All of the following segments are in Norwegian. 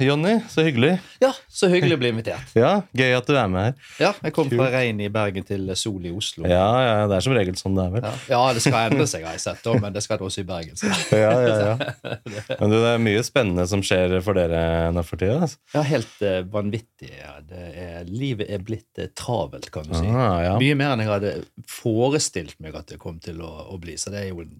Jonny, så hyggelig. Ja, så hyggelig å bli invitert. Ja, Gøy at du er med her. Ja, Jeg kom fra regn i Bergen til sol i Oslo. Ja, ja, Det er som regel sånn det er, vel. Ja, ja det skal endre seg, har jeg sett, da, men det skal det også i Bergen. Så. Ja, ja, ja. Men du, det er mye spennende som skjer for dere nå for tida. Altså. Ja, helt uh, vanvittig. Ja. Det er, livet er blitt uh, travelt, kan du si. Ah, ja. Mye mer enn jeg hadde forestilt meg at det kom til å, å bli. Så det er jo en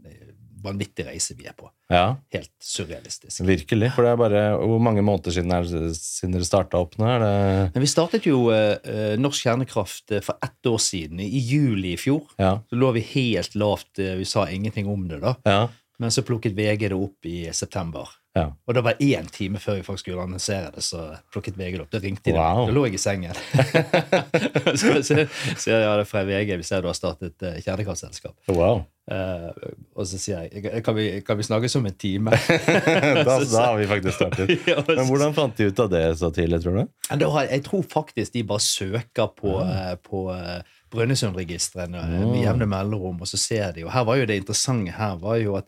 vanvittig reise vi er på. Ja, Helt surrealistisk. virkelig. For det er bare Hvor mange måneder siden, er siden dere starta opp nå? Det Men vi startet jo eh, eh, Norsk Kjernekraft eh, for ett år siden, i juli i fjor. Ja. Så lå vi helt lavt, eh, vi sa ingenting om det da. Ja. Men så plukket VG det opp i september. Ja. Og det var én time før vi faktisk skulle annonsere det, så plukket VG det opp. Da ringte de Wow. meg. Da lå jeg i sengen. så så- så jeg ja, det er fra VG. Vi ser du har startet uh, kjernekraftselskap. Wow. Uh, og så sier jeg kan vi, kan vi snakkes om en time? Da, da har vi faktisk startet. Men hvordan fant de ut av det så tidlig, tror du? Jeg tror faktisk de bare søker på, uh, på eh, Brønnøysundregistrene eh, med jevne mellomrom, og så ser de. Og her var jo det interessante her var jo at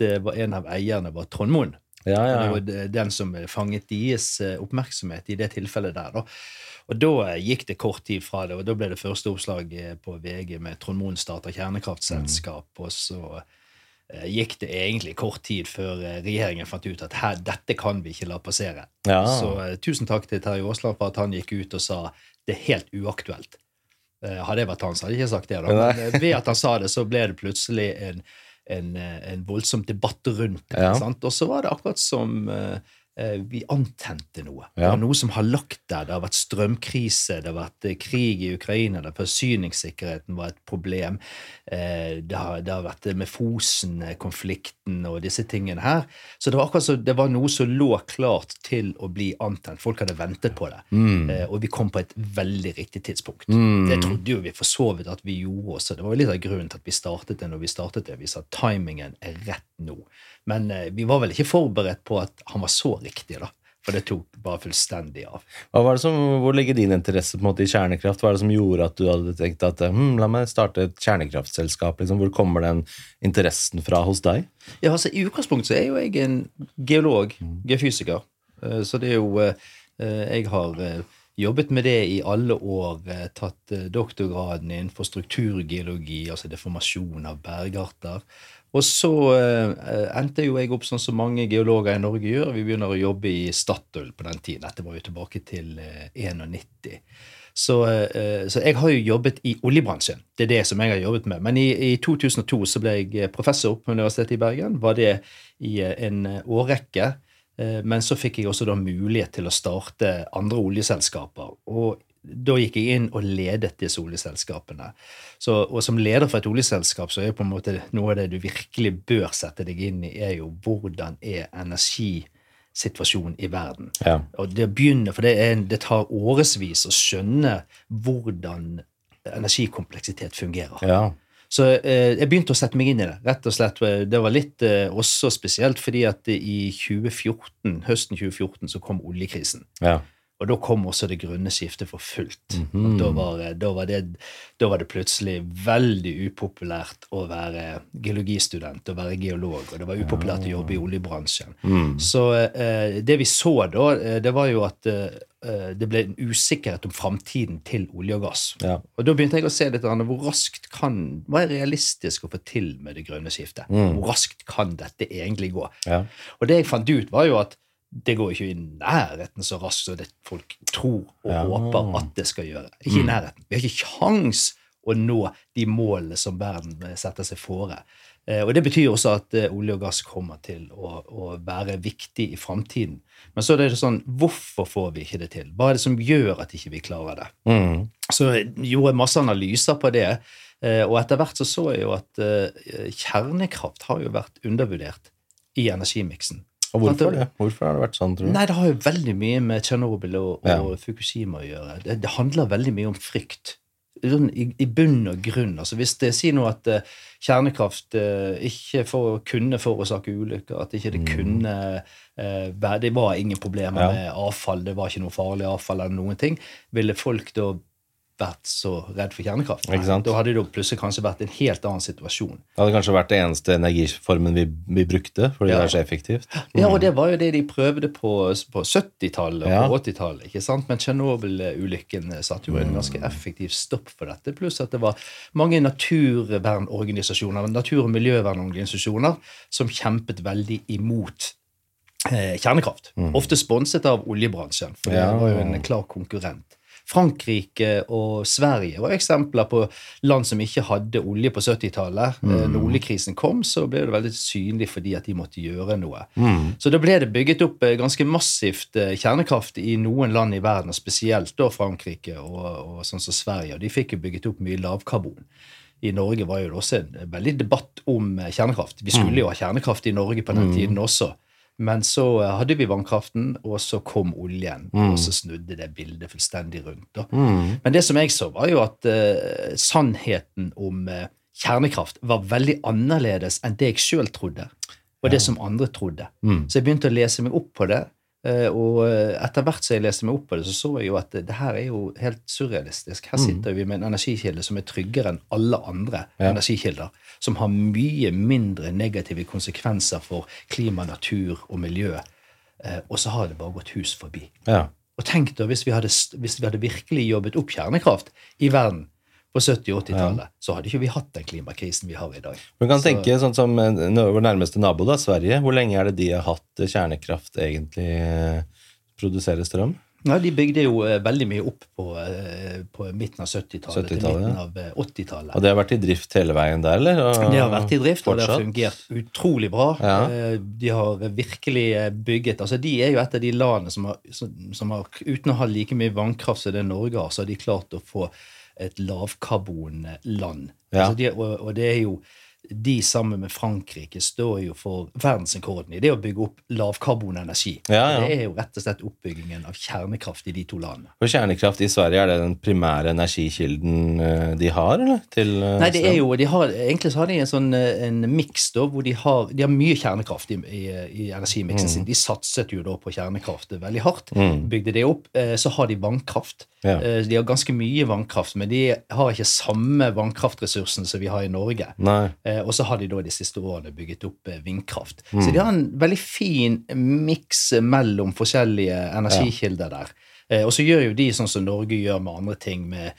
en av eierne var Trondmoen. Ja, Ja, Det var den som fanget deres eh, oppmerksomhet i det tilfellet der. da. Og da eh, gikk det kort tid fra det, og da ble det første oppslag eh, på VG med Trond Moen starter kjernekraftselskap, og så eh, gikk det egentlig kort tid før eh, regjeringen fant ut at her, dette kan vi ikke la passere. ja. Så eh, tusen takk til Terje Aasland for at han gikk ut og sa det er helt uaktuelt. Eh, hadde jeg vært han, så hadde jeg ikke sagt det. da. Men eh, ved at han sa det, så ble det plutselig en, en, eh, en voldsom debatt rundt. Ja. Og så var det akkurat som eh, vi antente noe. Det var noe som har lagt der. Det har vært strømkrise, det har vært eh, krig i Ukraina, der forsyningssikkerheten var et problem. Eh, Det har, det har vært det med Fosen-konflikten og disse tingene her. Så det var akkurat så det var noe som lå klart til å bli antent. Folk hadde ventet på det. Mm. Og vi kom på et veldig riktig tidspunkt. Det trodde jo vi for så vidt at vi gjorde også. Det var litt av grunnen til at vi startet det når vi startet det. Vi sa timingen er rett nå. Men eh, vi var vel ikke forberedt på at han var så riktig, da. For det tok bare fullstendig av. Hva var det som, hvor ligger din interesse på en måte i kjernekraft? Hva er det som gjorde at du hadde tenkt at hm, la meg starte et kjernekraftselskap? Liksom? Hvor kommer den interessen fra hos deg? Ja, altså I utgangspunktet så er jo jeg en geolog, geofysiker. Eh, Så det er jo eh, eh, Jeg har eh, jobbet med det i alle år. eh, Tatt eh, doktorgraden innenfor strukturgeologi, altså deformasjon av bergarter. Og så eh, endte jo jeg opp sånn som mange geologer i Norge gjør. Vi begynner å jobbe i Statoil på den tiden. Dette var jo tilbake til eh, 91. Så, eh, så jeg har jo jobbet i oljebransjen. Det er det som jeg har jobbet med. Men i, i 2002 så ble jeg professor på Universitetet i Bergen. Var det i eh, en eh, årrekke. Eh, Men så fikk jeg også da mulighet til å starte andre oljeselskaper. Og da gikk jeg inn og ledet disse oljeselskapene. Så, og som leder for et oljeselskap så er jo på en måte noe av det du virkelig bør sette deg inn i, er jo hvordan er energisituasjonen i verden. Ja. Og det å begynne, for det, er, det tar årevis å skjønne hvordan energikompleksitet fungerer. Ja. Så eh, jeg begynte å sette meg inn i det. rett og slett. Det var litt eh, også spesielt fordi at i 2014, høsten 2014 så kom oljekrisen. ja. Og da kom også det grønne skiftet for fullt. Mm -hmm. da, var, da, var det, da var det plutselig veldig upopulært å være geologistudent og være geolog, og det var upopulært å jobbe i oljebransjen. Mm. Så eh, det vi så da, eh, det var jo at eh, det ble en usikkerhet om framtiden til olje og gass. Ja. Og da begynte jeg å se litt an, hvor raskt kan, hva er realistisk å få til med det grønne skiftet? Mm. Hvor raskt kan dette egentlig gå? Ja. Og det jeg fant ut, var jo at det går ikke i nærheten så raskt som det folk tror og Ja. håper at det skal gjøre. Ikke i nærheten. Vi har ikke kjangs å nå de målene som verden setter seg fore. Eh, Og Det betyr også at eh, olje og gass kommer til å, å være viktig i framtiden. Men så er det sånn, hvorfor får vi ikke det til? Hva er det som gjør at ikke vi klarer det? Mm. Så gjorde jeg masse analyser på det, eh, og etter hvert så så jeg jo at eh, kjernekraft har jo vært undervurdert i energimiksen. Og hvorfor det, det? Hvorfor har det vært sånn, tror du? Nei, det har jo veldig mye med Tsjernobyl og, Ja. og Fukushima å gjøre. Det, det handler veldig mye om frykt. Sånn, i, I bunn og grunn. altså Hvis det sier noe at uh, kjernekraft uh, ikke for, kunne forårsake ulykker, at ikke det kunne uh, Det var ingen problemer Ja. med avfall, det var ikke noe farlig avfall eller noen ting, ville folk da vært så redd for kjernekraft. Da hadde det plutselig kanskje vært en helt annen situasjon. Det hadde kanskje vært den eneste energiformen vi, vi brukte, fordi Ja. det er så effektivt. Ja, og det var jo det de prøvde på, på 70-tallet og Ja. på 80-tallet. Men Tsjernobyl-ulykken satte jo en ganske effektiv stopp for dette. Pluss at det var mange naturvernorganisasjoner, natur- og miljøvernorganisasjoner som kjempet veldig imot eh, kjernekraft. Ofte sponset av oljebransjen, for Ja. det var jo en klar konkurrent. Frankrike og Sverige var eksempler på land som ikke hadde olje på 70-tallet. Mm. Når oljekrisen kom, så ble det veldig synlig fordi at de måtte gjøre noe. Så da ble det bygget opp eh, ganske massivt eh, kjernekraft i noen land i verden, og spesielt da Frankrike og, og sånn som Sverige. Og de fikk jo bygget opp mye lavkarbon. I Norge var jo det også en veldig debatt om eh, kjernekraft. Vi skulle jo ha kjernekraft i Norge på den tiden også. Men så eh, hadde vi vannkraften, og så kom oljen. Og så snudde det bildet fullstendig rundt. Da. Men det som jeg så, var jo at uh, sannheten om uh, kjernekraft var veldig annerledes enn det jeg sjøl trodde, og det som andre trodde. Så jeg begynte å lese meg opp på det. Eh, Og eh, etter hvert som jeg leste meg opp på det, så så jeg jo at det her er jo helt surrealistisk. Her sitter vi med en energikilde som er tryggere enn alle andre energikilder. Som har mye mindre negative konsekvenser for klima, natur og miljø. eh, Og så har det bare gått hus forbi. Ja. Og tenk da, hvis vi hadde, hvis vi hadde virkelig jobbet opp kjernekraft i verden på 70- og 80-tallet, så hadde ikke vi hatt den klimakrisen vi har i dag. Man kan Så- tenke sånn som eh, vår nærmeste nabo, da, Sverige. Hvor lenge er det de har hatt eh, kjernekraft egentlig eh, produsere strøm? Ja, De bygde jo veldig mye opp på, på midten av 70-tallet til 70-tallet, midten av eh, 80-tallet. Og det har vært i drift hele veien der, eller? Og Det har vært i drift, og det har fungert utrolig bra. Ja. De har virkelig bygget altså De er jo et av de landene som har, som har uten å ha like mye vannkraft som det Norge har, så har de klart å få et lavkarbonland. Ja. Altså de, og, og det er jo de sammen med Frankrike står jo for verdensrekorden i det å bygge opp lavkarbonenergi. Ja, ja. Det er jo rett og slett oppbyggingen av kjernekraft i de to landene. For kjernekraft i Sverige, er det den primære energikilden eh, de har, eller? Til, eh, Nei, det er jo, de har, Egentlig så har de en sånn eh, en miks hvor de har, de har mye kjernekraft i, i, i energimiksen Mm. sin. De satset jo da på kjernekraft veldig hardt. Bygde det opp. Så har de vannkraft. Ja. De har ganske mye vannkraft, men de har ikke samme vannkraftressursen som vi har i Norge. Nei. Eh, Og så har de da de siste årene bygget opp eh, vindkraft. Mm. Så de har en veldig fin miks mellom forskjellige energikilder der. Eh, Og så gjør jo de sånn som Norge gjør med andre ting, med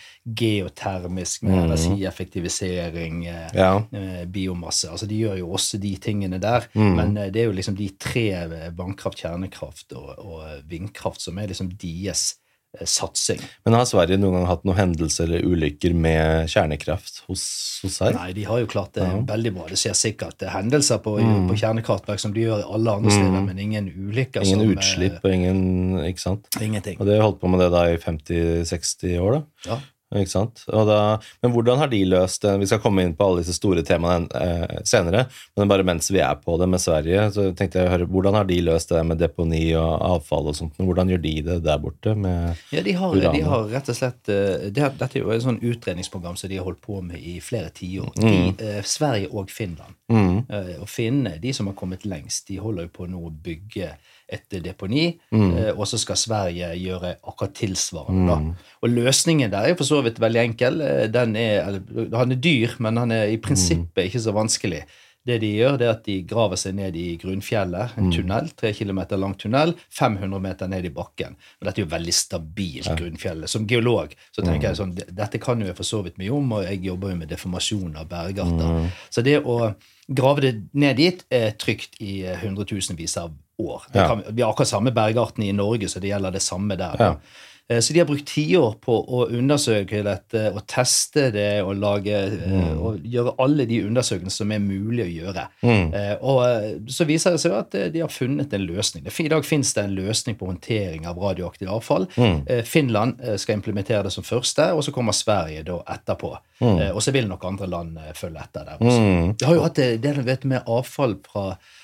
geotermisk, med energieffektivisering, eh, Mm. Ja. eh, biomasse. Altså De gjør jo også de tingene der, Mm. men eh, det er jo liksom de tre eh, vannkraft, kjernekraft og, og eh, vindkraft som er liksom deres eh, satsing. Men har Sverige noen gang hatt noen hendelser eller ulykker med kjernekraft hos, hos seg? Nei, de har jo klart det veldig bra. Det skjer sikkert eh, hendelser på, på kjernekraftverk som de gjør i alle andre steder, men ingen ulykker. Mm. Ingen som, eh, utslipp og ingen Ikke sant? Ingenting. Og de har holdt på med det da i 50-60 år, da. Ja. Ikke sant? Da, men hvordan har de løst det? Vi skal komme inn på alle disse store temaene eh, senere, men bare mens vi er på det med Sverige, så tenkte jeg å høre hvordan har de løst det med deponi og avfall og sånt? Hvordan gjør de det der borte med Ja, de har, de har rett og slett eh, det, Dette er jo et sånn utredningsprogram som de har holdt på med i flere tiår. Mm. eh, Sverige og Finland. Eh, og finnene, de som har kommet lengst, de holder jo på nå å bygge et deponi, mm. og så skal Sverige gjøre akkurat tilsvarende. da. Og løsningen der er for så vidt veldig enkel. Eh, Den er, eller, han er dyr, men han er i prinsippet ikke så vanskelig. Det de gjør, det er at de graver seg ned i grunnfjellet, en tunnel, tre kilometer lang tunnel, 500 meter ned i bakken. Og dette er jo veldig stabilt, grunnfjellet. Som geolog så tenker jeg sånn, dette kan jo jeg for så vidt mye om, og jeg jobber jo med deformasjon av bergarter. Så det å grave det ned dit er trygt i eh, hundretusenvis av år. Det kan, vi har akkurat samme bergartene i Norge, så det gjelder det samme der. Ja. Eh, Så de har brukt tiår på å undersøke dette og teste det og lage mm. og gjøre alle de undersøkelsene som er mulig å gjøre. Mm. Og eh, så viser det seg at eh, de har funnet en løsning. I dag finnes det en løsning på håndtering av radioaktivt avfall. Mm. Finland eh, skal implementere det som første, og så kommer Sverige da etterpå. Eh, Og så vil nok andre land eh, følge etter der også. Vi har jo hatt det, det vet med avfall fra, eh,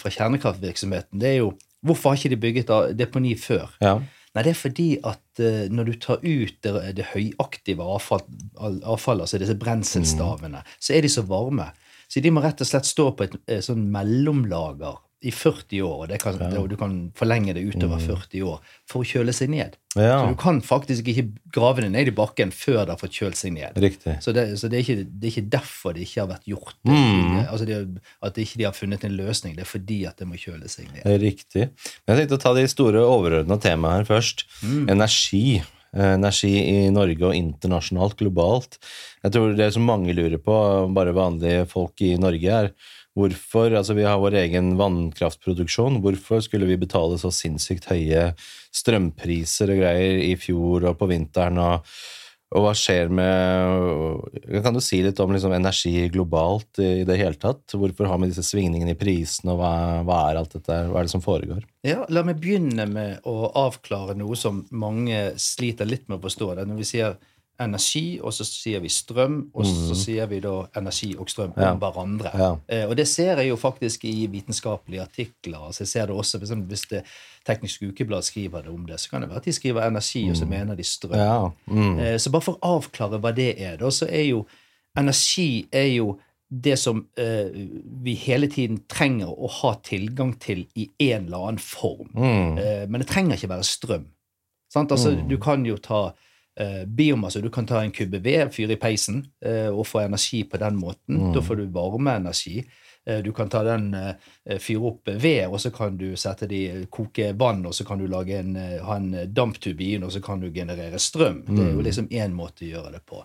fra kjernekraftvirksomheten. Det er jo Hvorfor har ikke de bygget deponi før? Ja. Nei, det er fordi at uh, når du tar ut det, det høyaktive avfall, avfallet, altså disse brenselstavene, så er de så varme. Så de må rett og slett stå på et et sånn mellomlager i 40 år, og, det kan, og du kan forlenge det utover 40 år, for å kjøle seg ned. Så du kan faktisk ikke grave det ned i bakken før det har fått kjølt seg ned. Så, det, så det, er ikke, det er ikke derfor det ikke har vært gjort. Mm. Altså det, at de ikke de har funnet en løsning. Det er fordi at det må kjøle seg ned. Riktig. Men jeg tenkte å ta de store overordna temaene her først. Energi. Eh, Energi i Norge og internasjonalt, globalt. Jeg tror det som mange lurer på, bare vanlige folk i Norge, er hvorfor Altså, vi har vår egen vannkraftproduksjon. Hvorfor skulle vi betale så sinnssykt høye strømpriser og greier i fjor og på vinteren? og og hva skjer med Kan du si litt om liksom, energi globalt i det hele tatt? Hvorfor har vi disse svingningene i prisene, og hva, hva er alt dette? Hva er det som foregår? Ja, La meg begynne med å avklare noe som mange sliter litt med å forstå. Det når vi sier energi, og så sier vi strøm, og så sier vi da energi og strøm om Ja. hverandre. Ja. Eh, og det ser jeg jo faktisk i vitenskapelige artikler. altså jeg ser det også, Hvis det Teknisk Ukeblad skriver det om det, så kan det være at de skriver energi, og så mener de strøm. Ja. Mm. Eh, Så bare for å avklare hva det er, da, så er jo energi er jo det som eh, vi hele tiden trenger å ha tilgang til i en eller annen form. Mm. Eh, men det trenger ikke være strøm. Sant? Altså, Du kan jo ta biomasse. Du kan ta en kubbe ved, fyre i peisen eh, og få energi på den måten. Da får du varmeenergi. Eh, Du kan ta den, eh, fyre opp ved, og så kan du sette det i koke vann, og så kan du en, eh, ha en den, og så kan du generere strøm. Det er jo liksom én måte å gjøre det på.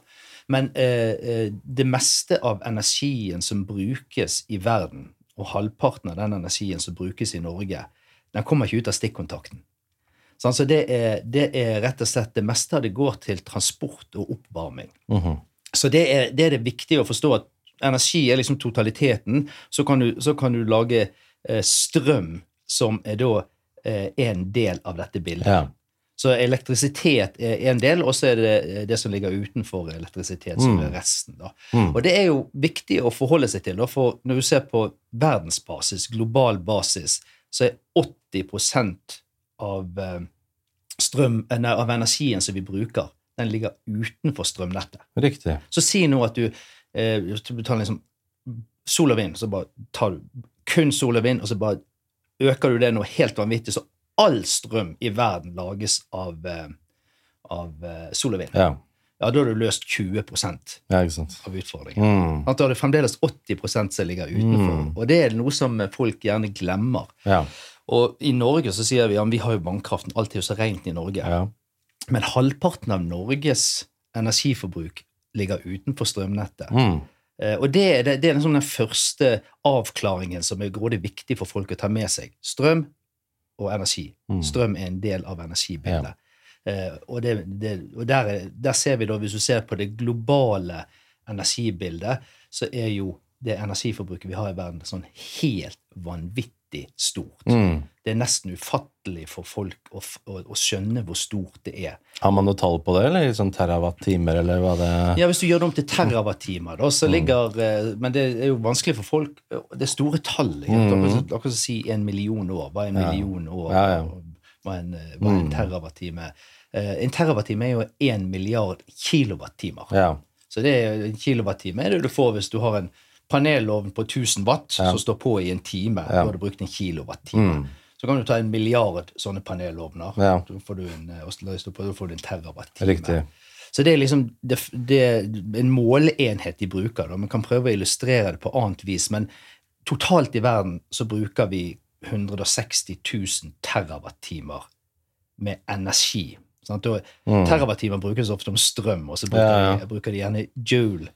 Men eh, eh, det meste av energien som brukes i verden, og halvparten av den energien som brukes i Norge, den kommer ikke ut av stikkontakten. Så det er, det er rett og slett det meste av det går til transport og oppvarming. Mhm. Så det er, det er det viktige å forstå at energi er liksom totaliteten. Så kan du, så kan du lage eh, strøm som er da eh, en del av dette bildet. Ja. Så elektrisitet er en del, og så er det eh, det som ligger utenfor elektrisitet, som er resten. Mm. Og det er jo viktig å forholde seg til, da, for når du ser på verdensbasis, global basis, så er 80 av, eh, strøm, eh, nei, av energien som vi bruker, den ligger utenfor strømnettet. Riktig. Så si nå at du, eh, du tar liksom sol og vind, så bare tar du kun sol og vind, og så bare øker du det noe helt vanvittig, så all strøm i verden lages av, eh, av sol og vind. Ja. Ja, da har du løst 20 ja, av utfordringen. Mm. Da har du fremdeles 80% som ligger utenfor. Mm. Og det er noe som folk gjerne glemmer. Ja. Og i Norge så sier vi ja, vi har jo vannkraften, alt er jo så rent i Norge. ja. Men halvparten av Norges energiforbruk ligger utenfor strømnettet. Mm. Eh, Og det, det, det er liksom den første avklaringen som er grådig viktig for folk å ta med seg. Strøm og energi. Mm. Strøm er en del av energibildet. Eh, og det, det, og der, er- der ser vi da, hvis du ser på det globale energibildet, så er jo det energiforbruket vi har i verden, sånn helt vanvittig stort. Mm. Det er nesten ufattelig for folk å, å, å skjønne hvor stort det er. Har man noe tall på det, eller sånn terawatt-timer, eller hva det Ja, Hvis du gjør det om til terawattimer, da, så ligger eh, Men det er jo vanskelig for folk Det er store tall. sant? Akkurat som- å si en million år. Hva er en million år? Ja, ja. Hva er en, eh, hva er en terawattime? Eh, En terawattime er jo én milliard kilowattimer. Ja. Så det er en kilowattime er det du får hvis du har en panelovn på 1000 watt som står på i en time. Ja. Du hadde brukt en kilowattime. Så kan du ta en milliard sånne panelovner. Mm. Ja. Da får du en, eh, en terawattime. Så det er liksom det, det er en måleenhet de bruker. Da. Man kan prøve å illustrere det på annet vis, men totalt i verden så bruker vi 160 000 terawattimer med energi. Sant? Og Terawattimer brukes ofte om strøm, og så bruker, Mm. Ja, ja. De, bruker de gjerne joule,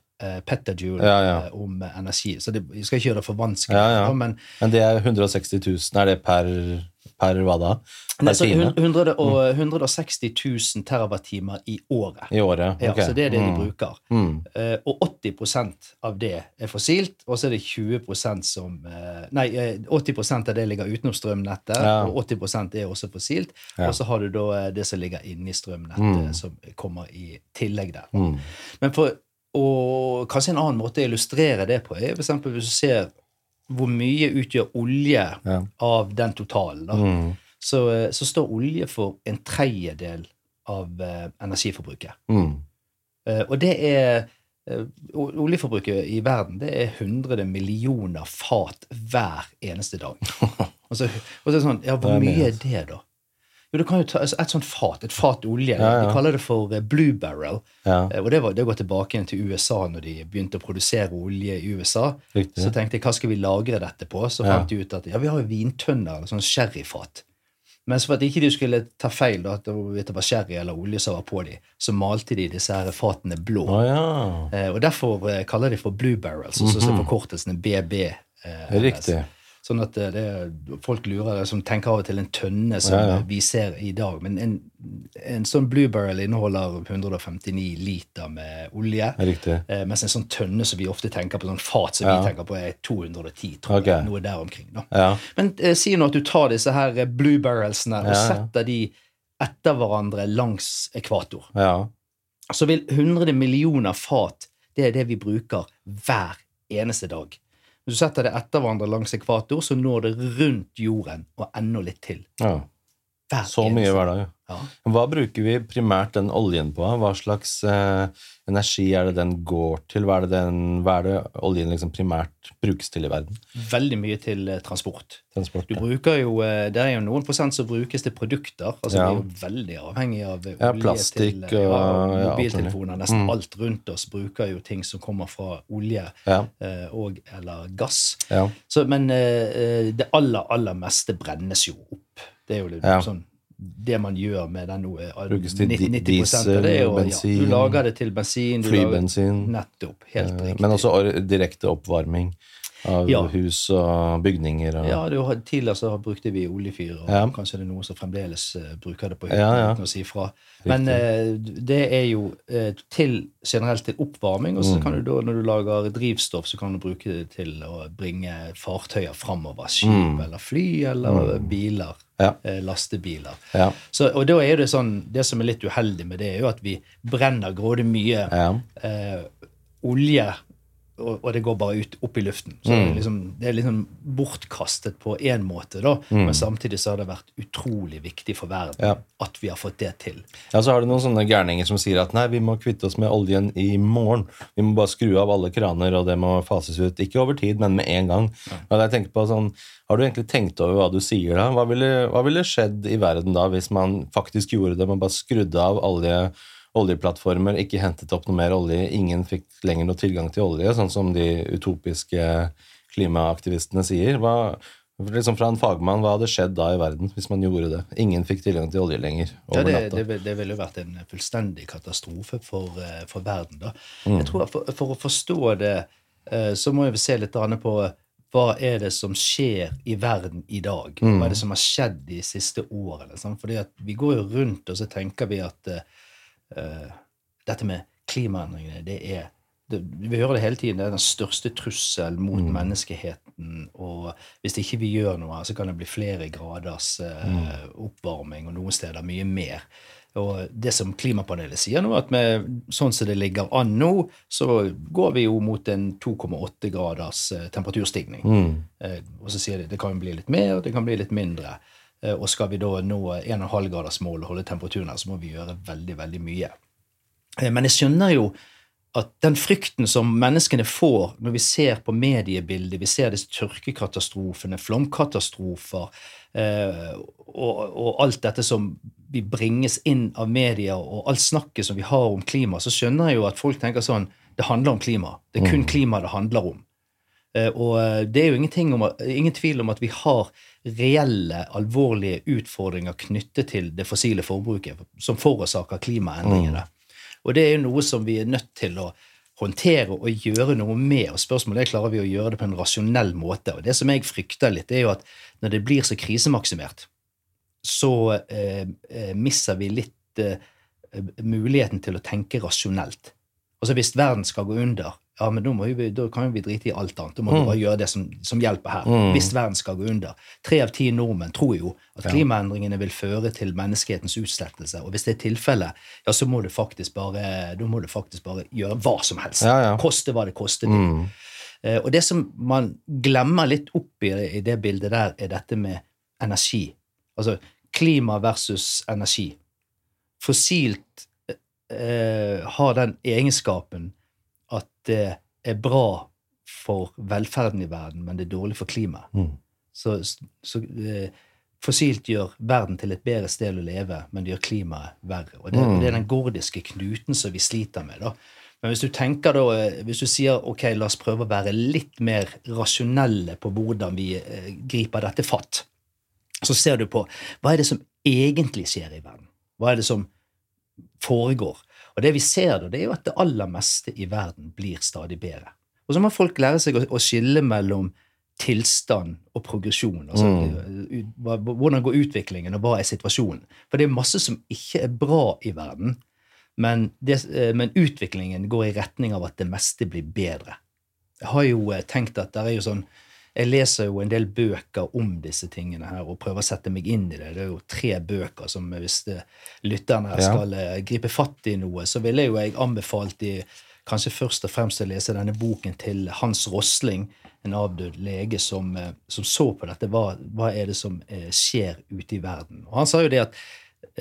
petajoule, Ja, ja. eh, om eh, energi. Så det, vi skal ikke gjøre det for vanskelig. Ja, Men Men det er 160 000. Er det per, per hva da? Per Nei, så time? 100 og, 160 000 terawattimer i året. I året? Ja, Ok. Så det er det de Mm. bruker. Mm. Uh, og 80% av det er fossilt, og så er det 20% som uh, Nei, eh, 80% av det ligger utenom strømnettet, og 80 er også fossilt. Og så har du da eh, det som ligger inni strømnettet, Mm. som kommer i tillegg der. Mm. Men for å Kanskje en annen måte å illustrere det på er eksempel hvis du ser hvor mye utgjør olje Ja. av den totalen. da, Mm. så, eh, så står olje for en tredjedel av eh, energiforbruket. Mm. Eh, og det er eh, oljeforbruket i verden det er 100 millioner fat hver eneste dag. Og så, og så er det sånn, ja, Hvor mye. er det, da? Jo, du kan jo ta altså Et sånt fat, et fat olje, Ja, ja. de kaller det for eh, blue barrel. Ja, Eh, Og det, var, det går tilbake igjen til USA når de begynte å produsere olje i USA. riktig. Så tenkte jeg, hva skal vi lagre dette på? Så fant de ut at ja, vi har jo vintønner, eller sånn sherryfat. Men så for at ikke de skulle ta feil, da, at det var- sherry eller olje som var på de, så malte de disse her fatene blå. Ja. Eh, og derfor eh, kaller de for blue barrels, og så er forkortelsen er BB. Eh, Riktig. Sånn at det, det, folk lurer, som tenker av og til en tønne som Ja, ja. vi ser i dag. Men en, en sånn blue barrel inneholder 159 liter med olje. Riktig. Eh, mens en sånn tønne som vi ofte tenker på, sånn fat som Ja. vi tenker på, er 210, tror okay. jeg. Noe der omkring. da. Ja. Men eh, si nå at du tar disse her eh, blue barrelsene og setter de etter hverandre langs ekvator. ja. Så vil 100 millioner fat, det er det vi bruker hver eneste dag. Hvis du setter det etter hverandre langs ekvator, så når det rundt jorden og enda litt til. ja. Hver Så mye hver dag. Ja. Hva bruker vi primært den oljen på? Hva slags eh, energi er det den går til? Hva er det, den, hva er det oljen liksom primært brukes til i verden? Veldig mye til eh, transport. Transport? Du ja. jo, eh, Det er jo noen prosent som brukes til produkter. altså Ja. Vi er jo veldig avhengig av olje. Ja, olje plastikk til, eh, og- ja, ja, mobiltelefoner. Nesten Mm. alt rundt oss bruker jo ting som kommer fra olje Ja. eh, og eller gass. ja. Så, men eh, eh, det aller, aller meste brennes jo opp. Det er jo litt Ja. sånn det man gjør med den nå, Brukes til 90, di- 90 av det er jo, bensin, ja, Du lager det til bensin. Du Flybensin. Nettopp. Helt Eh, riktig. Men også direkte oppvarming av Ja. hus og bygninger. Og, Ja, det var, Tidligere så brukte vi oljefyr, og Ja. kanskje det er noen som fremdeles eh, bruker det på hytta ja. si. Men eh, det er jo eh, til, generelt til oppvarming, og så Mm. kan du da, når du lager drivstoff, så kan du bruke det til å bringe fartøyer framover. Skip Mm. eller fly eller biler. Ja. eh, Lastebiler. Ja. Så, og da er det sånn, det som er litt uheldig med det, er jo at vi brenner grådig mye Ja. eh, olje, og, og det går bare ut opp i luften. Så det, er liksom, det er liksom bortkastet på én måte, da, men samtidig så har det vært utrolig viktig for verden Ja. at vi har fått det til. Ja, så har du noen sånne gærninger som sier at nei, vi må kvitte oss med oljen i morgen. Vi må bare skru av alle kraner, og det må fases ut. Ikke over tid, men med en gang. Og jeg tenker på sånn, Har du egentlig tenkt over hva du sier da? Hva ville, hva ville skjedd i verden da hvis man faktisk gjorde det? Man bare skrudde av olje, oljeplattformer, ikke hentet opp noe mer olje, ingen fikk lenger noe tilgang til olje, sånn som de utopiske klimaaktivistene sier. Hva, liksom Fra en fagmann, hva hadde skjedd da i verden hvis man gjorde det? Ingen fikk tilgang til olje lenger Ja, det, det, det ville jo vært en fullstendig katastrofe for, eh, for verden. da. Mm. Jeg tror for, for å forstå det, eh, så må vi se litt på hva er det som skjer i verden i dag? Mm. Hva er det som har skjedd de siste årene? Fordi at vi går jo rundt og så tenker vi at eh, dette med klimaendringene, det er det, Vi hører det hele tiden. Det er den største trussel mot Mm. menneskeheten. Og hvis ikke vi gjør noe, så kan det bli flere graders Mm. oppvarming, og noen steder mye mer. Og det som Klimapanelet sier nå, at med sånn som det ligger an nå, så går vi jo mot en 2,8 graders eh, temperaturstigning. Mm. Eh, og så sier de det kan bli litt mer, det kan bli litt mindre. Eh, og skal vi da nå 1,5-gradersmålet og holde temperaturen her, så må vi gjøre veldig, veldig mye. Eh, Men jeg skjønner jo at den frykten som menneskene får når vi ser på mediebildet, vi ser disse tørkekatastrofene, flomkatastrofer eh, og, og alt dette som vi bringes inn av media, og alt snakket som vi har om klima, så skjønner jeg jo at folk tenker sånn Det handler om klima. Det er kun klima det handler om. Eh, Og eh, det er jo ingenting om, ingen tvil om at vi har reelle, alvorlige utfordringer knyttet til det fossile forbruket som forårsaker klimaendringene. Og det er jo noe som vi er nødt til å håndtere og gjøre noe med. Og spørsmålet er klarer vi å gjøre det på en rasjonell måte. Og det som jeg frykter litt, er jo at når det blir så krisemaksimert, så eh, eh, mister vi litt eh, muligheten til å tenke rasjonelt. Altså Hvis verden skal gå under, ja, men vi, da kan jo vi drite i alt annet. Da må vi bare gjøre det som, som hjelper her. Mm. Hvis verden skal gå under. Tre av ti nordmenn tror jo at klimaendringene vil føre til menneskehetens utslettelse. Og hvis det er tilfellet, ja, så må du faktisk bare, må du faktisk bare gjøre hva som helst. Ja, ja. Koste hva det koste vil. Mm. Eh, Og det som man glemmer litt oppi i det bildet der, er dette med energi. Altså klima versus energi. Fossilt eh, har den egenskapen at det er bra for velferden i verden, men det er dårlig for klimaet. Mm. Så, så eh, fossilt gjør verden til et bedre sted å leve, men det gjør klimaet verre. Og det, Mm. det er den gordiske knuten som vi sliter med. da. Men hvis du tenker da, eh, hvis du sier ok, la oss prøve å være litt mer rasjonelle på hvordan vi eh, griper dette fatt, så ser du på hva er det som egentlig skjer i verden. Hva er det som foregår? Og det vi ser da, det er jo at det aller meste i verden blir stadig bedre. Og så må folk lære seg å, å skille mellom tilstand og progresjon. Altså, mm. hvordan går utviklingen, og hva er situasjonen? For det er masse som ikke er bra i verden, men, det, eh, men utviklingen går i retning av at det meste blir bedre. Jeg har jo eh, tenkt at det er jo sånn Jeg leser jo en del bøker om disse tingene her og prøver å sette meg inn i det. Det er jo tre bøker som hvis lytterne her skal ja. gripe fatt i noe, så ville jo jeg anbefalt de kanskje først og fremst å lese denne boken til Hans Rosling, en avdød lege som, eh, som så på dette. Hva, hva er det som eh, skjer ute i verden? Og han sa jo det at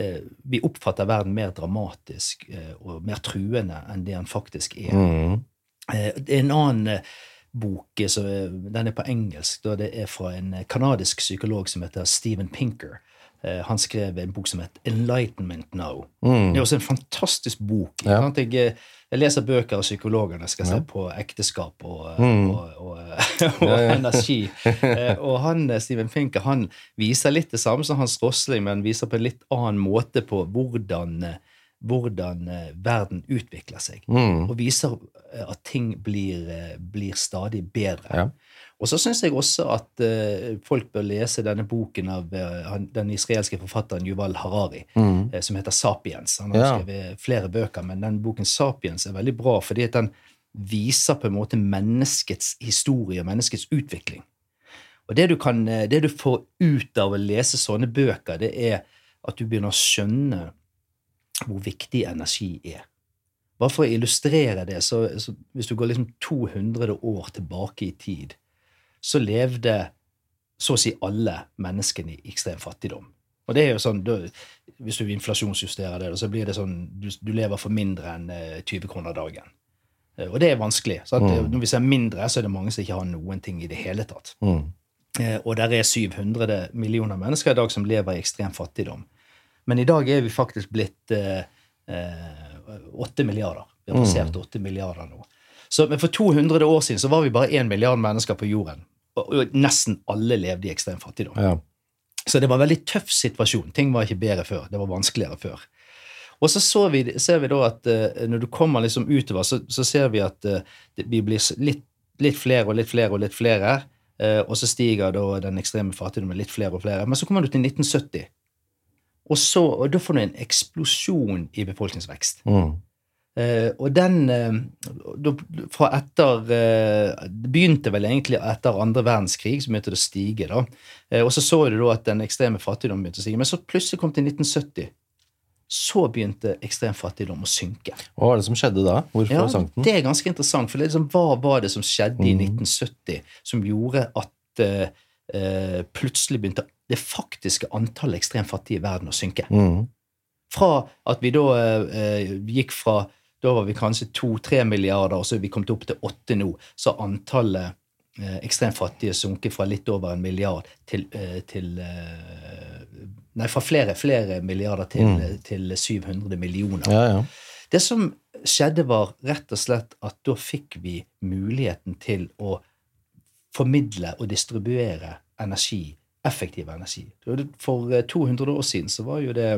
eh, vi oppfatter verden mer dramatisk eh, og mer truende enn det han faktisk er. Mm. Eh, Det en annen eh, bok, så, den er på engelsk. Da det er fra en eh, kanadisk psykolog som heter Steven Pinker. Eh, Han skrev en bok som heter Enlightenment Now. Mm. Det er også en fantastisk bok. Ja. Jeg, eh, jeg leser bøker av psykologer når jeg skal se på ekteskap og, Mm. og, og, og energi. Og han, Steven Pinker han viser litt det samme som Hans Rosling, men viser på en litt annen måte på hvordan, hvordan eh, verden utvikler seg Mm. og viser eh, at ting blir, eh, blir stadig bedre. Ja. Og så syns jeg også at folk bør lese denne boken av den israelske forfatteren Yuval Harari, Mm. som heter Sapiens. Han har Ja. skrevet flere bøker, men den boken Sapiens er veldig bra fordi den viser på en måte menneskets historie og menneskets utvikling. Og det du, kan, det du får ut av å lese sånne bøker, det er at du begynner å skjønne hvor viktig energi er. Bare for å illustrere det, så, så hvis du går liksom 200 år tilbake i tid, så levde så å si alle menneskene i ekstrem fattigdom. Og det er jo sånn, du, Hvis du inflasjonsjusterer det, så blir det sånn du, du lever for mindre enn eh, 20 kroner dagen. Eh, Og det er vanskelig. Mm. Når vi ser mindre, så er det mange som ikke har noen ting i det hele tatt. Mm. Eh, Og der er 700 millioner mennesker i dag som lever i ekstrem fattigdom. Men i dag er vi faktisk blitt eh, eh, 8 milliarder. Vi har passert 8 milliarder nå. Så, men for 200 år siden så var vi bare 1 milliard mennesker på jorden. Og, og nesten alle levde i ekstrem fattigdom. Ja. Så det var en veldig tøff situasjon. Ting var ikke bedre før. Det var vanskeligere før. Og så, så vi, ser vi da at uh, når du kommer liksom utover, så, så ser vi at uh, vi blir litt, litt flere og litt flere og litt flere. Uh, og så stiger da den ekstreme fattigdommen litt flere og flere. Men så kommer du til 1970. Og, så, og da får du en eksplosjon i befolkningsvekst. Mm. Uh, og den uh, fra etter uh, Det begynte vel egentlig etter andre verdenskrig, så begynte det å stige. da. Og så så du da at den ekstreme fattigdommen begynte å stige. Men så plutselig kom til 1970. Så begynte ekstrem fattigdom å synke. Hva var det som skjedde da? Hvorfor Ja, sank den? det er ganske interessant. For det liksom, hva var det som skjedde i Mhm. 1970 som gjorde at plutselig begynte det faktiske antallet ekstremt fattige i verden å synke? Mm. Fra at vi da eh, gikk fra Da var vi kanskje to-tre milliarder, og så er vi kommet opp til åtte nå. Så antallet eh, ekstremt fattige sunket fra litt over en milliard til, eh, til eh, Nei, fra flere, flere milliarder til, Mm. til 700 millioner. Ja, ja. Det som skjedde, var rett og slett at da fikk vi muligheten til å formidle og distribuere energi, effektiv energi. For eh, 200 år siden så var jo det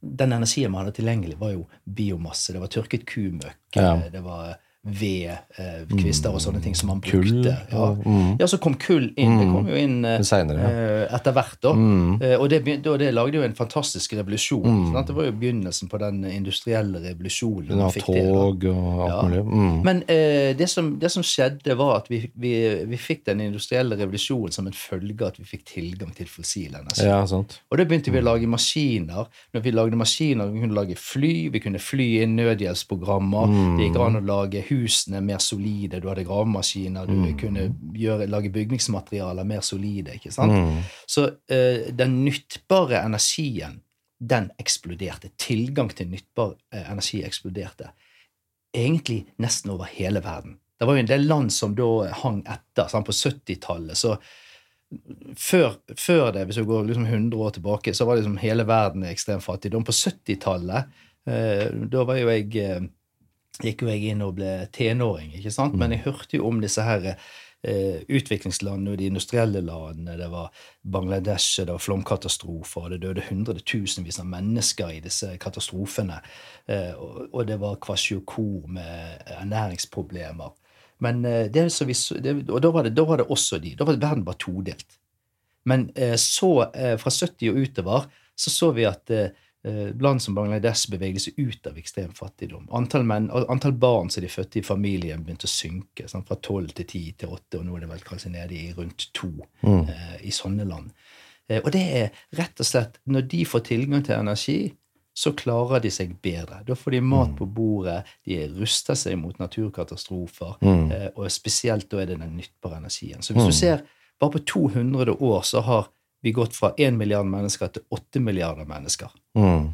Den energien man hadde tilgjengelig, var jo biomasse. Det var tørket kumøkk, Ja. eh, det var ved, eh, kvister og sånne ting som man Kull. brukte. Ja. Mm. ja, så kom kull inn. Det Mm. kom jo inn eh, Senere, ja. eh, etter hvert, da. Mm. Eh, Og det, da, det lagde jo en fantastisk revolusjon. Mm. Det var jo begynnelsen på den industrielle revolusjonen. Ja, til, da. og alt Ja. mulig. Mm. Men eh, det, som, det som skjedde, var at vi, vi, vi fikk den industrielle revolusjonen som en følge av at vi fikk tilgang til fossil energi. Ja, sant. Og da begynte vi å lage maskiner. Når vi lagde maskiner, vi kunne lage fly, vi kunne fly inn nødhjelpsprogrammer. Mm. Det gikk an å lage husene mer solide. Du hadde gravemaskiner, du Mm. kunne gjøre, lage bygningsmaterialer mer solide. ikke sant? Mm. Så uh, den nyttbare energien, den eksploderte. Tilgang til nyttbar uh, energi eksploderte. egentlig nesten over hele verden. Det var jo en del land som da hang etter. Sant? På 70-tallet så før, før det, hvis vi går liksom 100 år tilbake, så var liksom hele verden ekstrem fattigdom. På 70-tallet, eh, da var jo jeg eh, gikk jo jeg inn og ble tenåring, ikke sant? men jeg hørte jo om disse her eh, utviklingslandene og de industrielle landene. Det var Bangladesh, det var flomkatastrofer, og det døde hundretusenvis av mennesker i disse katastrofene. Eh, og, og det var kvasjokor med ernæringsproblemer. Men eh, det som vi, så- det, Og da var, det, da var det også de. Da var verden bare todelt. Men eh, så, eh, fra 70 og utover, så så vi at eh, land som Bangladesh beveget seg ut av ekstrem fattigdom. Antall, menn, antall barn som de fødte i familien, begynte å synke. Sant? Fra 12 til 10 til 8, og nå er det vel kanskje nede i rundt 2 eh, i sånne land. Eh, og det er rett og slett Når de får tilgang til energi, så klarer de seg bedre. Da får de mat på bordet, de ruster seg mot naturkatastrofer, eh, og spesielt da er det den nyttbare energien. Så hvis du ser bare på 200 år så har vi gått fra 1 milliard mennesker til 8 milliarder mennesker. Mm.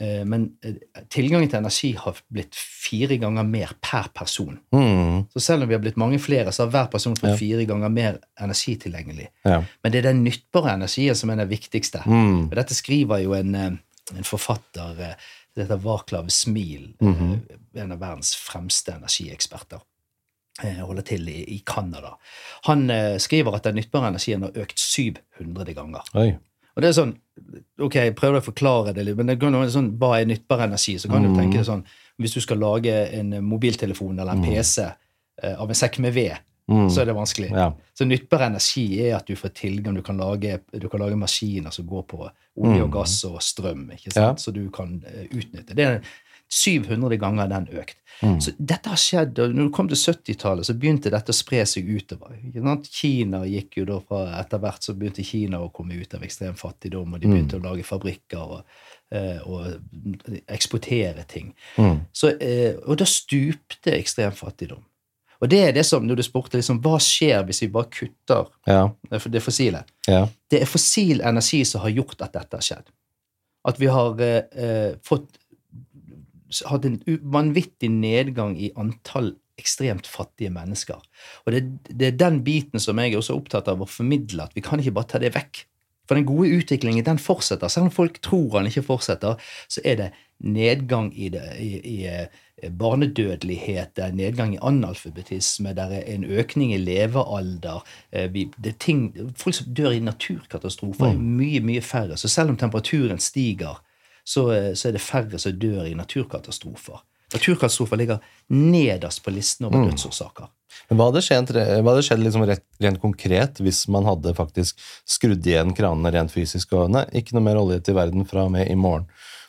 Eh, Men eh, tilgangen til energi har blitt fire ganger mer per person. Mm. Så selv om vi har blitt mange flere, så har hver person fått fire ganger mer energi tilgjengelig. Ja. Men det er den nyttbare energien som er det viktigste. Mm. Og dette skriver jo en, eh, en forfatter, heter Vaclav Smil, mm -hmm. en av verdens fremste energieksperter. Eh, Holder til i, Canada. Han eh, skriver at den nyttbare energien har økt 700 ganger. Oi. Og det er sånn, ok, Jeg prøver å forklare det litt, men det kan være sånn, hva er nyttbar energi? Så kan du tenke sånn, Hvis du skal lage en mobiltelefon eller en PC eh, av en sekk med ved, Mm. så er det vanskelig. Ja. Så nyttbar energi er at du får tilgang, du kan lage, du kan lage maskiner som går på olje og gass og strøm, ikke sant? Mm. Ja. så du kan utnytte. Det er 700 ganger den økt. Mm. Så dette har skjedd, og når du kom til 70-tallet, så begynte dette å spre seg utover. Kina gikk jo da fra Etter hvert så begynte Kina å komme ut av ekstrem fattigdom, og de begynte å lage fabrikker og, eh, og eksportere ting. Mm. Så, eh, og da stupte ekstrem fattigdom. Og det er det som, når du spurte liksom, hva skjer hvis vi bare kutter Ja. det det fossile Ja. Det er fossil energi som har gjort at dette har skjedd. At vi har eh, eh, fått hatt en vanvittig nedgang i antall ekstremt fattige mennesker. Og det, det er den biten som jeg er også opptatt av å formidle, at vi kan ikke bare ta det vekk. For den gode utviklingen den fortsetter. Selv om folk tror den ikke fortsetter, så er det nedgang i, det, i, i eh, barnedødelighet, det er nedgang i analfabetisme, det er en økning i levealder. eh, det er ting, folk som dør i naturkatastrofer, er mye, mye færre. Så selv om temperaturen stiger, så, eh, så er det færre som dør i naturkatastrofer. Naturkatastrofer ligger nederst på listen over dødsårsaker. Men hva hadde skjedd, hva hadde skjedd liksom rett, rent konkret hvis man hadde faktisk skrudd igjen kranene rent fysisk? og nei, Ikke noe mer olje til verden fra og med i morgen.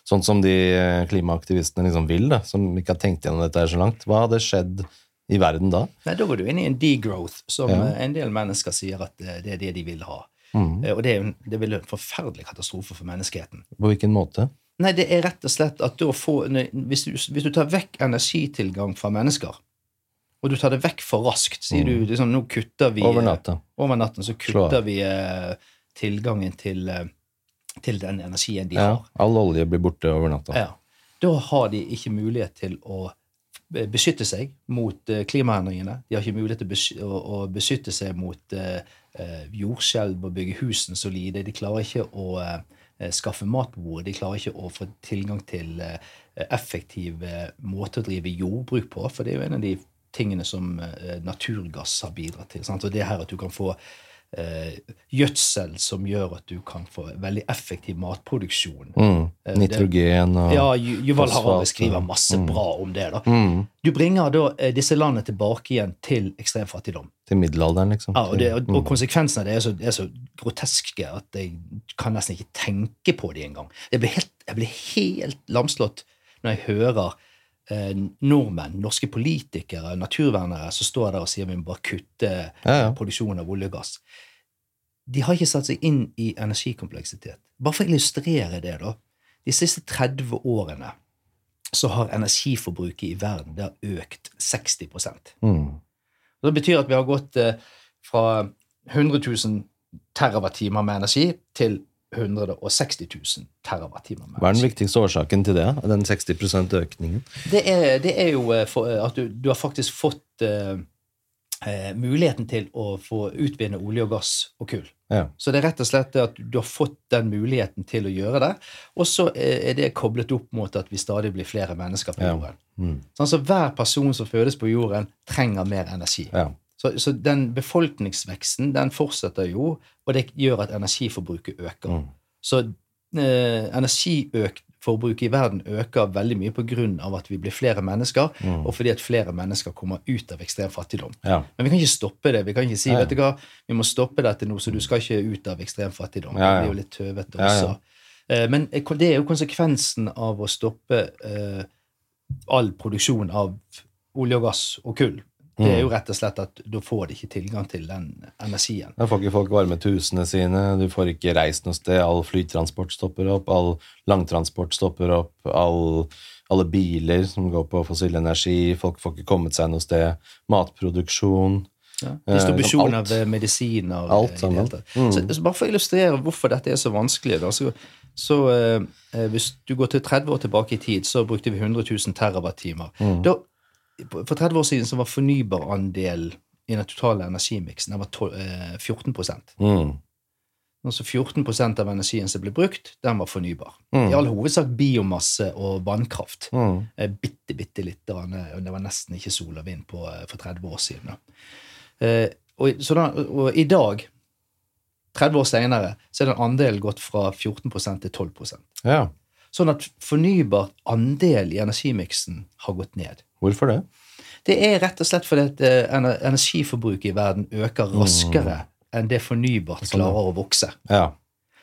Sånn som de eh, klimaaktivistene liksom vil, da, som ikke har tenkt gjennom dette her så langt. Hva hadde skjedd i verden da? Nei, Da går du inn i en degrowth, som Ja. eh, en del mennesker sier at det er det de vil ha. Mm. Og det, er det vil være en forferdelig katastrofe for menneskeheten. På hvilken måte? Nei, det er rett og slett at da får, nei, hvis, du, hvis du tar vekk energitilgang fra mennesker, og du tar det vekk for raskt, sier du liksom, nå kutter vi Mm. Over natten. over natten så kutter vi eh, tilgangen til, eh, til den energien de Ja, har. all olje blir borte over natta. Ja. Da har de ikke mulighet til å beskytte seg mot eh, klimaendringene. De har ikke mulighet til å besky- å, å beskytte seg mot eh, eh, jordskjelv og bygge husene solide. De klarer ikke å eh, skaffe mat på bordet. De klarer ikke å få tilgang til effektive effektiv eh, å drive jordbruk på, for det er jo en av de tingene som eh, naturgass har bidratt til. Sant? Og det her at du kan få eh, gjødsel som gjør at du kan få veldig effektiv matproduksjon. Mm. Eh, Nitrogen og Ja, Juval Harari skriver masse masse bra om det. da. mm. Du bringer da eh, disse landene tilbake igjen til ekstrem fattigdom. Til middelalderen, liksom. Ja, og, det, og, Mm. og konsekvensene av det er så, er så groteske at jeg kan nesten ikke tenke på de engang. Jeg blir helt, jeg blir helt lamslått når jeg hører eh, nordmenn, norske politikere, naturvernere som står der og sier vi må bare kutte Ja, ja. produksjonen av olje og gass. De har ikke satt seg inn i energikompleksitet. Bare for å illustrere det, da. De siste 30 årene så har energiforbruket i verden det har økt 60 Mm. Det betyr at vi har gått eh, fra 100 000 terawattimer med energi til 160 000 terawattimer. med Hva er den viktigste årsaken til det? Den 60% økningen? Det er, det er jo eh, eh, at du, du har faktisk fått uh, uh, muligheten til å få utvinne olje og gass og kull. Ja. Så det er rett og slett at du har fått den muligheten til å gjøre det. Og så er det koblet opp mot at vi stadig blir flere mennesker på Ja. jorden. Mm. Sånn, så hver person som fødes på jorden, trenger mer energi. ja. Så, så den befolkningsveksten den fortsetter jo, og det gjør at energiforbruket øker. Mm. Så eh, energiforbruket i verden øker veldig mye av at vi blir flere mennesker, Mm. og fordi at flere mennesker kommer ut av ekstrem fattigdom. ja. Men vi kan ikke stoppe det. Vi kan ikke si vet du hva, vi må stoppe dette nå, så du skal ikke ut av ekstrem fattigdom. Det blir jo litt tøvete også. Eh, Men det er jo konsekvensen av å stoppe eh, all produksjon av olje og gass og kull. Det Mm. er jo rett og slett at da får de ikke tilgang til den energien. Da får ikke folk varmet husene sine, du får ikke reist noe sted, all flytransport stopper opp, all langtransport stopper opp, all, alle biler som går på fossil energi, folk får ikke kommet seg noe sted, matproduksjon Ja. Eh, Distribusjon av eh, medisiner. eh, Alt det sammen. Mm. Så, så bare for å illustrere hvorfor dette er så vanskelig, da, så, så eh, eh, hvis du går til 30 år tilbake i tid, så brukte vi 100 000 terawattimer. Mm. Da, for 30 år siden så var fornybarandelen i den totale energimiksen den var 12, eh, 14 mm. Altså 14% av energien som ble brukt, den var fornybar. Mm. I all hovedsak biomasse og vannkraft. Mm. Eh, bitte, bitte litt. grann, eh, Det var nesten ikke sol og vind på, eh, for 30 år siden. Eh, og, så da, og i dag, 30 år senere, så er den andelen gått fra 14% til 12 Ja, Sånn at fornybar andel i energimiksen har gått ned. hvorfor det? Det er rett og slett fordi at eh, energiforbruket i verden øker raskere enn det fornybart Sånn, klarer å vokse. Ja,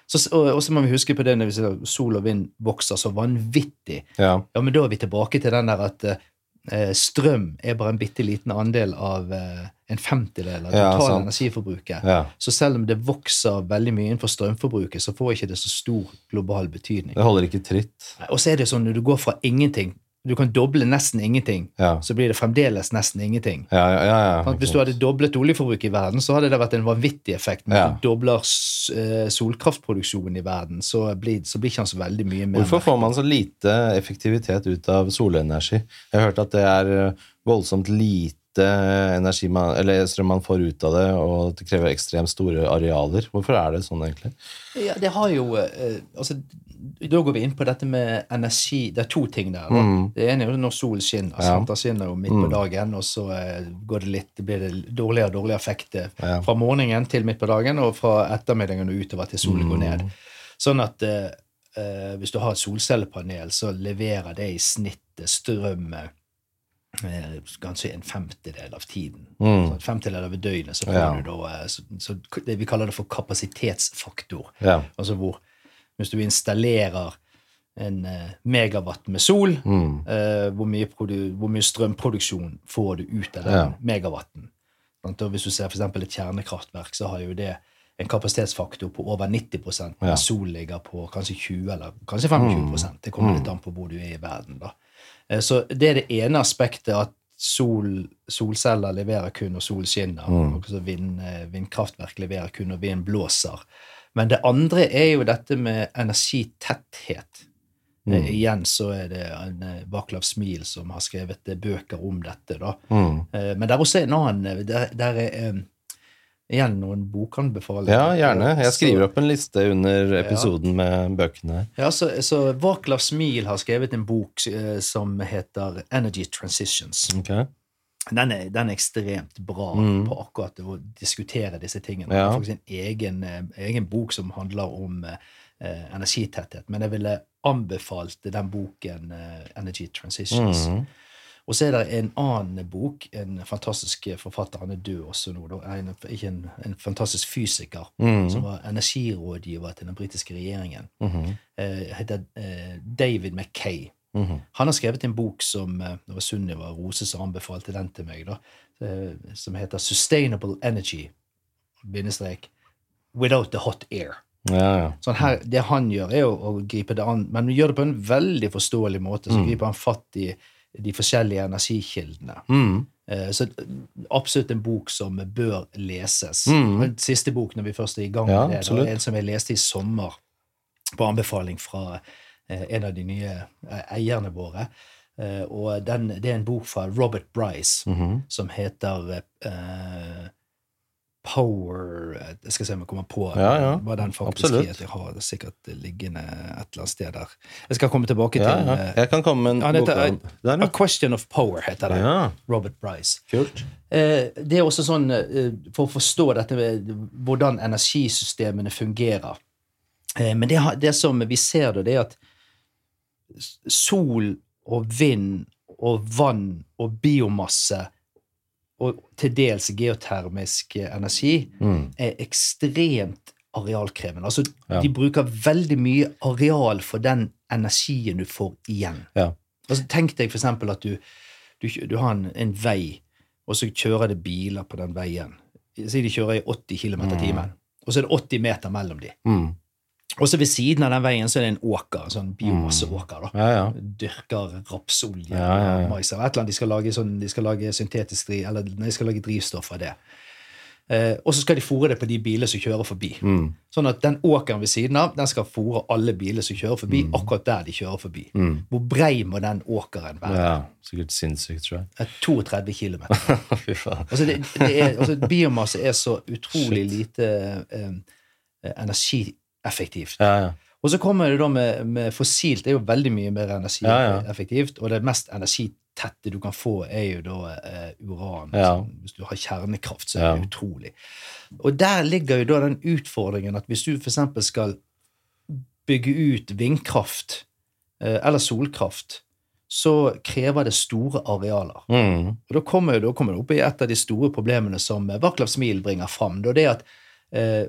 Så, og, og så må vi huske på det når vi sier sol og vind vokser så vanvittig. ja, Ja, men da er vi tilbake til den der at eh, strøm er bare en bitte liten andel av eh, en femtedel av det Ja, totale energiforbruket. ja. Så selv om det vokser veldig mye innenfor strømforbruket, så får ikke det så stor global betydning. Det holder ikke tritt. Og så er det sånn når du går fra ingenting Du kan doble nesten ingenting, Ja, så blir det fremdeles nesten ingenting. ja, ja. ja, ja. Hvis du hadde doblet oljeforbruket i verden, så hadde det vært en vanvittig effekt. Men du dobler eh, solkraftproduksjonen i verden, så blir, så blir ikke han så veldig mye mer Hvorfor får man så lite effektivitet ut av solenergi? Jeg har hørt at det er eh, voldsomt lite energi man, eller strøm man får ut av det, og det krever ekstremt store arealer. Hvorfor er det sånn, egentlig? Ja, det har jo eh, altså, Da går vi inn på dette med energi. Det er to ting der. Mm. Det ene er jo når solen skinner. Ja. sant? Det skinner jo midt på dagen, og så eh, går det litt, blir det dårligere og dårligere effekt eh, Ja. fra morgenen til midt på dagen, og fra ettermiddagen og utover til solen går Mm. ned. Sånn at eh, eh, hvis du har et solcellepanel, så leverer det i snitt strøm eh, kanskje en femtedel av tiden. Mm. En femtedel av døgnet så Ja. du da så, så det, Vi kaller det for kapasitetsfaktor. Ja. Altså hvor Hvis du installerer en eh, megawatt med sol, Mm. eh, hvor, mye hvor mye strømproduksjon får du ut av den Ja. megawatten? Og hvis du ser f.eks. et kjernekraftverk, så har jo det en kapasitetsfaktor på over 90 mens Ja. sol ligger på kanskje 20 eller kanskje 25 mm. Det kommer litt an på hvor du er i verden. da. Eh, Så det er det ene aspektet at sol, solceller leverer kun når sol skinner. og vind, eh, vindkraftverk leverer kun når vind blåser. Men det andre er jo dette med energitetthet. Eh, Igjen så er det en eh, Smil som har skrevet eh, bøker om dette. da. Mm. Eh, Men det er også en annen Der, der er igjen noen bokanbefalinger. ja, gjerne. Jeg skriver Så- opp en liste under episoden med bøkene ja, så, så Vaklav Smil har skrevet en bok som heter Energy Transitions. Ok. Den er, den er ekstremt bra Mm. på akkurat å diskutere disse tingene. Ja. Det er faktisk en egen, eh, egen bok som handler om eh, eh, energitetthet. Men jeg ville anbefalt den boken eh, Energy Transitions. Mm. Og så er det en annen bok, en fantastisk forfatter, han er død også nå, da. En, ikke en, en fantastisk fysiker, mm. som var energirådgiver til den britiske regjeringen. mm. Eh, heter eh, David Mackay. Mhm. Han har skrevet en bok som eh, det var Sunniva Rose som anbefalte den til meg, da, eh, som heter Sustainable Energy, bindestrek, Without the Hot Air. Ja, ja. Sånn her, Det han gjør, er å, å gripe det an, men gjør det på en veldig forståelig måte. Så griper han fatt i de forskjellige energikildene. Mm. Så absolutt en bok som bør leses. Mm. Siste bok når vi først er i gang Ja, med det. Det er en som jeg leste i sommer. på anbefaling fra en av de nye eh, eierne våre. Eh, og den, det er en bok fra Robert Bryce Mhm. som heter uh, Power eh, Jeg skal se om jeg kommer på Ja, ja. hva den faktisk Absolutt. heter. Jeg har det sikkert liggende et eller annet sted der. Jeg skal komme tilbake til ja. ja. Jeg kan komme med en Han heter boka- Der, A. Question of Power, heter den. Ja, Robert Bryce. kult. Eh, det er også sånn, eh, For å forstå dette med hvordan energisystemene fungerer eh, Men det, det som vi ser, da, det er at sol og vind og vann og biomasse og til dels geotermisk eh, energi Mm. er ekstremt arealkrevende. Altså, Ja. De bruker veldig mye areal for den energien du får igjen. Ja. Altså, tenk deg eksempel at du, du, du har en, en vei, og så kjører det biler på den veien. Si de kjører i 80 km i timen, og så er det 80 meter mellom dem. Mm. Og så ved siden av den veien så er det en åker, sånn biomasseåker. da. Ja, ja. Dyrker rapsolje Ja, ja, ja. mais eller et eller annet. De skal lage, sånn, de skal lage syntetisk eller de skal lage drivstoff av det. Eh, og så skal de fôre det på de bilene som kjører forbi. Mm. Sånn at den åkeren ved siden av den skal fôre alle biler som kjører forbi, akkurat der de kjører forbi. Mm. Hvor brei må den åkeren være? ja. Sikkert sinnssykt, tror jeg. Eh, 32 km. Fy faen. Altså, det, det er, altså, biomasse er så utrolig lite eh, energieffektivt. Ja, ja. Og så kommer det da med, med fossilt. Det er jo veldig mye mer energieffektivt. Og det mest energitette du kan få, er jo da eh, uran. Ja. Altså, hvis du har kjernekraft, så er Ja. det utrolig. Og der ligger jo da den utfordringen at hvis du f.eks. skal bygge ut vindkraft eh, eller solkraft, så krever det store arealer. Mm. Og da kommer, da kommer det opp i et av de store problemene som Vaklav Smil bringer fram. Da, det at eh,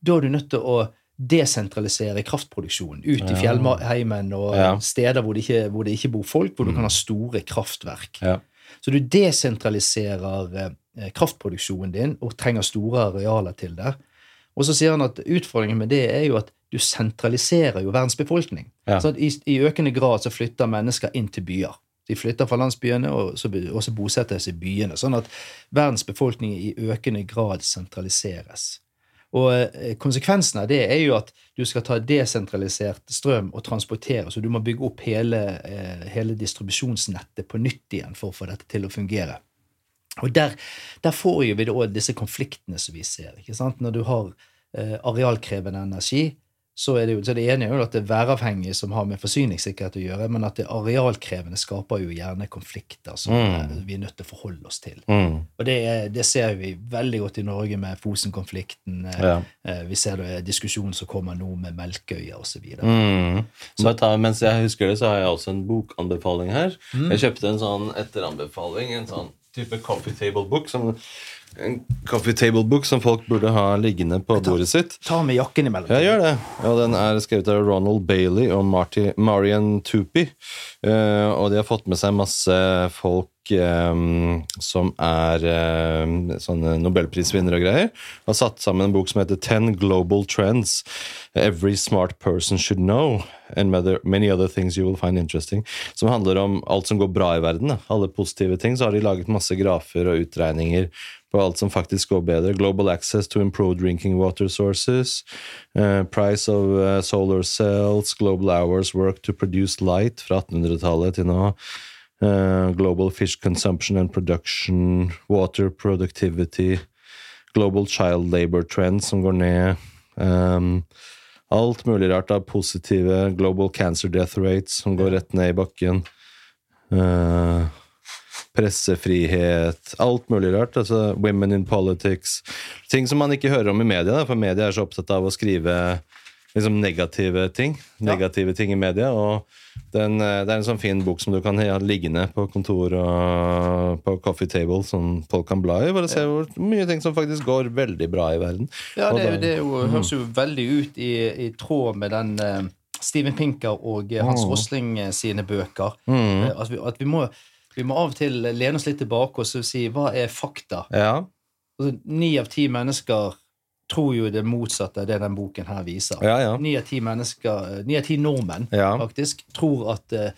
da er du nødt til å desentralisere kraftproduksjonen ut i fjellheimen og Ja. steder hvor det, ikke, hvor det ikke bor folk, hvor du kan ha store kraftverk. Ja. Så du desentraliserer eh, kraftproduksjonen din og trenger store arealer til der. Og så sier han at utfordringen med det er jo at du sentraliserer jo verdens befolkning. Ja. Så i, I økende grad så flytter mennesker inn til byer. De flytter fra landsbyene og så, og så bosetter de seg i byene. Sånn at verdens befolkning i økende grad sentraliseres. Og eh, konsekvensen av det er jo at du skal ta desentralisert strøm og transportere, så du må bygge opp hele, eh, hele distribusjonsnettet på nytt igjen for å få dette til å fungere. Og der, der får vi da disse konfliktene som vi ser. Når du har eh, arealkrevende energi, så er det jo, så det ene er jo at det er væravhengig som har med forsyningssikkerhet å gjøre, men at det arealkrevende skaper jo gjerne konflikter som Mm. eh, vi er nødt til å forholde oss til. Mm. Og det, er, det ser vi veldig godt i Norge med Fosen-konflikten. eh, Ja. eh, Vi ser det diskusjonen som kommer nå med Melkøya osv. Mm. Mm. Ta, mens jeg husker det, så har jeg også en bokanbefaling her. Jeg kjøpte en sånn etteranbefaling, en sånn type coffee table book. Som, en coffee table book som folk burde ha liggende på bordet sitt. Ta med jakken imellom. Ja, gjør det. Og den er skrevet av Ronald Bailey og Marty, Marian Tupi. Uh, og de har fått med seg masse folk um, som er um, sånne nobelprisvinnere og greier. Har satt sammen en bok som heter Ten Global Trends Every Smart Person Should Know. And many other things you will find interesting. Som handler om alt som går bra i verden. Da. Alle positive ting. Så har de laget masse grafer og utregninger på alt som faktisk går bedre. Global access to improved drinking water sources. Uh, price of uh, solar cells. Global hours work to produce light fra 1800-tallet til nå. Uh, global fish consumption and production. Water productivity. Global child labor trends som går ned. Um, alt mulig rart av positive global cancer death rates som går rett ned i bakken. Eh, pressefrihet, alt mulig rart. Altså women in politics. Ting som man ikke hører om i media, da, for media er så opptatt av å skrive liksom negative ting. Negative ting i media. Og den, eh, det er en sånn fin bok som du kan ha liggende på kontor og på coffee table, som folk kan bla i, for å se hvor mye ting som faktisk går veldig bra i verden. Ja, det, da- det jo, høres jo veldig ut i, i tråd med den uh, Steven Pinker og eh, Hans Mm. Rosling sine bøker. Mm. At vi, at vi, må, vi må av og til lene oss litt tilbake og si hva er fakta? Ja, Altså, Ni av ti mennesker tror jo det motsatte av det den boken her viser. ja, ja. Ni av ti mennesker, eh, ni av ti nordmenn Ja. faktisk tror at eh,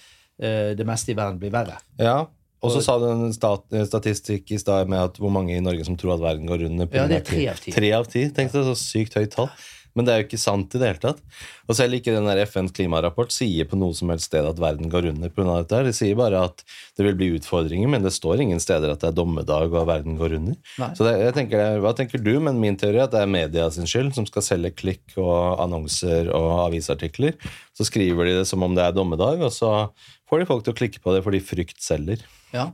det meste i verden blir verre. Ja, og så sa du en stat, statistikk i stad med at hvor mange i Norge som tror at verden går under. på Ja, det er tre av ti. Tre av ti, tenkte jeg, så sykt høyt tall. Men det er jo ikke sant i det hele tatt. Og selv ikke den der FNs klimarapport sier på noe som helst sted at verden går under pga. dette. her. De sier bare at det vil bli utfordringer, men det står ingen steder at det er dommedag og at verden går under. Nei. Så det, jeg tenker, Hva tenker du? Men min teori er at det er media sin skyld, som skal selge klikk og annonser og avisartikler. Så skriver de det som om det er dommedag, og så får de folk til å klikke på det fordi frykt selger. Ja.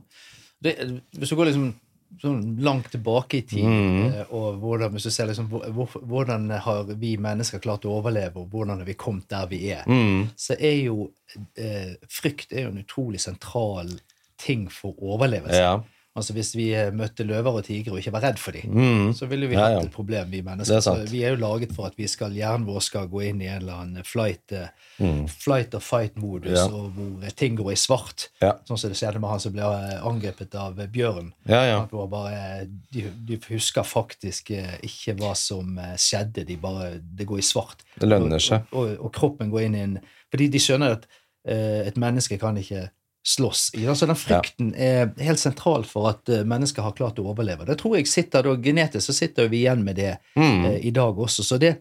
Det, hvis du går liksom sånn langt tilbake i tid, Mm. eh, og hvordan, hvis du ser liksom, hvor, hvor- hvordan har vi mennesker klart å overleve, og hvordan har vi kommet der vi er, Mm. så er jo eh, frykt er jo en utrolig sentral ting for overlevelse. Ja. Altså Hvis vi eh, møtte løver og tigre og ikke var redd for dem, Mm. så ville vi Ja, hatt et problem, vi mennesker. er Så vi er jo laget for at vi skal, hjernen vår skal gå inn i en eller annen flight, eh, Mm. flight or fight-modus, Ja. og hvor eh, ting går i svart. Ja. Sånn som det skjedde med han som ble angrepet av bjørn. Ja, ja. At bare, de, de husker faktisk ikke hva som skjedde, de bare, det går i svart. Det lønner seg. Og, og, og kroppen går inn i en Fordi de skjønner at uh, et menneske kan ikke slåss. i. Så den frykten er helt sentral for at eh, mennesker har klart å overleve. Det tror jeg sitter da Genetisk så sitter vi igjen med det Mm. eh, i dag også. Så det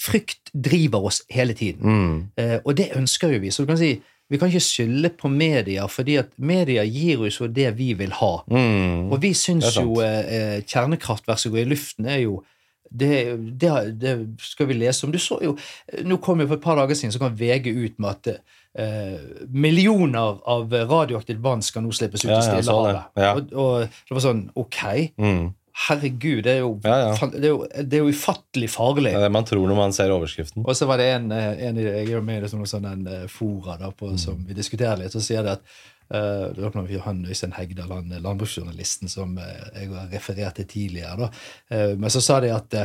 frykt driver oss hele tiden. Mm. Eh, og det ønsker jo vi. Så du kan si vi kan ikke skylde på media, fordi at media gir oss jo det vi vil ha. Mm. Og vi syns jo eh, kjernekraftverk som går i luften, er jo det, det, det skal vi lese om. Du så jo, Nå kom jo For et par dager siden så kom VG ut med at eh, millioner av radioaktivt vann skal nå slippes ut Ja, i. Stillehavet. Ja. Og, og det var sånn Ok, Mm. herregud, det er jo. Det er jo, det er jo ufattelig farlig. Det er det man tror når man ser overskriften. Og så var det en, eh, en jeg er med i det sånn en eh, fora da, på, som vi diskuterer litt, så sier det at Uh, det var han Øystein Hegdal, han landbruksjournalisten som uh, jeg har referert til tidligere, da. Uh, men så sa de at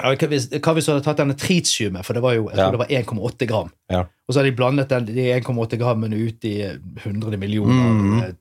hva, hvis, hva hvis du hadde tatt denne tritiumet, for det var jo jeg Ja. det var 1,8 gram, Ja. og så har de blandet den, de 1,8 grammene ut i eh, 100 millioner Mhm. eh,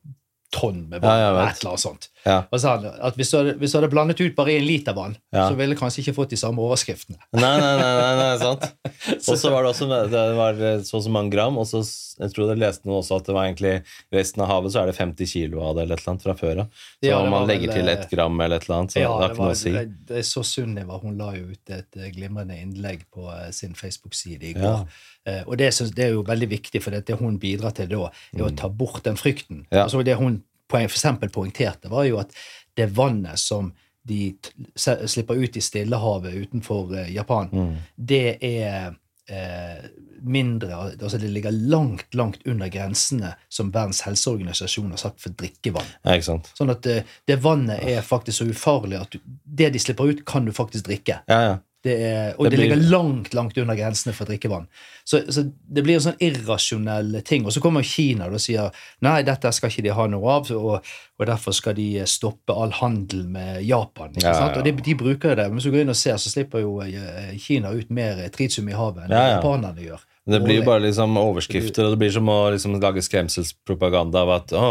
tonn med Ja, vann, jeg et eller annet sånt. Ja. Og sa han at hvis du, hadde, hvis du hadde blandet ut bare en liter vann, Ja. så ville du kanskje ikke fått de samme overskriftene. Nei, nei, nei, nei, nei sant. Og så var det også det var så og så mange gram, og så jeg tror jeg leste noe også at det var egentlig resten av havet så er det 50 kilo av det eller et eller annet fra før av. Så Ja, om man legger vel, til eh, ett gram eller et eller annet, så Ja, det har ikke noe å si. det, er så Sunniva. Hun la jo ut et eh, glimrende innlegg på eh, sin Facebook-side i går. Eh, og det, det er jo veldig viktig, for det, det hun bidrar til da, er å ta bort den frykten. Mm. Altså det hun eksempel poengterte, var jo at det vannet som de slipper ut i Stillehavet utenfor eh, Japan, Mm. det er eh, mindre altså Det ligger langt, langt under grensene som Verdens helseorganisasjon har satt for drikkevann. Ja. Sånn at eh, det vannet er faktisk så ufarlig at du, det de slipper ut, kan du faktisk drikke. Ja, ja. Det er, og Det det, ligger langt langt under grensene for drikkevann. Så, så det blir en sånn irrasjonell ting. Og så kommer Kina og sier nei, dette skal ikke de ha noe av, og, og derfor skal de stoppe all handel med Japan. Ja, sant? ja. Og de, de bruker det. Men hvis du går inn og ser, så slipper jo eh, Kina ut mer tritium i havet enn Ja, ja. japanerne gjør. Det blir jo bare liksom overskrifter, og det blir som å liksom lage skremselspropaganda av at å,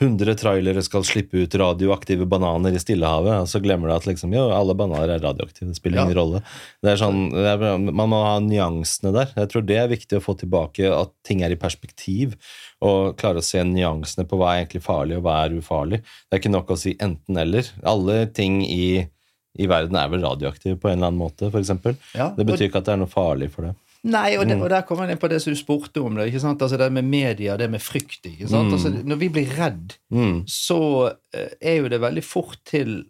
100 trailere skal slippe ut radioaktive bananer i Stillehavet, og så glemmer du at liksom, jo, alle bananer er radioaktive. Det spiller Ja. ingen rolle. Det sånn, er, man må ha nyansene der. Jeg tror det er viktig å få tilbake at ting er i perspektiv, og klare å se nyansene på hva er egentlig farlig, og hva er ufarlig. Det er ikke nok å si enten-eller. Alle ting i, i verden er vel radioaktive på en eller annen måte, f.eks. Ja, Det betyr ikke at det er noe farlig for det. Nei, og, det, Mm. og der kommer jeg inn på det som du spurte om. Det? Altså det med media, det med frykt. Mm. Altså, når vi blir redd, Mm. så eh, er jo det veldig fort til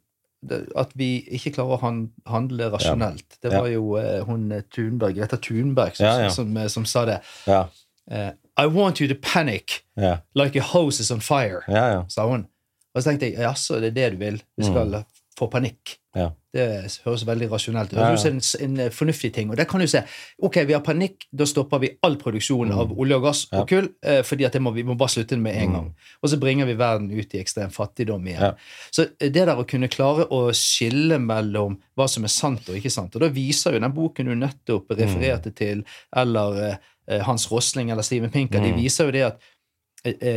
at vi ikke klarer å handle rasjonelt. Det var jo eh, hun eh, Thunberg, Greta Thunberg som, Ja, ja. Som, som sa det. Ja, Uh, I want you to panic ja, like a hose is on fire, ja. ja. sa hun. Og så tenkte jeg jaså, det er det du vil? Du skal få panikk. Mm. Ja. Det høres veldig rasjonelt ut. Det høres en, en eh, fornuftig ting. Og der kan du se ok, vi har panikk, da stopper vi all produksjon av olje og gass Mm. Ja. og kull. Eh, fordi at må, vi må bare slutte med en Mm. gang. Og så bringer vi verden ut i ekstrem fattigdom igjen. Ja. Så eh, det der å kunne klare å skille mellom hva som er sant og ikke sant, og da viser jo den boken du nettopp refererte til, eller Hans Rosling eller Steven Pinker, de Mm. viser jo det at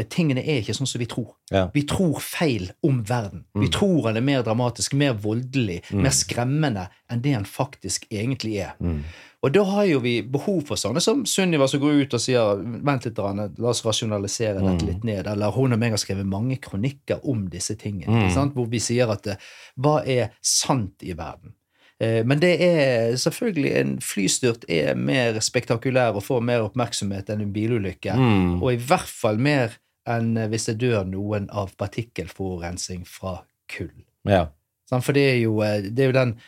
tingene er ikke sånn som vi tror. Ja. Vi tror feil om verden. Vi Mm. tror den er mer dramatisk, mer voldelig, mer skremmende enn det den faktisk egentlig er. Mm. Og da har jo vi behov for sånne som Sunniva som går ut og sier vent litt, Rane, la oss rasjonalisere dette Mm. litt ned. Eller hun og meg har skrevet mange kronikker om disse tingene. Mm. sant? Hvor vi sier at eh, hva er sant i verden? Eh, Men det er selvfølgelig en flystyrt er mer spektakulær og får mer oppmerksomhet enn en bilulykke. Mm. Og i hvert fall mer enn eh, hvis det dør noen av partikkelforurensning fra kull. Ja. For det er jo, eh, det er jo den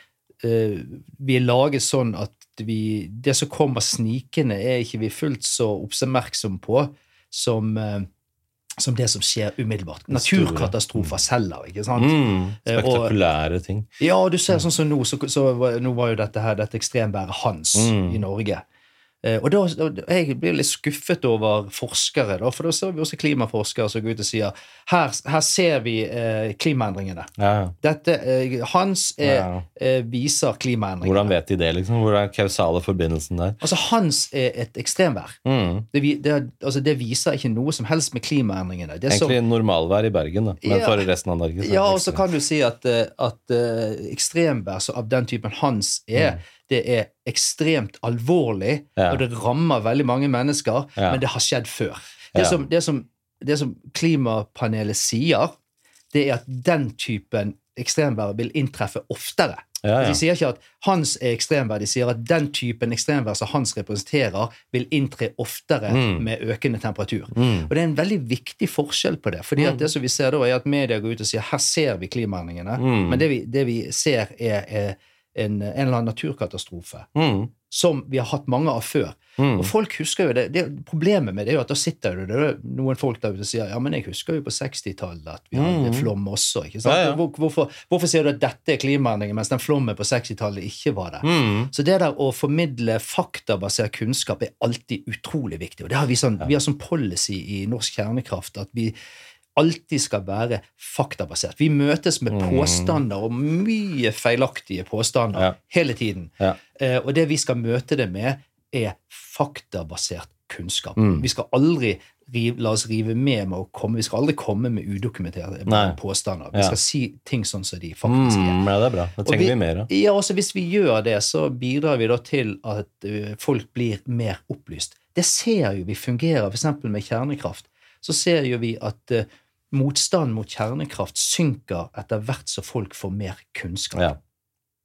Vi er laget sånn at vi Det som kommer snikende, er ikke vi fullt så oppmerksom på som, som det som skjer umiddelbart. Naturkatastrofer selger, ikke sant? Mm. Eh, Spektakulære ting. Ja, du ser sånn som nå, så, så nå var jo dette her, dette ekstremværet Hans Mm. i Norge. Eh, og da, Jeg blir litt skuffet over forskere, da, for da ser vi også klimaforskere som går ut og sier her, her ser vi eh, klimaendringene. Ja. Dette, eh, Hans er, Ja. eh, viser klimaendringene. Hvordan vet de det, liksom? Hvor er kausale forbindelsen der? Altså, Hans er et ekstremvær. Mm. Det, det, altså, det viser ikke noe som helst med klimaendringene. Det er så- Egentlig normalvær i Bergen, da. men Ja. for resten av Norge. Ja, og så kan du si at, eh, at eh, ekstremvær så av den typen Hans er, det er ekstremt alvorlig, Mm. Ja. og det rammer veldig mange mennesker, Ja. men det har skjedd før. Det, Ja. som, det, som, det som klimapanelet sier, det er at den typen ekstremvær vil inntreffe oftere. De sier ikke at hans er ekstremvær, de sier at den typen ekstremvær som hans representerer, vil inntre oftere Mm. med økende temperatur. Mm. Og det er en veldig viktig forskjell på det. fordi at det som vi ser da, er at media går ut og sier her ser vi klimaendringene, Mm. men det vi, det vi ser, er, er en, en eller annen naturkatastrofe Mm. som vi har hatt mange av før. Mm. Og folk husker jo det, det Problemet med det er jo at da sitter det, det er noen folk der ute og sier ja, men jeg husker jo på 60-tallet at vi hadde Mm. flom også. ikke sant? Ja, ja. Hvor, hvorfor, hvorfor sier du at dette er klimaendringer, mens den flommen på 60-tallet ikke var det? Mm. Så det der å formidle faktabasert kunnskap er alltid utrolig viktig. Og det har vi, sånn, vi har sånn policy i norsk kjernekraft at vi alltid skal være faktabasert. Vi møtes med Mm. påstander, og mye feilaktige påstander, Ja. hele tiden. Ja. Eh, og det vi skal møte det med, er faktabasert kunnskap. Mm. Vi skal aldri rive, la oss rive med med å komme Vi skal aldri komme med udokumenterte påstander. Vi Ja. skal si ting sånn som de faktisk er. Mm. Ja, det er bra. Det Og trenger vi mer av. Ja, også Hvis vi gjør det, så bidrar vi da til at uh, folk blir mer opplyst. Det ser jo vi fungerer, f.eks. med kjernekraft. Så ser jo vi at uh, motstand mot kjernekraft synker etter hvert som folk får mer kunnskap. Ja.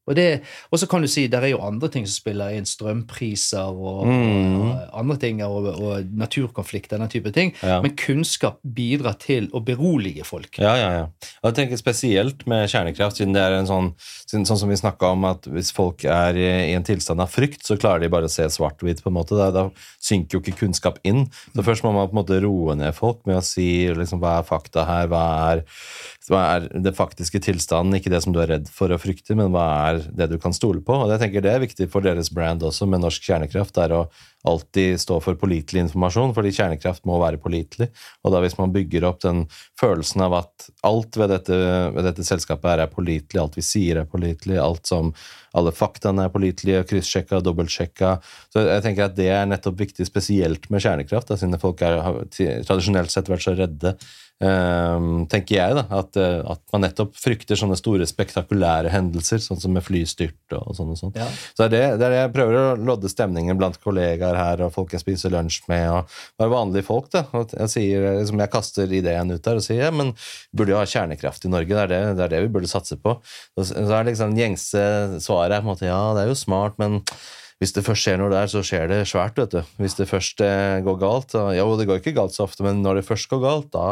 Og, det, og så kan du si det er jo andre ting som spiller inn, strømpriser og, Mm. og andre ting, og, og naturkonflikter, den type ting. Ja. Men kunnskap bidrar til å berolige folk. Ja, ja, ja. Og jeg tenker spesielt med kjernekraft, siden det er en sånn, sånn som vi snakka om, at hvis folk er i, en tilstand av frykt, så klarer de bare å se svart-hvitt, på en måte. Da, da synker jo ikke kunnskap inn. Så først må man på en måte roe ned folk med å si liksom, hva er fakta her, hva er, hva er det faktiske tilstanden, ikke det som du er redd for å frykte, men hva er det du kan stole på. Og jeg tenker det er viktig for deres brand også, med norsk kjernekraft, det er å alltid stå for pålitelig informasjon, fordi kjernekraft må være pålitelig. Og da hvis man bygger opp den følelsen av at alt ved dette, ved dette selskapet her er pålitelig, alt vi sier er pålitelig, alt som alle faktaene er pålitelige, kryssjekka, dobbeltsjekka. Så jeg tenker at det er nettopp viktig, spesielt med kjernekraft, da, siden folk har tradisjonelt sett vært så redde. Ehm, tenker jeg da, at, eh, at man nettopp frykter sånne store spektakulære hendelser, sånn som med flystyrt og sånn og sånn. Ja. Så det er det, det er det jeg prøver å lodde stemningen blant kollegaer her, og folk jeg spiser lunsj med, og bare vanlige folk. da. Og jeg, sier, liksom, jeg kaster ideen ut der og sier ja, men burde jo ha kjernekraft i Norge, det er det, det, er det vi burde satse på. Så så er liksom gjengse svaret på en måte ja, det er jo smart, men hvis det først skjer noe der, så skjer det svært. vet du. Hvis det først eh, går galt så, Jo, det går ikke galt så ofte, men når det først går galt, da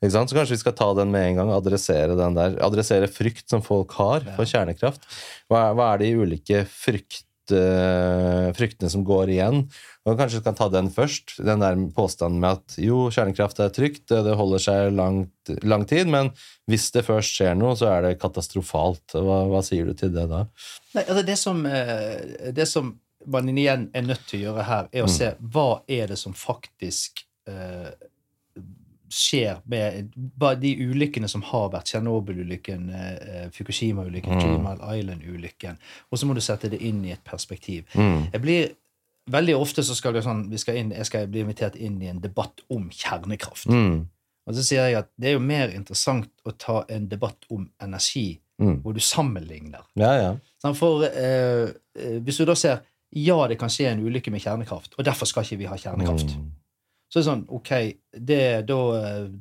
ikke sant? Så kanskje vi skal ta den med en gang, adressere den der, adressere frykt som folk har for kjernekraft. Hva, er- hva er de ulike frykt, eh, fryktene som går igjen? Og kanskje du kan ta den først, den der påstanden med at jo, kjernekraft er trygt, det holder seg langt, lang tid, men hvis det først skjer noe, så er det katastrofalt. Hva, hva sier du til det da? Nei, altså det som, eh, det som man igjen er nødt til å gjøre her, Mm. er å se hva er det som faktisk eh, skjer med de ulykkene som har vært. Tsjernobyl-ulykken, eh, Fukushima-ulykken, Mm. Island-ulykken. Og så må du sette det inn i et perspektiv. Mm. Jeg blir Veldig ofte så skal sånn, vi skal inn, jeg skal bli invitert inn i en debatt om kjernekraft. Mm. Og så sier jeg at det er jo mer interessant å ta en debatt om energi, Mm. hvor du sammenligner. Ja, ja. Sånn, For eh, eh, hvis du da ser ja, det kan skje en ulykke med kjernekraft, og derfor skal ikke vi ha kjernekraft, Mm. Så er det sånn ok, det, da,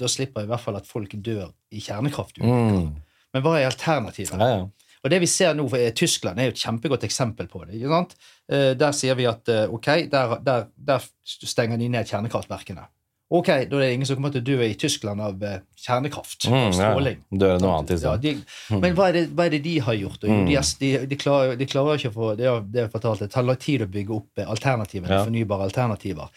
da slipper jeg i hvert fall at folk dør i kjernekraftulykker. Mm. Men hva er alternativet? Ja, ja. Og det vi ser nå, for Tyskland er jo et kjempegodt eksempel på det. ikke sant? Eh, Der sier vi at eh, ok, der, der, der stenger de ned kjernekraftverkene. Ok, da er det ingen som kommer til å dø i Tyskland av eh, kjernekraft Mm, ja. stråling. Dør noe annet i Ja, de, men hva er, det, hva er det de har gjort? Mm. de, er- de, de, klarer, de klarer ikke å få Det er det er fortalt, det tar tid å bygge opp eh, alternativene, Ja. fornybare alternativer.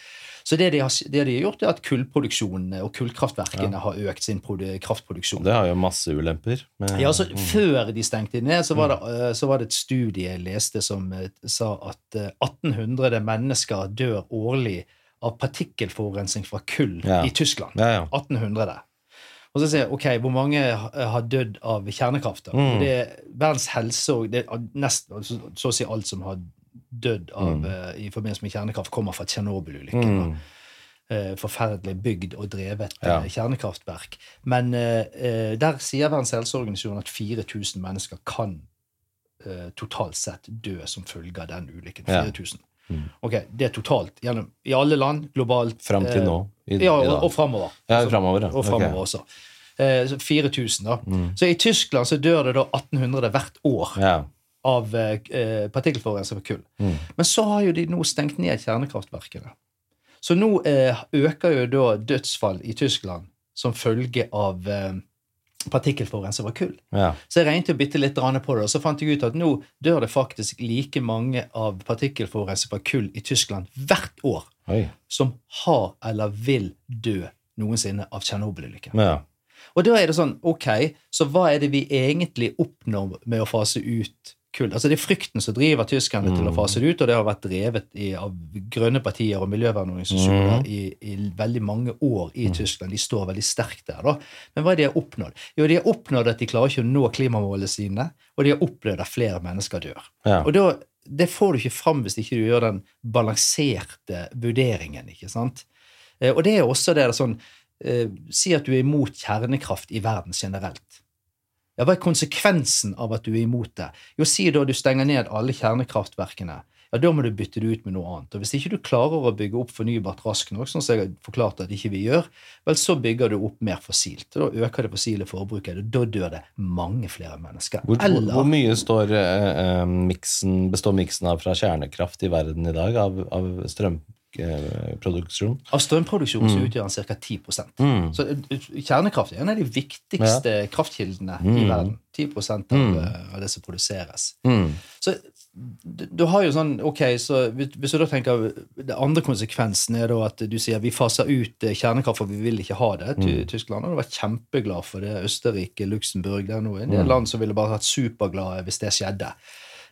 Så det de, har, det de har gjort, er at kullproduksjonen og kullkraftverkene har økt sin kraftproduksjon. Det har jo masse ulemper. med- Ja, altså Mm. Før de stengte ned, så var det, eh, så var det et studie jeg leste som eh, sa at eh, 1800 mennesker dør årlig av partikkelforurensning fra kull Ja. i Tyskland. Ja, ja. 1800. Og så sier jeg, ok, hvor mange har dødd av kjernekraft? Mm. Det er Verdens helse og det er nesten, så, så å si alt som har dødd av, Mm. eh, i forbindelse med kjernekraft, kommer fra Tsjernobyl-ulykken. Mm. eh, forferdelig bygd og drevet Ja. eh, kjernekraftverk. Men der sier Verdens helseorganisasjon at 4000 mennesker kan totalt sett dø som følge av den ulykken. Ja. 4000. Mm. Ok, Det er totalt gjennom, i alle land, globalt. Fram til nå. I, Ja, og, og framover. Ja, Altså, framover, ja. og fremover okay. også. Eh, 4000, da. Mm. Så i Tyskland så dør det da 1800 hvert år Ja. Av eh, eh, partikkelforurensning fra kull. Mm. Men så har jo de nå stengt ned kjernekraftverkene. Så nå eh, øker jo da dødsfall i Tyskland som følge av eh, partikkelforurensning fra kull. ja. Så jeg regnet jo bitte litt på det, og så fant jeg ut at nå dør det faktisk like mange av partikkelforurenser fra kull i Tyskland hvert år Oi. som har eller vil dø noensinne av Tsjernobyl-ulykken. Ja. Og da er det sånn, ok, så hva er det vi egentlig oppnår med å fase ut kull? Altså Det er frykten som driver tyskerne til å Mm. fase det ut, og det har vært drevet i, av grønne partier og miljøvernorganisasjoner Mm. i, i veldig mange år i Tyskland. De står veldig sterkt der. da. Men hva er det de har oppnådd? Jo, de har oppnådd at de klarer ikke å nå klimamålene sine, og de har opplevd at flere mennesker dør. Ja. Og da, det får du ikke fram hvis ikke du gjør den balanserte vurderingen. ikke sant? Eh, Og det er også det, sånn, eh, Si at du er imot kjernekraft i verden generelt. Ja, Hva er konsekvensen av at du er imot det? Jo, Si da du stenger ned alle kjernekraftverkene. Ja, Da må du bytte det ut med noe annet. Og Hvis ikke du klarer å bygge opp fornybart raskt nok, sånn som jeg har forklart at ikke vi gjør, vel, så bygger du opp mer fossilt. Og Da øker det fossile forbruket. og Da dør det mange flere mennesker. Hvor, Eller hvor mye står, eh, eh, miksen, består miksen av fra kjernekraft i verden i dag, av, av strømproduksjon? Av strømproduksjon så Mm. utgjør den ca. 10 Mm. Så kjernekraft er en av de viktigste kraftkildene i Mm. verden. 10 av, Mm. eh, av det som produseres. Mm. Så du, har jo sånn Ok, så hvis du da tenker Det andre konsekvensen er da at du sier vi faser ut eh, kjernekraft, for vi vil ikke ha det. Mm. Tyskland hadde vært kjempeglad for det. Østerrike, Luxembourg Det er noe, en del Mm. land som ville bare vært superglade hvis det skjedde.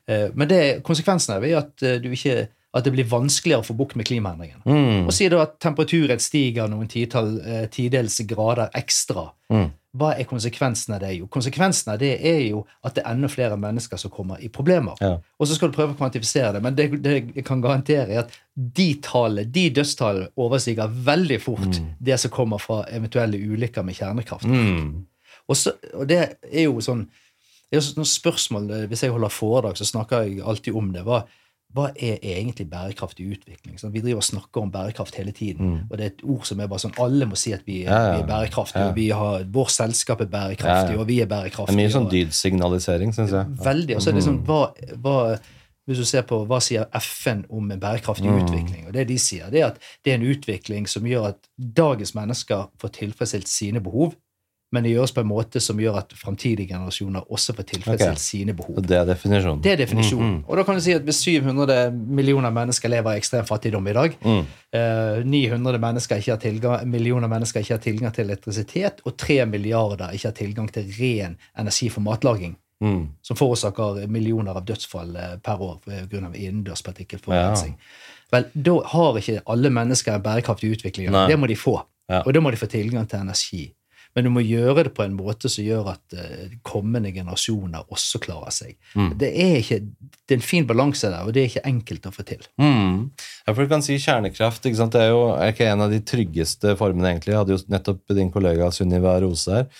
Eh, Men det, konsekvensen er at, du ikke, at det blir vanskeligere å få bukt med klimaendringene. Mm. Og si da at temperaturen stiger noen titall, eh, tidels grader ekstra. Mm. Hva er konsekvensen av det? Jo, konsekvensen av det er jo at det er enda flere mennesker som kommer i problemer. Ja. Og så skal du prøve å kvantifisere det, men det, det jeg kan garantere er at de tallene, de dødstallene overstiger veldig fort Mm. det som kommer fra eventuelle ulykker med kjernekraft. Mm. Og, så, og det er jo sånn det er jo sånn spørsmål, eh, Hvis jeg holder foredrag, så snakker jeg alltid om det. Hva, hva er egentlig bærekraftig utvikling? Sånn, vi driver og snakker om bærekraft hele tiden. Mm. Og det er et ord som er bare sånn Alle må si at vi, Ja, ja. vi er bærekraftige. Ja. og vi har, Vår selskap er bærekraftig, og vi er bærekraftige. Det er mye sånn dydsignalisering, syns jeg. Veldig. Og så er det liksom, Mm. hva, hva, hvis du ser på hva sier FN om en bærekraftig Mm. utvikling, og det de sier, det er at det er en utvikling som gjør at dagens mennesker får tilfredsstilt sine behov, men det gjøres på en måte som gjør at framtidige generasjoner også får tilfredsstilt okay. sine behov. Og det er definisjonen. Det er definisjonen. Mm, Og da kan du si at hvis 700 millioner mennesker lever i ekstrem fattigdom i dag, mm. eh, 900 mennesker ikke har tilgang, millioner mennesker ikke har tilgang til elektrisitet, og 3 milliarder ikke har tilgang til ren energi for matlaging, Mm. som forårsaker millioner av dødsfall eh, per år pga. innendørs partikkelforurensning. Vel, da har ikke alle mennesker en bærekraftig utvikling. Nei. Det må de få. Ja. Og da må de få tilgang til energi. Men du må gjøre det på en måte som gjør at eh, kommende generasjoner også klarer seg. Mm. Det, er ikke, det er en fin balanse der, og det er ikke enkelt å få til. Mm. Ja, for du kan si kjernekraft. Ikke sant? Det er jo er ikke en av de tryggeste formene, egentlig. Jeg hadde jo nettopp din kollega Sunniva Rose her.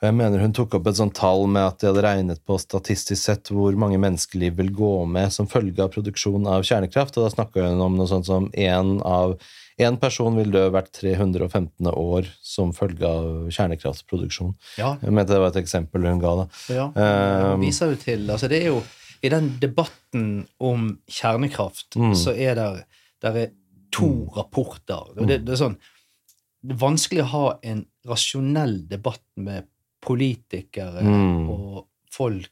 Og Jeg mener Hun tok opp et sånt tall med at de hadde regnet på statistisk sett hvor mange menneskeliv vil gå med som følge av produksjon av kjernekraft. og Da snakka hun om noe sånt som én av én person vil dø hvert 315. år som følge av kjernekraftproduksjon. Ja, Jeg mente det var et eksempel hun ga. da. ja. Um, Det viser jo til altså Det er jo I den debatten om kjernekraft Mm. så er det der er to rapporter. Og det, det er sånn Det er vanskelig å ha en rasjonell debatt med politikere Mm. og folk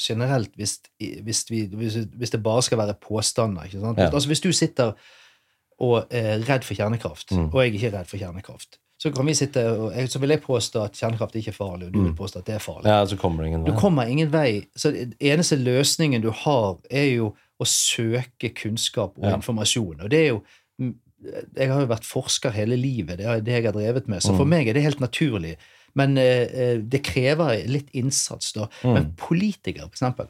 generelt hvis, hvis, vi, hvis, det bare skal være påstander. Ja. Altså Hvis du sitter og er redd for kjernekraft, Mm. og jeg er ikke redd for kjernekraft, så kan vi sitte og, jeg- så vil jeg påstå at kjernekraft ikke er farlig, og du vil påstå at det er farlig. Ja, så kommer det ingen Du vei. kommer ingen vei. Så den eneste løsningen du har, er jo å søke kunnskap og Ja. informasjon. Og det er jo Jeg har jo vært forsker hele livet. Det er det jeg har drevet med. Så for Mm. meg er det helt naturlig. Men eh, eh, det krever litt innsats, da. Mm. Men politikere, for eksempel.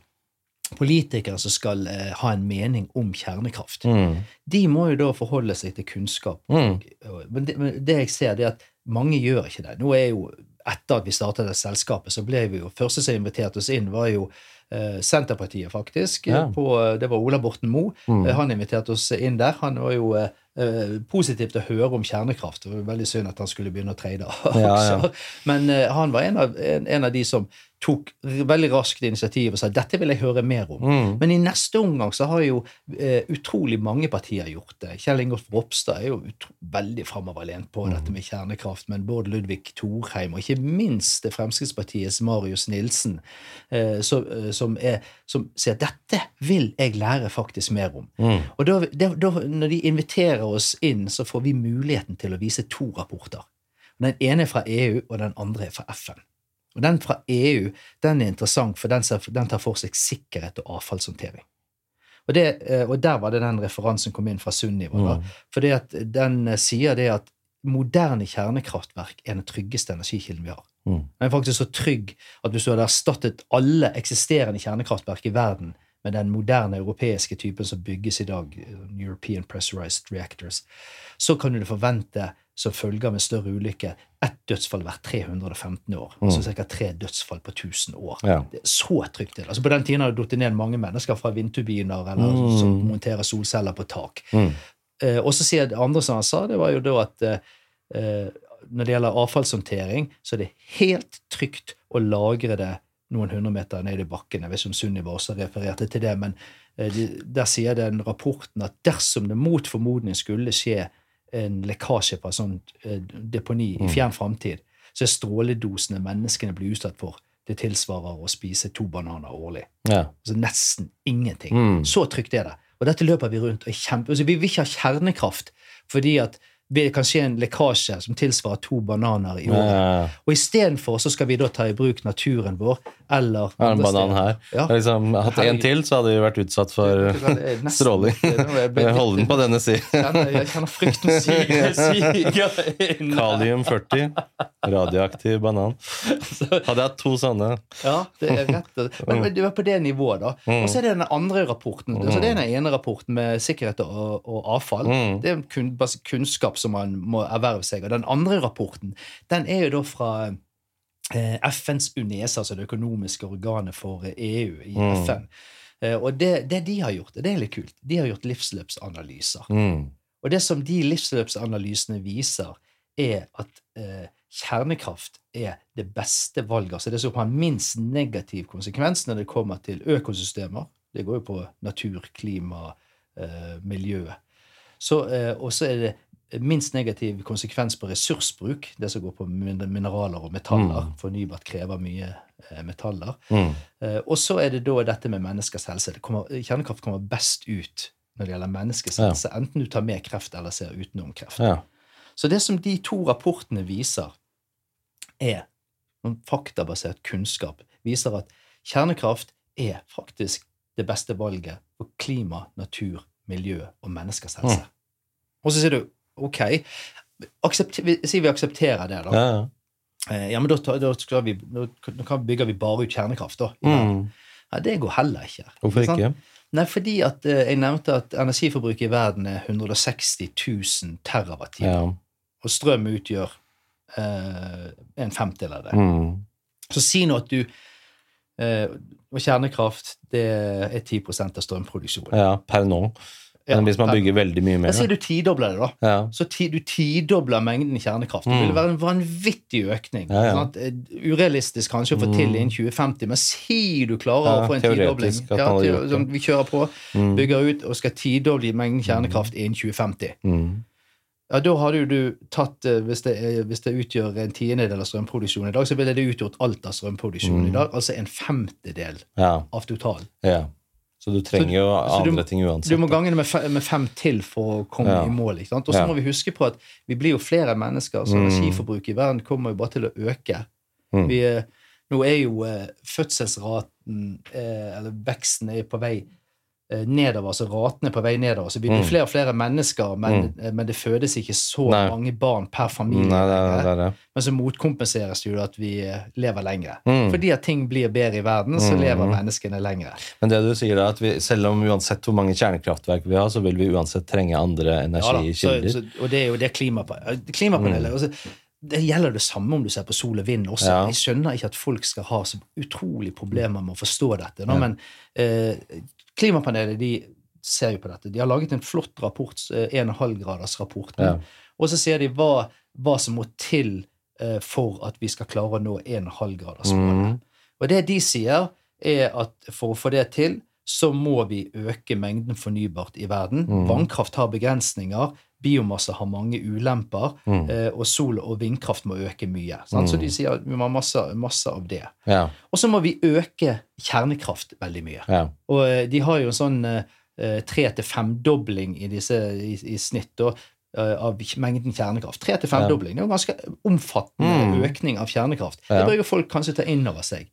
Politikere som skal eh, ha en mening om kjernekraft. Mm. De må jo da forholde seg til kunnskap. Mm. Men det, men det jeg ser, det er at mange gjør ikke det. Nå er jo, Etter at vi startet det selskapet, så ble vi jo Første som inviterte oss inn, var jo Senterpartiet, faktisk. Ja. På, det var Ola Borten Moe. Mm. Eh, Han inviterte oss inn der. Han var jo eh, eh, positiv til å høre om kjernekraft. Det var veldig synd at han skulle begynne å trade Ja, ja. Men eh, han var en av, en, en av de som tok veldig raskt initiativ og sa dette vil jeg høre mer om. Mm. Men i neste omgang så har jo eh, utrolig mange partier gjort det. Kjell Ingolf Ropstad er jo utro, veldig framoverlent på dette med kjernekraft. Men Bård Ludvig Thorheim, og ikke minst Fremskrittspartiets Marius Nilsen, eh, så, eh, som, er, som sier at dette vil jeg lære faktisk mer om. Mm. Og da, da, når de inviterer oss inn, så får vi muligheten til å vise to rapporter. Den ene er fra EU, og den andre er fra FN. Og Den fra EU den er interessant, for den, den tar for seg sikkerhet og avfallshåndtering. Og, det, eh, og der var det den referansen kom inn fra Sunniva. Mm. Fordi den eh, sier det at moderne kjernekraftverk er den tryggeste energikilden vi har. Mm. Den er faktisk så trygg at hvis du hadde erstattet alle eksisterende kjernekraftverk i verden med den moderne europeiske typen som bygges i dag, eh, European Pressurized Reactors, så kan du forvente som følger med større ulykke ett dødsfall hvert 315 år. Altså ca. tre dødsfall på 1000 år. Mm. Ja. Det så trygt. det. Altså På den tiden har det datt ned mange mennesker fra vindturbiner eller Mm. som monterer solceller på tak. Mm. Eh, og så sier det andre som han sa, det var jo da at eh, når det gjelder avfallshåndtering, så er det helt trygt å lagre det noen hundre meter ned i bakken. Jeg vet ikke om Sunniva også refererte til det, men eh, der sier den rapporten at dersom det mot formodning skulle skje en lekkasje fra et sånt eh, deponi i fjern framtid, så er stråledosene menneskene blir utsatt for, det tilsvarer å spise to bananer årlig. Ja. Altså nesten ingenting. Mm. Så trygt er det. Og dette løper vi rundt og er kjempe... Altså, vi vil ikke ha kjernekraft fordi at det kan skje en lekkasje som tilsvarer to bananer i året. Ja. Og istedenfor så skal vi da ta i bruk naturen vår eller Ja, en banan her. Ja. Liksom hatt en til, så hadde vi vært utsatt for nesten- stråling. Hold den på denne siden. jeg kjenner frykten siger, sige. Kalium 40. Radioaktiv banan. Hadde jeg hatt to sånne Ja, det er rett. Men, det var på det nivået, da. Mm. Og så er det den andre rapporten. Så det er den ene rapporten med sikkerhet og, og avfall. Mm. Det er kun, kunnskap som man må erverve seg. Og den andre rapporten, den er jo da fra eh, FNs UNESA, altså det økonomiske organet for EU i Mm. FN. Eh, og det, det de har gjort, det er litt kult. De har gjort livsløpsanalyser. mm. Og det som de livsløpsanalysene viser, er at eh, kjernekraft er det beste valget. Altså det som har minst negativ konsekvens når det kommer til økosystemer. Det går jo på natur, klima, eh, miljø. Så, eh, og så er det minst negativ konsekvens på ressursbruk, det som går på mineraler og metaller. Mm. Fornybart krever mye eh, metaller. Mm. Eh, og så er det da dette med menneskers helse. Det kommer, kjernekraft kommer best ut når det gjelder menneskers Ja. helse, enten du tar med kreft eller ser utenom kreft. Ja. Så det som de to rapportene viser, er noen faktabasert kunnskap, viser at kjernekraft er faktisk det beste valget for klima, natur, miljø og menneskers helse. Og så sier du ok, aksepter, vi, si vi aksepterer det, da. Ja, ja. Eh, Ja, men da, da, vi, da bygger vi bare ut kjernekraft, da. Mm. Ja, det går heller ikke. Hvorfor sant? ikke? Nei, fordi at eh, jeg nevnte at energiforbruket i verden er 160 000 terawatt-timer. Ja. Og strøm utgjør eh, en femtedel av det. Mm. Så si nå at du eh, Og kjernekraft det er 10% av strømproduksjonen. ja. Per nå. Ja, Men hvis man bygger veldig mye Da mer, sier du tidobler det, da. Ja. Så ti, du tidobler mengden kjernekraft. Det Mm. vil være en vanvittig økning. Eh, Urealistisk kanskje å få til innen 2050, men si du klarer å få en tidobling. Sånn, vi kjører på, Mm. bygger ut og skal tidoble mengden kjernekraft innen 2050. Mm. Ja, Da hadde jo du tatt eh, Hvis det, er- hvis det utgjør en tiendedel av strømproduksjonen i dag, så ville det utgjort alt av strømproduksjonen Mm. i dag. Altså en femtedel Ja, av totalen. ja. Så du trenger jo andre du- ting uansett. Du må gange det med fem, med fem til for å komme Ja. i mål. ikke sant? Og så Ja. må vi huske på at vi blir jo flere mennesker, så Mm. energiforbruket i verden kommer jo bare til å øke. Mm. Vi, er- nå er jo eh, fødselsraten, eh, eller veksten, er på vei eh, nedover. Altså raten er på vei nedover. Så blir blir Mm. flere og flere mennesker, men, mm. men det fødes ikke så Nei. mange barn per Nei, familie. det er det. Det. Men så motkompenseres det jo at vi eh, lever lenger. Mm. Fordi at ting blir bedre i verden, så Mm. lever menneskene lenger. Men det du sier da, at vi, selv om uansett hvor mange kjernekraftverk vi har, så vil vi uansett trenge andre så, energikilder. Ja, og det er jo det klimapanelet Klimapanelet altså, Det gjelder det samme om du ser på sol og vind også. Ja. Jeg skjønner ikke at folk skal ha så utrolig problemer med å forstå dette. Nå. Men eh, Klimapanelet de ser jo på dette. De har laget en flott rapport, eh, 1,5-gradersrapporten. Ja. Og så ser de hva, hva som må til eh, for at vi skal klare å nå 1,5-gradersmålet. Mm. Og det de sier, er at for å få det til, så må vi øke mengden fornybart i verden. Mm. Vannkraft har begrensninger. Biomasse har mange ulemper. Mm. eh, Og sol- og vindkraft må øke mye. Sant? Så Mm. de sier at vi må ha masse, masse av det. Ja, Og så må vi øke kjernekraft veldig mye. ja. Og eh, de har jo en sånn eh, tre til femdobling i, disse, i, i snitt eh, av mengden kjernekraft. Tre til femdobling. Det er jo ganske omfattende Mm. økning av kjernekraft. Det bør jo folk kanskje ta inn over seg.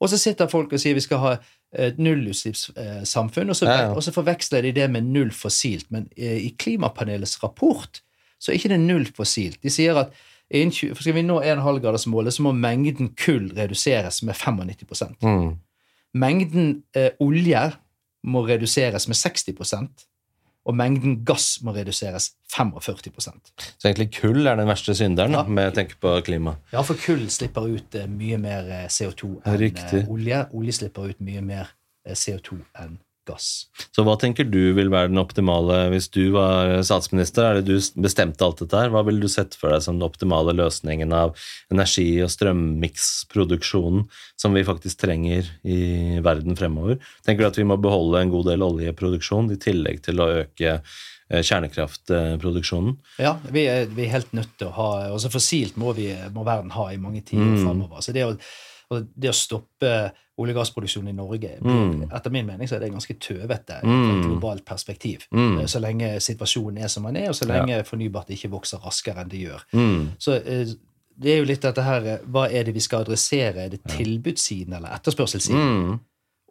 Og så sitter folk og sier vi skal ha et nullutslippssamfunn, og, og så forveksler de det med null fossilt. Men eh, i klimapanelets rapport så er ikke det null fossilt. De sier at innen 20, for skal vi nå 1,5-gradersmålet, så må mengden kull reduseres med 95 Mm. Mengden eh, olje må reduseres med 60 og mengden gass må reduseres 45% Så egentlig kull er den verste synderen, Ja. med tenke på klima. Ja, for kull slipper ut eh, mye mer eh, CO2 enn Riktig. eh, olje. Olje slipper ut mye mer eh, CO2 enn gass. Så hva tenker du vil være den optimale hvis du var statsminister? Er det du bestemte alt dette her? Hva ville du sett for deg som den optimale løsningen av energi- og strømmiksproduksjonen som vi faktisk trenger i verden fremover? Tenker du at vi må beholde en god del oljeproduksjon i tillegg til å øke eh, kjernekraftproduksjonen? Ja, vi er, vi er helt nødt til å ha Også Fossilt må, vi, må verden ha i mange tider Mm. fremover. Så det å, det å stoppe olje- og gassproduksjonen i Norge Mm. Etter min mening så er det ganske tøvete Mm. et globalt perspektiv. Mm. Eh, Så lenge situasjonen er som den er, og så lenge fornybart ikke vokser raskere enn det gjør. Mm. Så eh, det er jo litt dette her eh, Hva er det vi skal adressere? Er det tilbudssiden eller etterspørselssiden? Mm.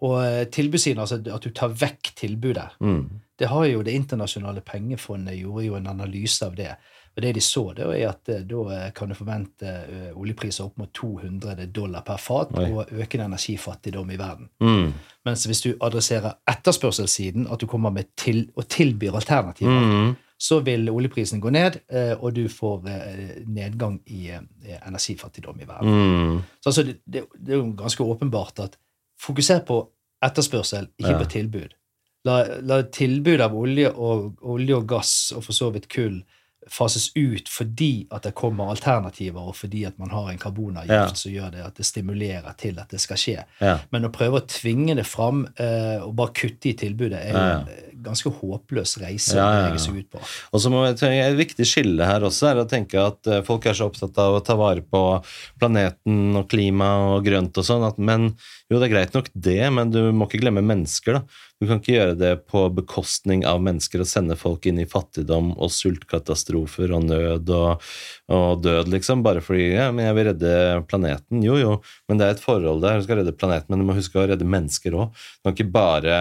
Og tilbudssiden, altså at du tar vekk tilbudet. Mm. Det har jo Det internasjonale pengefondet gjorde jo en analyse av det. Og det de så, det er at eh, da eh, kan du forvente eh, oljepriser opp mot 200 dollar per fat Oi. og økende energifattigdom i verden. Mm. Mens hvis du adresserer etterspørselssiden, at du kommer med til, og tilbyr alternativer, Mm. så vil oljeprisen gå ned, og du får nedgang i energifattigdom i verden. Mm. Så altså, det, det, det er jo ganske åpenbart at fokuser på etterspørsel, ikke Ja. på tilbud. La, la tilbud av olje og, olje og gass, og for så vidt kull, fases ut fordi at det kommer alternativer, og fordi at man har en karbonavgift Ja. som gjør det at det stimulerer til at det skal skje. Ja. Men å prøve å tvinge det fram eh, og bare kutte i tilbudet er jo Ja, eh, ganske håpløs reise Ja, ja, å seg ut på. Og så må jeg tenke, Et viktig skille her også er å tenke at eh, folk er så opptatt av å ta vare på planeten og klima og grønt og sånn, at, men jo, det er greit nok det, men du må ikke glemme mennesker. da. Du kan ikke gjøre det på bekostning av mennesker og sende folk inn i fattigdom og sultkatastrofer og nød og, og død, liksom, bare fordi ja, men jeg vil redde planeten. Jo, jo, men det er et forhold der. Du skal redde planeten, men du må huske å redde mennesker òg. Du kan ikke bare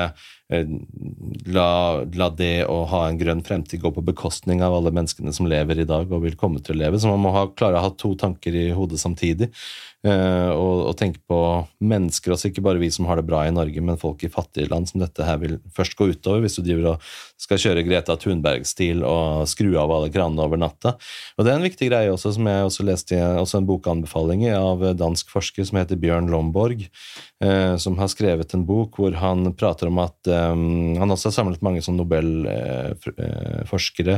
la, la det å ha en grønn fremtid gå på bekostning av alle menneskene som lever i dag og vil komme til å leve. Så man må ha, klare å ha to tanker i hodet samtidig. Eh, og, og tenke på mennesker også, ikke bare vi som har det bra i Norge, men folk i fattige land som dette her vil først gå utover, hvis du driver og skal kjøre Greta Thunberg-stil og skru av alle kranene over natta. Og det er en viktig greie også, som jeg også leste i også en bokanbefaling av dansk forsker som heter Bjørn Lomborg, eh, som har skrevet en bok hvor han prater om at um, Han også har samlet mange sånn Nobel-forskere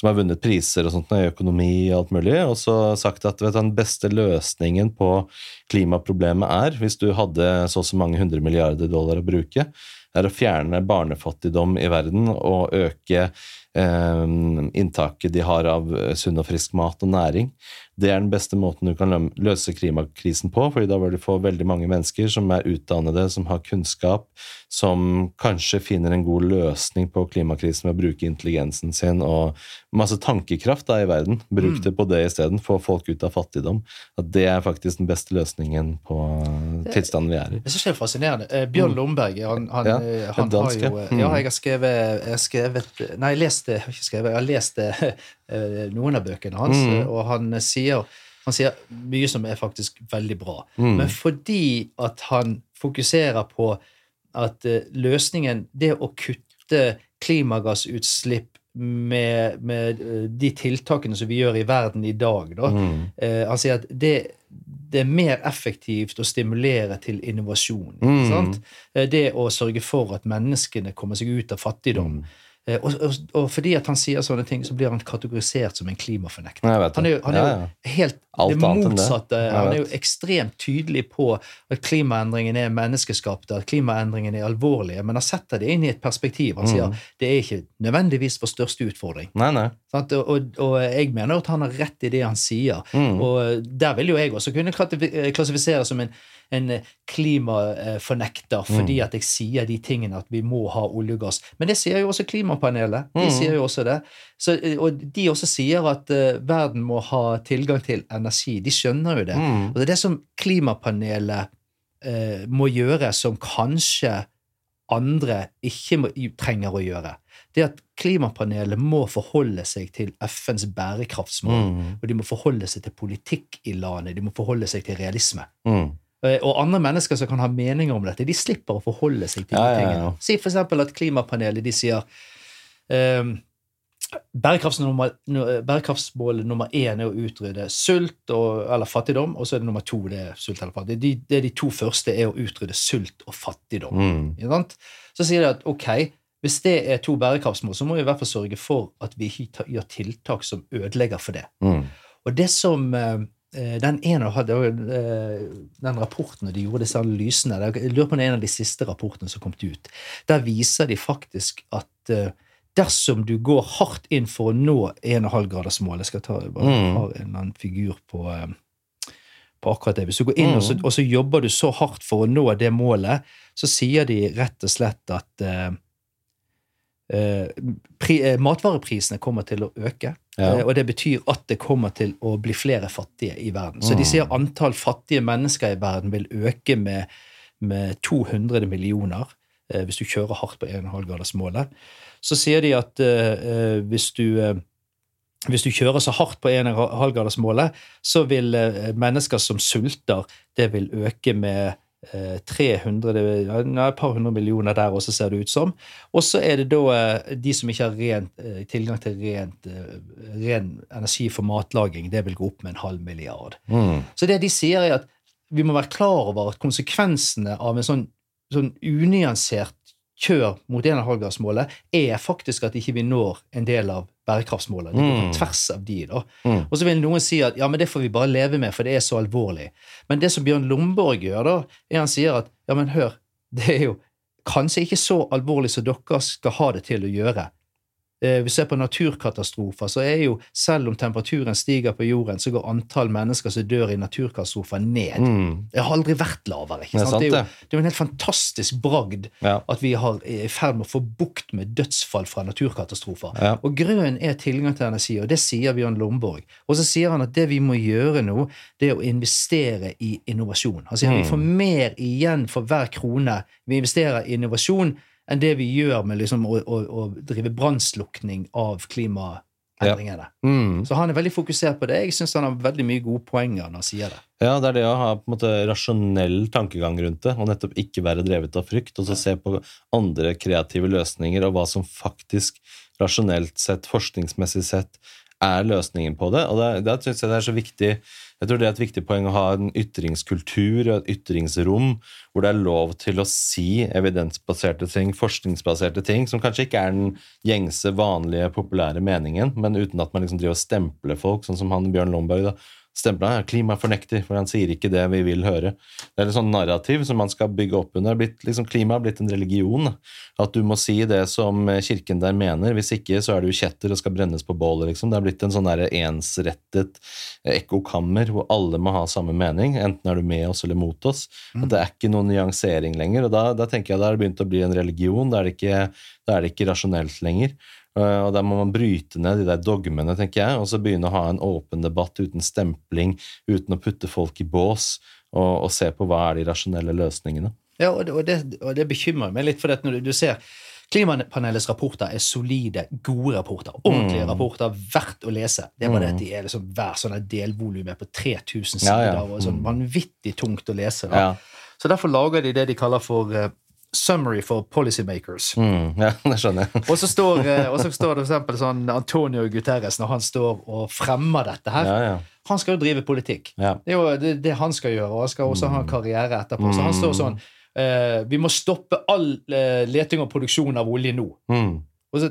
som har vunnet priser og sånt i økonomi og alt mulig, og så sagt at vet, den beste løsningen på klimaproblemet er, hvis du hadde så og så mange hundre milliarder dollar å bruke, er å fjerne barnefattigdom i verden og øke eh, inntaket de har av sunn og frisk mat og næring. Det er den beste måten du kan løse klimakrisen på, fordi da vil du få veldig mange mennesker som er utdannede, som har kunnskap, som kanskje finner en god løsning på klimakrisen ved å bruke intelligensen sin og masse tankekraft da i verden. Bruk mm. det på det isteden. Få folk ut av fattigdom. At det er faktisk den beste løsningen på tilstanden vi er i. Det er fascinerende. Eh, Bjørn mm. Lomberg han, han, ja, eh, han har jo mm. Ja, jeg har skrevet, jeg har skrevet Nei, jeg leste, jeg har ikke skrevet, jeg har lest noen av bøkene hans, mm. og han sier han sier mye som er faktisk veldig bra. Mm. Men fordi at han fokuserer på at uh, løsningen Det å kutte klimagassutslipp med, med de tiltakene som vi gjør i verden i dag, da, mm. Han sier at det, det, er mer effektivt å stimulere til innovasjon. Mm. Det å sørge for at menneskene kommer seg ut av fattigdom. Mm. Eh, og, og, og, fordi at han sier sånne ting, så blir han kategorisert som en klimafornekter. Han er jo, han er jo ja, ja. helt Alt det motsatte. Det. Han er jo ekstremt tydelig på at klimaendringene er menneskeskapte, at klimaendringene er alvorlige, men han setter det inn i et perspektiv. Han mm. sier det er ikke nødvendigvis vår største utfordring. Nei, nei. Og, og, jeg mener at han har rett i det han sier. Mm. Og der vil jo jeg også kunne klassifisere som en en eh, klimafornekter fordi mm. at jeg sier de tingene at vi må ha olje og gass. Men det sier jo også Klimapanelet. De mm. sier jo også det. Så, og de også sier at uh, verden må ha tilgang til energi. De skjønner jo det. Mm. Og det er det som Klimapanelet uh, må gjøre, som kanskje andre ikke må, trenger å gjøre. Det at Klimapanelet må forholde seg til FNs bærekraftsmål. Mm. Og de må forholde seg til politikk i landet. De må forholde seg til realisme. Mm. Eh, og andre mennesker som kan ha meninger om dette, de slipper å forholde seg til ja, de tingene. Ja, ja. Si f.eks. at klimapanelet de sier um, Bærekraftsmål nummer én er å utrydde sult og, eller fattigdom, og så er det nummer to det er sult eller fattigdom. De, er de to første er å utrydde sult og fattigdom. Mm. Så sier de at ok, hvis det er to bærekraftsmål, så må vi i hvert fall sørge for at vi gjør tiltak som ødelegger for det. Mm. Og det som uh, Eh, den ene hadde eh, den rapporten og de gjorde disse analysene Jeg lurer på om det er en av de siste rapportene som kom ut. Der viser de faktisk at eh, dersom du går hardt inn for å nå 1,5-gradersmålet Jeg skal ta bare mm. en eller annen figur på, på akkurat det. Hvis du går inn mm. og, så, og, så, jobber du så hardt for å nå det målet, så sier de rett og slett at eh, pri, uh, matvareprisene kommer til å øke. Ja. Eh, og det betyr at det kommer til å bli flere fattige i verden. Så de mm. sier antall fattige mennesker i verden vil øke med, med 200 millioner eh, hvis du kjører hardt på 1,5-gradersmålet. Så sier de at uh, hvis du uh, hvis du kjører så hardt på 1,5-gradersmålet, så vil mennesker som sulter, det vil øke med 300, eh, nei, et par hundre millioner der også, ser det ut som. Og så er det da de som ikke har rent, tilgang til rent, ren energi for matlaging. Det vil gå opp med en halv milliard. Mm. Så det de sier, er at vi må være klar over at konsekvensene av en sånn, sånn unyansert kjør mot 1,5-gradsmålet er faktisk at ikke vi når en del av bærekraftsmålene. Det går på mm. tvers av de. da. Mm. Og så vil noen si at ja, men det får vi bare leve med, for det er så alvorlig. Men det som Bjørn Lomborg gjør, da, er han sier at ja, men hør, det er jo kanskje ikke så alvorlig som dere skal ha det til å gjøre. Eh, vi ser på naturkatastrofer, så er jo selv om temperaturen stiger på jorden, så går antall mennesker som dør i naturkatastrofer, ned. Mm. Det har aldri vært lavere. ikke sant? Det er, jo, det er jo en helt fantastisk bragd ja. at vi er i ferd med å få bukt med dødsfall fra naturkatastrofer. Ja. Og Grønn er tilgang til energi, og det sier Bjørn Lomborg. Og så sier han at det vi må gjøre nå, det er å investere i innovasjon. Han sier mm. vi får mer igjen for hver krone vi investerer i innovasjon enn det vi gjør med liksom å, å, å drive brannslukning av klimaendringene. Ja. Mm. Så han er veldig fokusert på det. Jeg syns han har veldig mye gode poenger når han sier det. Ja, det er det å ha på en måte rasjonell tankegang rundt det, og nettopp ikke være drevet av frykt, og så se på andre kreative løsninger og hva som faktisk rasjonelt sett, forskningsmessig sett, er løsningen på det. Og da syns jeg det er så viktig jeg tror det er et viktig poeng å ha en ytringskultur og et ytringsrom hvor det er lov til å si evidensbaserte ting, forskningsbaserte ting, som kanskje ikke er den gjengse, vanlige, populære meningen, men uten at man liksom driver og stempler folk, sånn som han Bjørn Lomberg. da, stempla er klimafornekter, for han sier ikke det vi vil høre. Det er et sånn narrativ som man skal bygge opp under. Blitt, liksom, klima har blitt en religion. At du må si det som kirken der mener. Hvis ikke så er du kjetter og skal brennes på bålet. Liksom. Det har blitt en sånn der ensrettet ekkokammer hvor alle må ha samme mening. Enten er du med oss eller mot oss. At det er ikke noen nyansering lenger. og Da, da tenker jeg det har begynt å bli en religion. Da er det ikke, da er det ikke rasjonelt lenger. Uh, og Der må man bryte ned de der dogmene, tenker jeg, og så begynne å ha en åpen debatt uten stempling, uten å putte folk i bås, og, og se på hva er de rasjonelle løsningene. Ja, og det, og det, og det bekymrer meg litt, for når du, du ser Klimapanelets rapporter er solide, gode rapporter. Ordentlige mm. rapporter, verdt å lese. Det er bare mm. det at de er liksom hver sånn delvolum er på 3000 sider, ja, ja. og sånn mm. vanvittig tungt å lese. Ja. Så derfor lager de det de kaller for uh, Summary for policymakers. Mm, ja, det skjønner jeg. og så står, eh, står det eksempel sånn Antonio Guterres når han står og fremmer dette her. Ja, ja. Han skal jo drive politikk. Det er jo det, det, han skal gjøre, og han skal også ha en mm. karriere etterpå. Så han står sånn eh, Vi må stoppe all eh, leting og produksjon av olje nå. Mm. Så,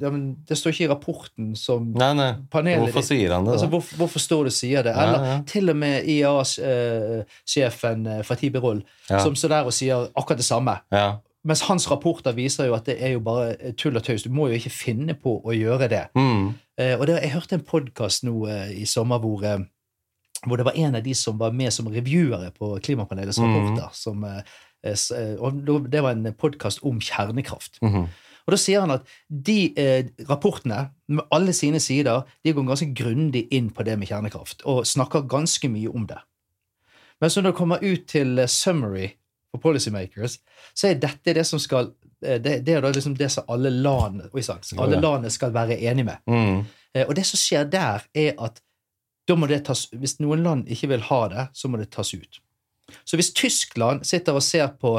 ja, det står ikke i rapporten som nei, nei. panelet Hvorfor sier han det? Altså, hvorfor, hvorfor, står det sier det? Eller ja, ja. til og med IAS-sjefen eh, Fatih Birol, som står der og sier akkurat det samme. Mens hans rapporter viser jo at det er jo bare tull og tøys. Du må jo ikke finne på å gjøre det. Mm. Eh, og det, Jeg hørte en podkast nå eh, i sommer hvor, eh, hvor, det var en av de som var med som reviewere på Klimapanelets mm. rapporter. Som, eh, eh, og Det var en podkast om kjernekraft. Mm. Og Da sier han at de eh, rapportene med alle sine sider de går ganske grundig inn på det med kjernekraft og snakker ganske mye om det. Men så når det kommer ut til uh, summary for policymakers, så er dette det som skal eh, det, det er da liksom det som alle land alle landene skal være enige med. Mm. Eh, og det som skjer der, er at da må det tas, hvis noen land ikke vil ha det, så må det tas ut. Så hvis Tyskland sitter og ser på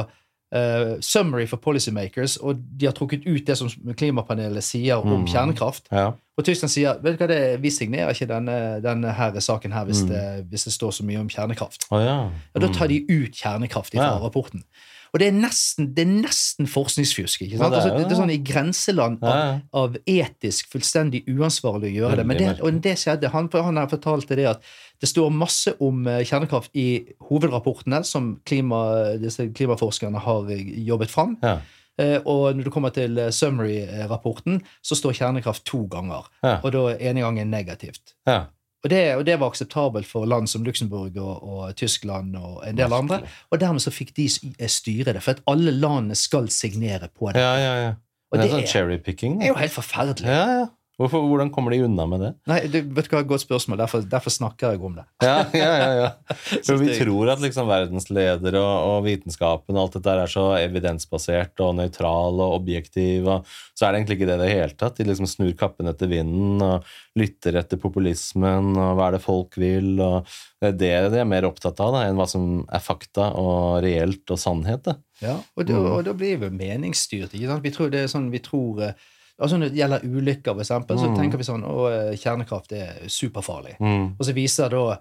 uh, summary for policymakers, og de har trukket ut det som klimapanelet sier om mm. kjernekraft. Ja. Og Tyskland sier vet du hva det, er? vi signerer ikke denne, denne her saken her hvis, mm. det, hvis, det, står så mye om kjernekraft. Oh, ja. Og Da tar de ut kjernekraft fra ja. rapporten. Og det er nesten, det er nesten forskningsfjusk. ikke sant? Ja, det, er, altså, det, er sånn I grenseland av, av, etisk fullstendig uansvarlig å gjøre det. Men det, og det skjedde. Han, han fortalte det at det står masse om eh, kjernekraft i hovedrapportene som klima, disse klimaforskerne har eh, jobbet fram. Ja. Eh, og når du kommer til summary-rapporten, så står kjernekraft to ganger. Ja. Og da ene gangen negativt. Ja. Og det, og det, var akseptabelt for land som Luxembourg og, og Tyskland og en del andre. Og dermed så fikk de styre det, for at alle landene skal signere på det. Ja, ja, ja. Og det er, sånn cherrypicking. er jo helt forferdelig. Ja, ja. Hvorfor, hvordan kommer de unna med det? Nei, du, vet du hva, Godt spørsmål. Derfor, derfor, snakker jeg om det. Ja, ja, ja, ja. For vi tror at liksom verdensledere og, og, vitenskapen og alt dette er så evidensbasert og nøytral og objektiv, og så er det egentlig ikke det i det hele tatt. De liksom snur kappen etter vinden og lytter etter populismen og hva er det folk vil. og Det er det de er mer opptatt av da, enn hva som er fakta og reelt og sannhet. Da. Ja, og, da, og da blir vi meningsstyrt. Vi tror det er sånn, vi tror eh, altså Når det gjelder ulykker, f.eks., mm. så tenker vi sånn at kjernekraft er superfarlig. Mm. Og så viser da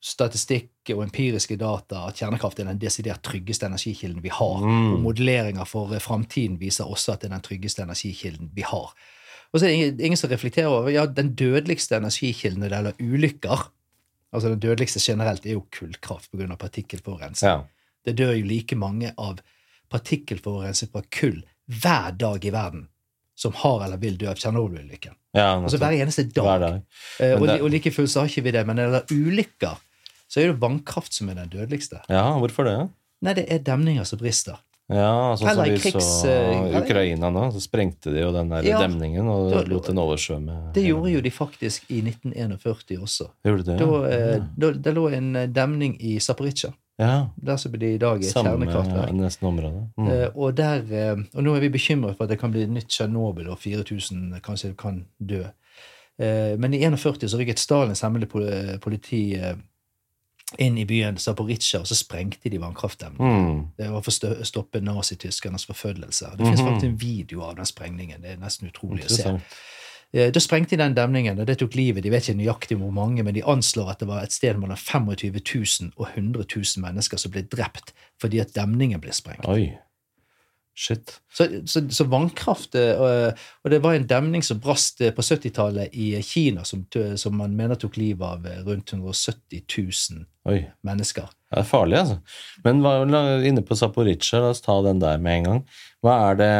statistikk og empiriske data at kjernekraft er den desidert tryggeste energikilden vi har. Mm. Og modelleringer for framtiden viser også at det er den tryggeste energikilden vi har. Og så er det ingen, ingen som reflekterer over ja, den dødeligste energikilden når det gjelder ulykker. Altså Den dødeligste generelt er jo kullkraft pga. partikkelforurensning. Ja. Det dør jo like mange av partikkelforurensning fra kull hver dag i verden som har eller vil dø av Tsjernobyl-ulykken. Ja, altså Hver eneste dag. Hver dag. Eh, og, det, og like fullt så har ikke vi det. Men når det gjelder ulykker, så er det vannkraft som er den dødeligste. Ja, hvorfor det? Nei, det er demninger som brister. Ja, sånn som vi krigs, så uh, Ukraina nå, så sprengte de jo den der ja, demningen og da, lot den oversvømme. Det gjorde jo de faktisk i 1941 også. Gjorde det, ja. Da, eh, da, det lå en eh, demning i Zaporizjzja. Ja. Der som blir i dag et kjernekraftverk. Nesten område. Mm. Eh, og, der, eh, og nå er vi bekymret for at det kan bli nytt Tsjernobyl, og 4000 kanskje kan dø. Eh, men i 41 så rykket Stalins hemmelige politi inn i byen Zaporizjzja, og så sprengte de vannkraftdemmen. Mm. Det var for å stoppe nazityskernes forfølgelse. Det mm -hmm. fins faktisk en video av den sprengningen. Det er nesten utrolig å se. Eh, Da sprengte de den demningen, og det tok livet. De vet ikke nøyaktig hvor mange, men de anslår at det var et sted mellom 25 000 og 100 000 mennesker som ble drept fordi at demningen ble sprengt. Oi. Shit. Så, så, så vannkraft eh, Og og det var en demning som brast eh, på 70-tallet i Kina, som, som man mener tok livet av eh, rundt 170 000 Oi. mennesker. Det er farlig, altså. Men hva, inne på Zaporizjzja, la oss ta den der med en gang. Hva er, det,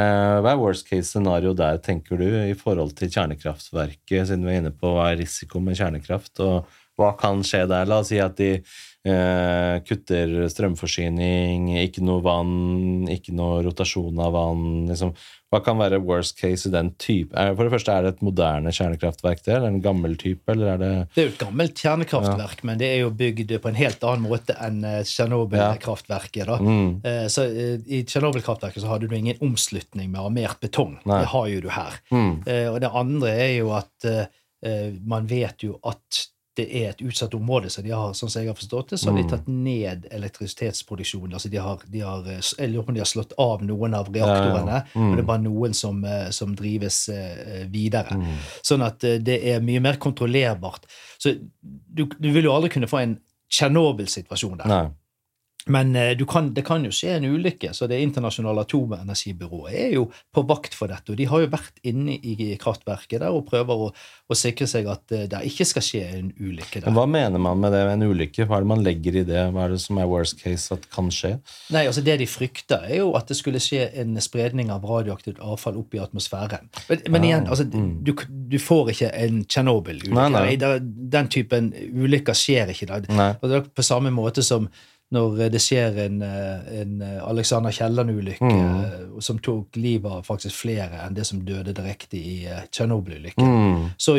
hva er worst case scenario der, tenker du, i forhold til kjernekraftverket, siden vi er inne på hva er risiko med kjernekraft, og hva kan skje der? La oss si at de eh, kutter strømforsyning, ikke noe vann, ikke noe rotasjon av vann. Liksom. Hva kan være worst case i den type? Er, for det første, er det et moderne kjernekraftverk det, eller en gammel type, eller er det Det er jo et gammelt kjernekraftverk, men det er jo bygd på en helt annen måte enn eh, Tsjernobyl-kraftverket. mm, Eh, Så eh, I Tsjernobyl-kraftverket så hadde du ingen omslutning med armert betong. Nei. Det har jo du her. mm, Eh, Og det andre er jo at eh, eh, man vet jo at det er et utsatt område, så de har sånn som jeg har forstått det, så har de Mm. tatt ned elektrisitetsproduksjonen. altså de har, de har, eh, Jeg lurer på om de har slått av noen av reaktorene, Ja, ja. Mm. og det er bare noen som, eh, som drives eh, videre. mm. Sånn at det er mye mer kontrollerbart. Så du, du vil jo aldri kunne få en Tsjernobyl-situasjon der. Nei. Men eh, du kan, det kan jo skje en ulykke, så Det internasjonale atomenergibyrået er jo på vakt for dette. og De har jo vært inne i kraftverket der og prøver å, å sikre seg at eh, det ikke skal skje en ulykke Men hva mener man med det en ulykke? Hva er det man legger i det? Hva er det som er worst case at kan skje? Nei, altså Det de frykter, er jo at det skulle skje en spredning av radioaktivt avfall opp i atmosfæren. Men, men Ah, igjen, altså, mm. du, du får ikke en Tsjernobyl-ulykke. Den typen ulykker skjer ikke. da. På samme måte som når det skjer en, eh, en eh, Alexander Kielland-ulykke Mm. eh, som tok livet av faktisk flere enn det som døde direkte i Tsjernobyl-ulykken, Mm. så,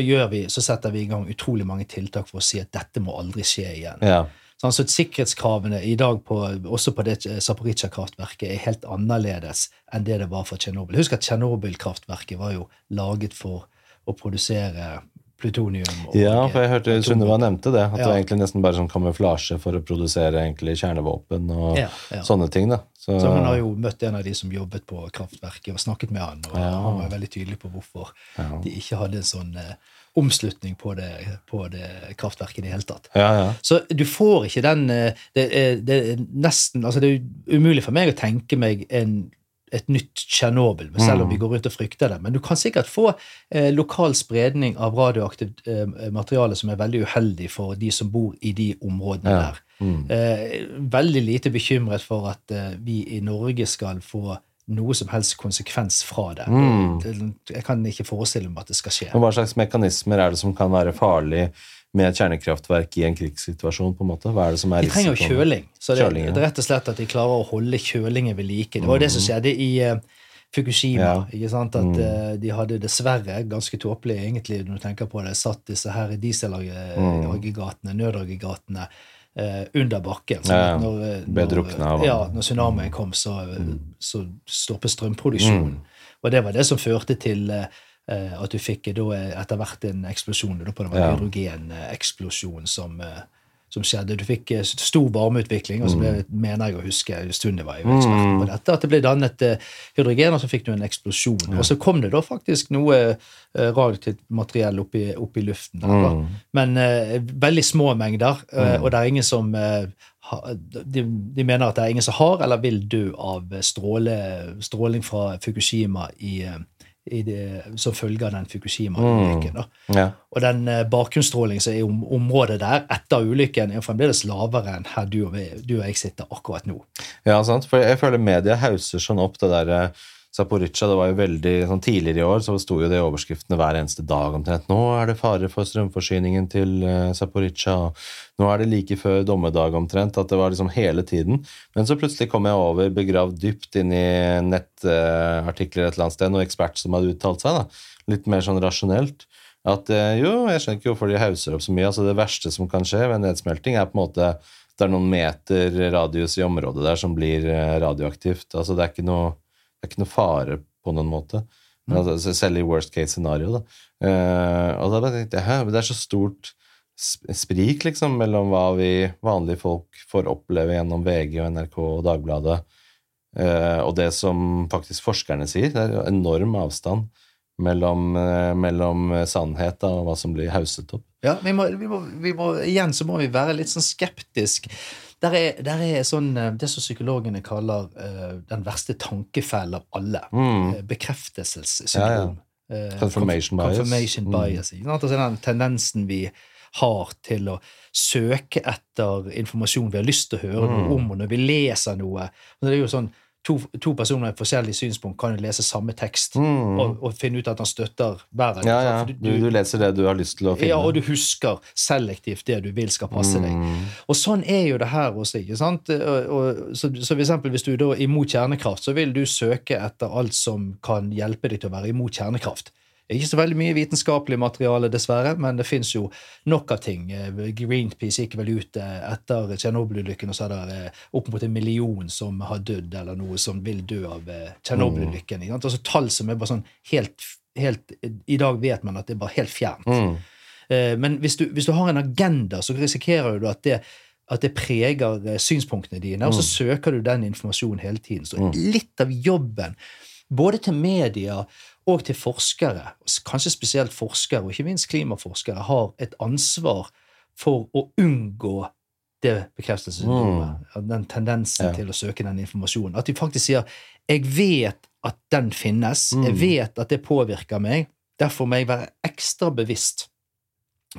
så setter vi i gang utrolig mange tiltak for å si at dette må aldri skje igjen. Ja. Sånn, så Sikkerhetskravene i dag på, også på det Zaporizjzja-kraftverket er helt annerledes enn det det var for Tsjernobyl. Husk at Tsjernobyl-kraftverket var jo laget for å produsere plutonium. ja, for jeg hørte Sunniva nevnte det. At det Ja. var egentlig nesten bare sånn kamuflasje for å produsere egentlig kjernevåpen og Ja, ja. sånne ting. da. Så, Så han har jo møtt en av de som jobbet på kraftverket, og snakket med han, og han var veldig tydelig på hvorfor de ikke hadde en sånn eh, omslutning på det, på det kraftverket i det hele tatt. ja, ja. Så du får ikke den eh, Det er, det er nesten Altså, det er umulig for meg å tenke meg en et nytt Tsjernobyl, selv om vi går rundt og frykter det. Men du kan sikkert få eh, lokal spredning av radioaktivt eh, materiale som er veldig uheldig for de som bor i de områdene Ja. der. Mm. Eh, veldig lite bekymret for at eh, vi i Norge skal få noe som helst konsekvens fra det. Mm. Jeg kan ikke forestille meg at det skal skje. Men hva slags mekanismer er det som kan være farlig med et kjernekraftverk i en krigssituasjon? på en måte? Hva er det som er De trenger jo kjøling. Så det, Kjøling, ja. det er rett og slett at de klarer å holde kjølingen ved like. Det var jo det som skjedde i eh, Fukushima. Ja. ikke sant? At Mm. eh, de hadde dessverre, ganske tåpelig egentlig når du tenker på det, satt disse her dieselaggregatene, nødaggregatene, eh, under bakken. sånn at når, når, av ja, når tsunamien kom, så, mm. så stoppet strømproduksjonen. Mm. Og det var det som førte til eh, at du fikk eh, da eh, etter hvert en eksplosjon. Da, på det var Ja. hydrogeneksplosjon som, eh, som skjedde. Du fikk eh, stor varmeutvikling, og så ble, mener jeg å huske Sunniva var jo ekspert på dette, at det ble dannet eh, hydrogen, og så fikk du en eksplosjon. Og så kom det da faktisk noe eh, radioaktivt materiell opp i, opp i luften. Der. Mm. Men uh, veldig små mengder, eh, og det er ingen som uh, de, de mener at det er ingen som har eller vil dø av stråle, stråling fra Fukushima eh, i det, som følge av den Fukushima-ulykken. Mm. Ja. Og den eh, bakgrunnsstrålingen som er i om, området der etter ulykken, er fremdeles lavere enn her du og, vi, du og jeg sitter akkurat nå. Ja, sant? For jeg føler media hauser sånn opp det der eh, Zaporizjzja, det var jo veldig sånn Tidligere i år så sto jo det i overskriftene hver eneste dag omtrent. Nå er det fare for strømforsyningen til Zaporizjzja. og Nå er det like før dommedag omtrent. At det var liksom hele tiden. Men så plutselig kom jeg over, begravd dypt inn i nettartikler et eller annet sted, noen ekspert som hadde uttalt seg, da. Litt mer sånn rasjonelt. At eh, jo, jeg skjønner ikke hvorfor de hauser opp så mye. altså Det verste som kan skje ved nedsmelting, er på en måte det er noen meter radius i området der som blir eh, radioaktivt. Altså det er ikke noe, det er ikke noe fare på noen måte. Men altså, selv i worst case scenario, da. Uh, og da bare tenkte jeg, hæ, det er så stort sprik liksom mellom hva vi vanlige folk får oppleve gjennom VG og NRK og Dagbladet, uh, og det som faktisk forskerne sier. Det er enorm avstand mellom, eh, mellom sannhet og hva som blir hauset opp. Ja, vi må, vi må, vi må, igjen så må vi være litt sånn skeptisk. Der er, der er sånn, eh, det som psykologene kaller uh, den verste tankefellen av alle. Mm. Uh, bekreftelsessyndrom. Ja, ja. Confirmation bias. Confirmation bias. bias. mm. Altså den tendensen vi har til å søke etter informasjon vi har lyst til å høre noe Mm. om, og når vi leser noe Det er jo sånn, To, to personer med forskjellige synspunkt kan jo lese samme tekst Mm. og, og finne ut at han støtter hver Ja, ja. Du, du leser det du har lyst til å finne. ja, og du husker selektivt det du vil skal passe deg. Mm. Og sånn er jo det her også. ikke sant? Og, og, så, så for eksempel Hvis du da er imot kjernekraft, så vil du søke etter alt som kan hjelpe deg til å være imot kjernekraft. Ikke så veldig mye vitenskapelig materiale, dessverre, men det fins jo nok av ting. Eh, Greenpeace gikk vel ut eh, etter Tsjernobyl-ulykken, og så er det eh, opp mot en million som har dødd, eller noe som vil dø av Tsjernobyl-ulykken. Mm. Altså Tall som er bare sånn helt, helt I dag vet man at det er bare helt fjernt. Mm. Men hvis du, hvis du har en agenda, så risikerer du at det, at det preger synspunktene dine, og så søker du den informasjonen hele tiden. Så litt av jobben, både til media og til forskere, kanskje spesielt forskere, og ikke minst klimaforskere, har et ansvar for å unngå det bekreftelsesyndromet. av Den tendensen Ja. til å søke den informasjonen. At de faktisk sier 'jeg vet at den finnes', Mm. jeg vet at det påvirker meg', derfor må jeg være ekstra bevisst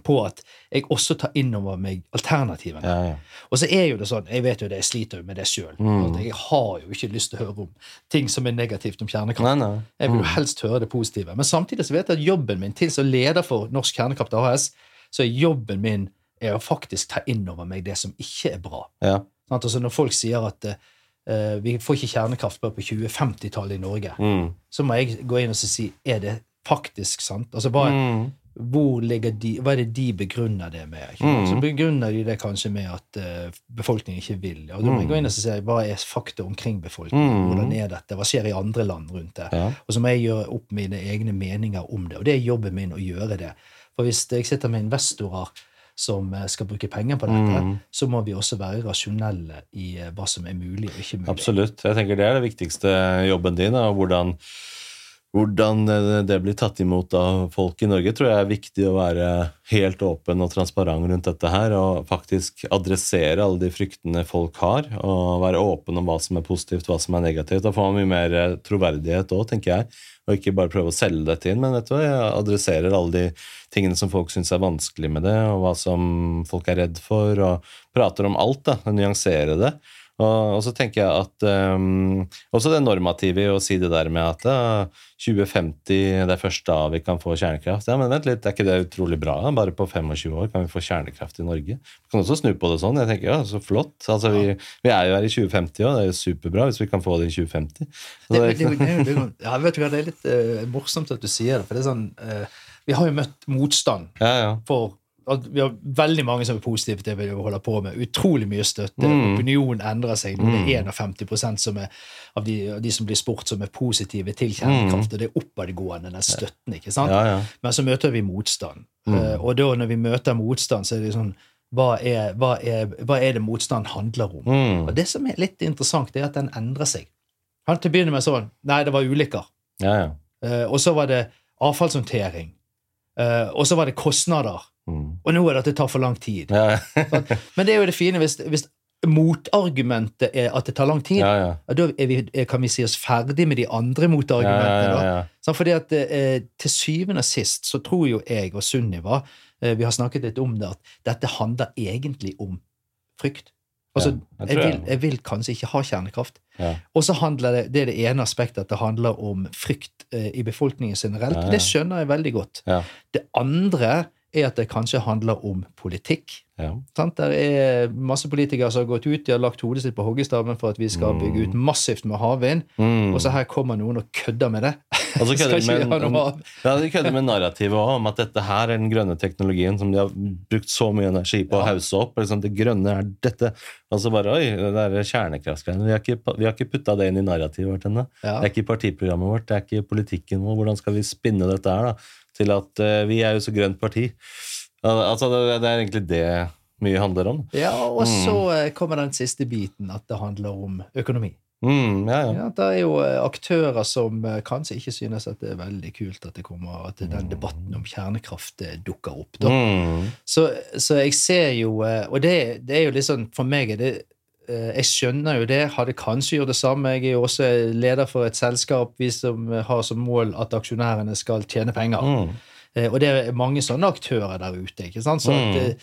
på at jeg også tar inn over meg alternativene. Ja, ja. Og så er jo det sånn, jeg vet jo det, jeg sliter jo med det sjøl. Mm. Jeg har jo ikke lyst til å høre om ting som er negativt om kjernekraft. Nei, nei. Jeg vil jo Mm. helst høre det positive. Men samtidig så vet jeg at jobben min til som leder for Norsk Kjernekraft AS, så er jobben min er å faktisk ta inn over meg det som ikke er bra. Ja. Altså Når folk sier at uh, vi får ikke kjernekraft bare på 2050-tallet i Norge, Mm. så må jeg gå inn og si er det faktisk sant? Altså bare, Mm. Hvor de, hva er det de begrunner det med? Mm. Så begrunner de det kanskje med at uh, befolkningen ikke vil. Og da må jeg gå inn og se hva er fakta omkring befolkningen? Mm. Hvordan er dette? Hva skjer i andre land rundt det? Ja. Og så må jeg gjøre opp mine egne meninger om det. Og det er jobben min å gjøre det. For hvis jeg sitter med investorer som eh, skal bruke penger på dette, Mm. så må vi også være rasjonelle i eh, hva som er mulig og ikke mulig. Absolutt. Jeg tenker Det er det viktigste jobben din. Og hvordan, hvordan det blir tatt imot av folk i Norge, tror jeg er viktig å være helt åpen og transparent rundt dette her. Og faktisk adressere alle de fryktene folk har. Og være åpen om hva som er positivt, hva som er negativt. Da får man mye mer eh, troverdighet òg, tenker jeg. Og ikke bare prøve å selge dette inn, men vet du hva, jeg adresserer alle de tingene som folk syns er vanskelig med det, og hva som folk er redd for, og prater om alt. da, Nyansere det. Og, så tenker jeg at um, Også det normative i å si det der med at ja, 2050 det er først da vi kan få kjernekraft. Ja, men vent litt, er ikke det utrolig bra? Bare på 25 år kan vi få kjernekraft i Norge. Vi kan også snu på det sånn. Jeg tenker, ja, Så flott. Altså, vi, vi er jo her i 2050 og det er jo superbra hvis vi kan få det i 2050. Så det, det, det, ja, vet du hva, det er litt uh, morsomt at du sier det. For det er sånn uh, Vi har jo møtt motstand ja, ja. for at vi har veldig mange som er positive til det vi holder på med. Utrolig mye støtte. Mm. Opinionen endrer seg. Nå er det 51 som er, av de, de som blir spurt, som er positive til kjernekraft. Og det er oppadgående, den støtten. ikke sant? Mm. ja, ja. Men så møter vi motstand. Mm. Uh, og da når vi møter motstand, så er det sånn hva er, hva er, hva er det motstand handler om? Mm. Og det som er litt interessant, det er at den endrer seg. Han til å begynne med sånn Nei, det var ulykker. ja, ja. Eh, og så var det avfallshåndtering. Uh, og så var det kostnader. Mm. Og nå er det at det tar for lang tid. ja. Men det er jo det fine hvis, hvis motargumentet er at det tar lang tid. ja, ja. Da vi, kan vi si oss ferdig med de andre motargumentene. ja, ja. Fordi at eh, Til syvende og sist så tror jo jeg og Sunniva eh, Vi har snakket litt om det, at dette handler egentlig om frykt. Altså, jeg jeg, vil, jeg- vil kanskje ikke ha kjernekraft. Og så handler det det er det ene aspektet, at det handler om frykt eh, i befolkningen generelt. Det skjønner jeg veldig godt. Ja. Det andre er at det kanskje handler om politikk. ja. Sant? Der er masse politikere som har gått ut, de har lagt hodet sitt på hoggestaven for at vi skal bygge ut massivt med havvind, Mm. og så her kommer noen og kødder med det. Og så kødder de med, ja, de kødder med narrativet også, om at dette her er den grønne teknologien som de har brukt så mye energi på å Ja. hause opp. Liksom, det grønne er dette. Og så bare Oi, det der kjernekraftgreiene. Vi har ikke, vi har ikke putta det inn i narrativet vårt ennå. Ja. Det er ikke partiprogrammet vårt, det er ikke politikken vår. Hvordan skal vi spinne dette her da, til at uh, vi er jo så grønt parti? Altså, det, det er egentlig det mye handler om. Ja, og Mm. så eh, kommer den siste biten, at det handler om økonomi. Mm, ja, ja. Ja, det er jo eh, aktører som kanskje ikke synes at det er veldig kult at det kommer, at den debatten om kjernekraft dukker opp. Mm. Så, så jeg ser jo Og det, det er jo litt sånn For meg er det Jeg skjønner jo det. Hadde kanskje gjort det samme. Jeg er jo også leder for et selskap vi som har som mål at aksjonærene skal tjene penger. Mm. Eh, Og det er mange sånne aktører der ute. ikke sant? Så at, Mm.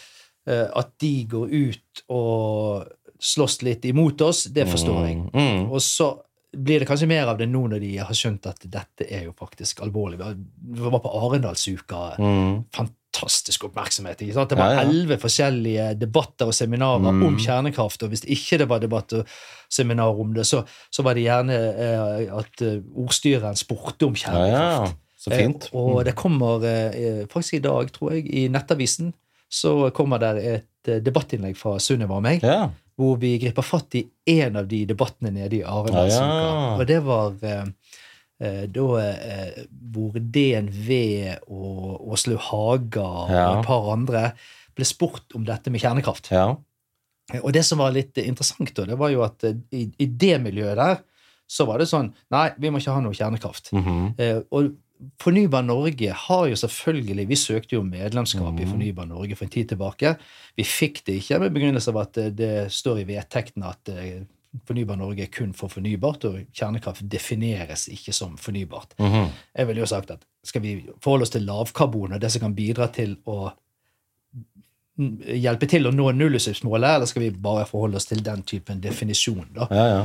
eh, at de går ut og slåss litt imot oss, det forstår jeg. Mm. Og så blir det kanskje mer av det nå når de har skjønt at dette er jo faktisk alvorlig. Vi var på Arendalsuka. Mm. Fantastisk oppmerksomhet. ikke sant? Det var Ja, ja. elleve forskjellige debatter og seminarer Mm. om kjernekraft. Og hvis ikke det var debatt og seminar om det, så, så var det gjerne eh, at eh, ordstyreren spurte om kjernekraft. ja. Så fint. Eh, og det kommer eh, faktisk i dag, tror jeg, i Nettavisen, så kommer der et eh, debattinnlegg fra Sunniva og meg, Ja. hvor vi griper fatt i en av de debattene nede i Arendalsuka. Ja, ja. Og det var eh, eh, da eh, hvor DNV og Åslaug Haga og Ja. et par andre ble spurt om dette med kjernekraft. ja. Og det som var litt interessant, da, det var jo at eh, i, i det miljøet der så var det sånn Nei, vi må ikke ha noe kjernekraft. Mhm. Eh, og Fornybar Norge har jo selvfølgelig Vi søkte jo medlemskap i Mhm. Fornybar Norge for en tid tilbake. Vi fikk det ikke med begrunnelse av at eh, det står i vedtektene at eh, Fornybar Norge er kun for fornybart, og kjernekraft defineres ikke som fornybart. Mhm. Jeg ville jo sagt at skal vi forholde oss til lavkarbon og det som kan bidra til å mm, hjelpe til å nå nullutslippsmålet, eller skal vi bare forholde oss til den typen definisjon? da? ja, ja.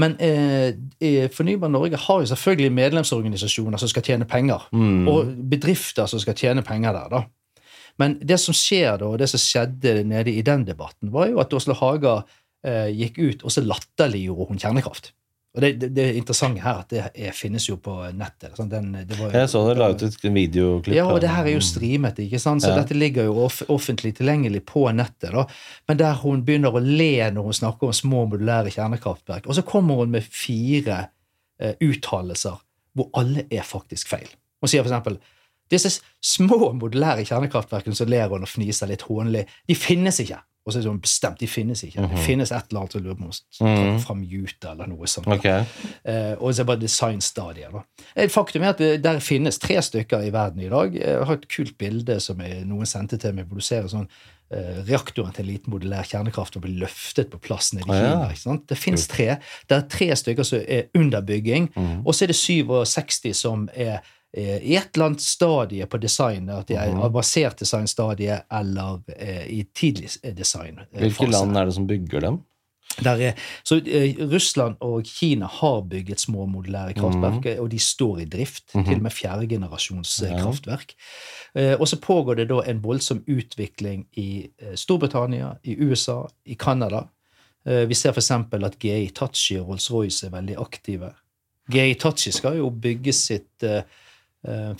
Men eh, eh, Fornybar Norge har jo selvfølgelig medlemsorganisasjoner som skal tjene penger, Mm. og bedrifter som skal tjene penger der. da. Men det som skjer da, og det som skjedde nede i den debatten, var jo at Åsle Haga gikk ut, og så latterliggjorde hun kjernekraft. Og det, det, det interessante her at det er, finnes jo på nettet. Den, det var Jeg så dere la ut et videoklipp. ja, og det her er jo streamet, ikke sant? så Ja. dette ligger jo off offentlig tilgjengelig på nettet. da. Men der hun begynner å le når hun snakker om små modulære kjernekraftverk, og så kommer hun med fire eh, uttalelser hvor alle er faktisk feil. Hun sier eksempel disse små modulære kjernekraftverkene som ler hun og fniser litt hånlig, de finnes ikke. Og så er det sånn bestemt, de finnes ikke. Det Mhm. finnes et eller annet som lurer på om Mhm. tar fram Juta eller noe sånt. Okay. Eh, og så er det bare designstadier. da. Et faktum er at det, der finnes tre stykker i verden i dag. Jeg har et kult bilde som jeg, noen sendte til meg, hvor du ser sånn eh, reaktoren til en liten modulær kjernekraft og blir løftet på plass nede i Ah, ja. Kina. ikke sant? Det finnes tre. Det er tre stykker som er under bygging, Mhm. og så er det 67 som er eh, i et eller annet stadie på design, at de er Mhm. avansert designstadie eller eh, i tidlig eh, design. eh, Hvilke land er det som bygger dem? Der er, så eh, Russland og Kina har bygget små modulære kraftverk, og de står i drift. Mhm. Til og med fjerdegenerasjons eh, Ja. kraftverk. Eh, og så pågår det da en voldsom utvikling i eh, Storbritannia, i USA, i Canada. Eh, vi ser f.eks. at GI Tachi og Rolls-Royce er veldig aktive. GI Tachi skal jo bygge sitt eh, eh,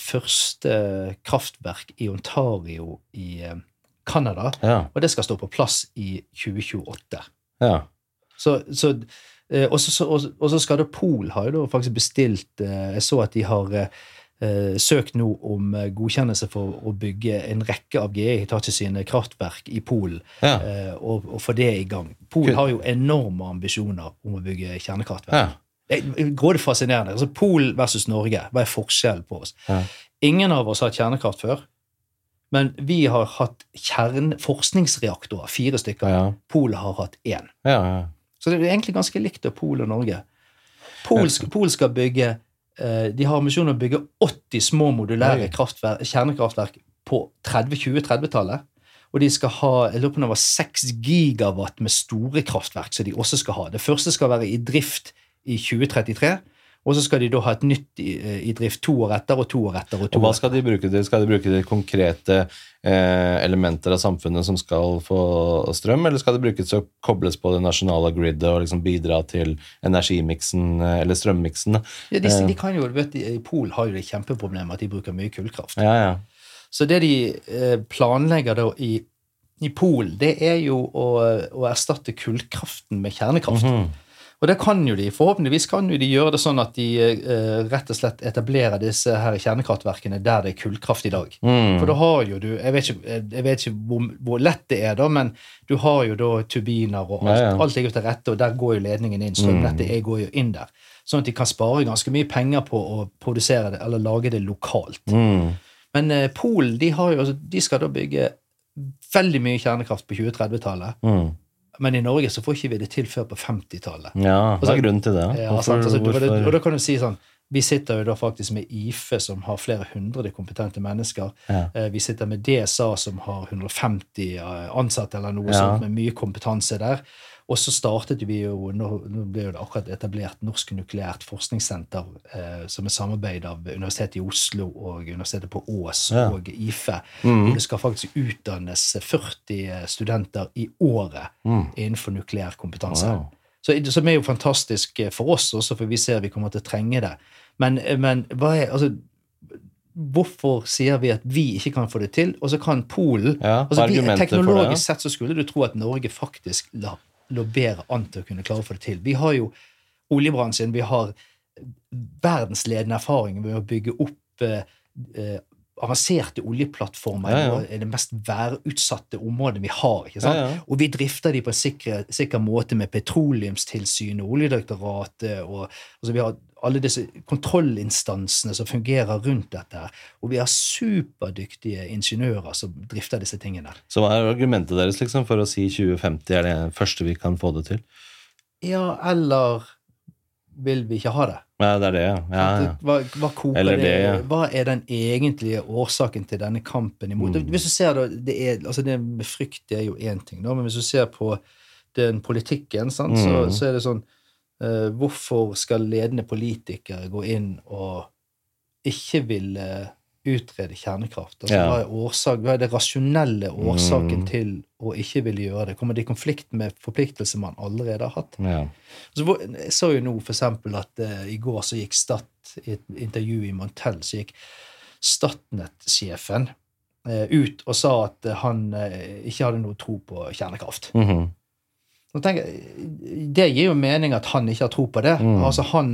første kraftverk i Ontario i eh, Canada, Ja. og det skal stå på plass i 2028. ja. Så, så, eh, og, så, så, og, og så skal da Pol har jo faktisk bestilt eh, Jeg så at de har eh, eh, søkt nå om eh, godkjennelse for å bygge en rekke av GE Hitachi sine kraftverk i Polen, Ja. eh, og, og få det i gang. Polen har jo enorme ambisjoner om å bygge kjernekraftverk. Det går grådig fascinerende. Altså, Pol versus Norge, hva er forskjellen på oss? Ja. Ingen av oss har hatt kjernekraft før. Men vi har hatt kjerneforskningsreaktorer, fire stykker. Ja. Pol har hatt én. Ja, ja. Så det er egentlig ganske likt av Pol og Norge. Pol Pol skal bygge eh, De har ambisjon om å bygge 80 små modulære kjernekraftverk på 30-20-30-tallet. Og de skal ha jeg lurer på om det var 6 gigawatt med store kraftverk som de også skal ha. Det første skal være i drift i 2033. Og så skal de da ha et nytt i, eh, i drift to år etter og to år etter. og Og hva skal de bruke til? Skal de bruke til konkrete eh, elementer av samfunnet som skal få strøm, eller skal det brukes til å kobles på det nasjonale gridet og liksom bidra til energimiksen, eh, eller strømmiksen? Ja, de, Eh. de kan jo, vet, du, I Pol har jo det kjempeproblemet at de bruker mye kullkraft. Ja, ja. Så det de eh, planlegger da i, i Polen, det er jo å, å erstatte kullkraften med kjernekraft. Mhm. Og det kan jo de. Forhåpentligvis kan jo de gjøre det sånn at de eh, rett og slett etablerer disse her kjernekraftverkene der det er kullkraft i dag. Mm. For da har jo du Jeg vet ikke, jeg vet ikke hvor, hvor lett det er, da, men du har jo da turbiner og alt. Ja, ja. Alt ligger til rette, og der går jo ledningen inn. Strømnettet mm. går jo inn der. Sånn at de kan spare ganske mye penger på å produsere det, eller lage det lokalt. Mm. Men eh, Polen de, har jo, altså, de skal da bygge veldig mye kjernekraft på 2030-tallet. Mm. Men i Norge så får ikke vi det til før på 50-tallet. Ja, hva er grunnen til det? Ja, Hvorfor, sant, altså, hvorfor- og da kan du si sånn Vi sitter jo da faktisk med IFE, som har flere hundre kompetente mennesker. Ja. Eh, Vi sitter med DSA, som har 150 eh, ansatte, eller noe Ja. sånt, med mye kompetanse der. Og så startet vi jo Nå, nå ble jo det akkurat etablert Norsk nukleært forskningssenter, eh, som er samarbeid av Universitetet i Oslo og Universitetet på Ås Ja. og IFE. Mm. Det skal faktisk utdannes 40 studenter i året Mm. innenfor nukleær kompetanse. Wow. Så, som er jo fantastisk eh, for oss også, for vi ser vi kommer til å trenge det. Men, eh, men hva er, altså, hvorfor sier vi at vi ikke kan få det til, og så kan Polen Ja, altså, vi, argumentet det? Teknologisk sett så skulle du tro at Norge faktisk la, lå bedre an til å kunne klare å få det til. Vi har jo oljebransjen, vi har verdensledende erfaring med å bygge opp eh, eh, avanserte oljeplattformer Ja, ja. det mest værutsatte området vi har. ikke sant? Ja. Og vi drifter de på en sikker, sikker måte med Petroleumstilsynet, Oljedirektoratet og altså Vi har alle disse kontrollinstansene som fungerer rundt dette. Og vi har superdyktige ingeniører som drifter disse tingene. Så hva er argumentet deres liksom, for å si 2050 er det første vi kan få det til? Ja, eller vil vi ikke ha det? Ja, det er det, ja. ja, ja. Hva, hva det, det, ja. Hva er den egentlige årsaken til denne kampen imot? Mm. Hvis du ser da, det, er, altså det med frykt det er jo én ting, da, men hvis du ser på den politikken, sant, så, Mm. så er det sånn Hvorfor skal ledende politikere gå inn og ikke ville utrede kjernekraft? Altså, Ja. hva, er årsak, hva er det rasjonelle årsaken Mm. til å ikke ville gjøre det? Kommer det i konflikt med forpliktelser man allerede har hatt? ja. Så jeg så jo nå eksempel at uh, i går så gikk Stat i et intervju i Montel, så gikk Statnett-sjefen uh, ut og sa at uh, han eh, ikke hadde noe tro på kjernekraft. Nå tenker jeg, Det gir jo mening at han ikke har tro på det. Mm. Altså han,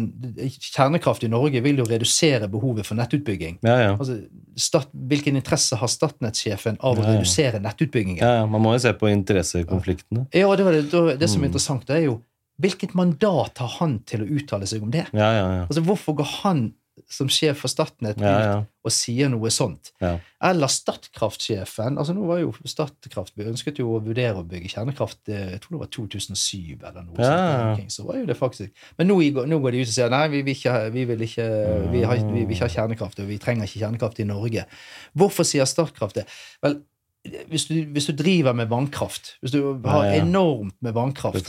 Kjernekraft i Norge vil jo redusere behovet for nettutbygging. ja, ja. Altså, stat, Hvilken interesse har Statnett-sjefen av å Ja, redusere nettutbyggingen? ja, ja. Man må jo se på interessekonfliktene. Ja, det, var det, det, det som er Mm. interessant, det er jo hvilket mandat har han til å uttale seg om det? Ja, ja, ja. Altså, Hvorfor går han som sjef for Statnett ja, ja. og sier noe sånt? Ja. Eller Statkraft-sjefen. altså Nå var jo Statkraft Vi ønsket jo å vurdere å bygge kjernekraft eh, jeg tror det var 2007 eller noe sånt. Så var jo det faktisk Men nå, nå går de ut og sier nei, vi vil ikke, vi vil ikke, vi har, vi vil ikke ha kjernekraft, og vi trenger ikke kjernekraft i Norge. Hvorfor sier Statkraft det? Vel, hvis du, hvis du driver med vannkraft, hvis du har Ja, ja. enormt med vannkraft,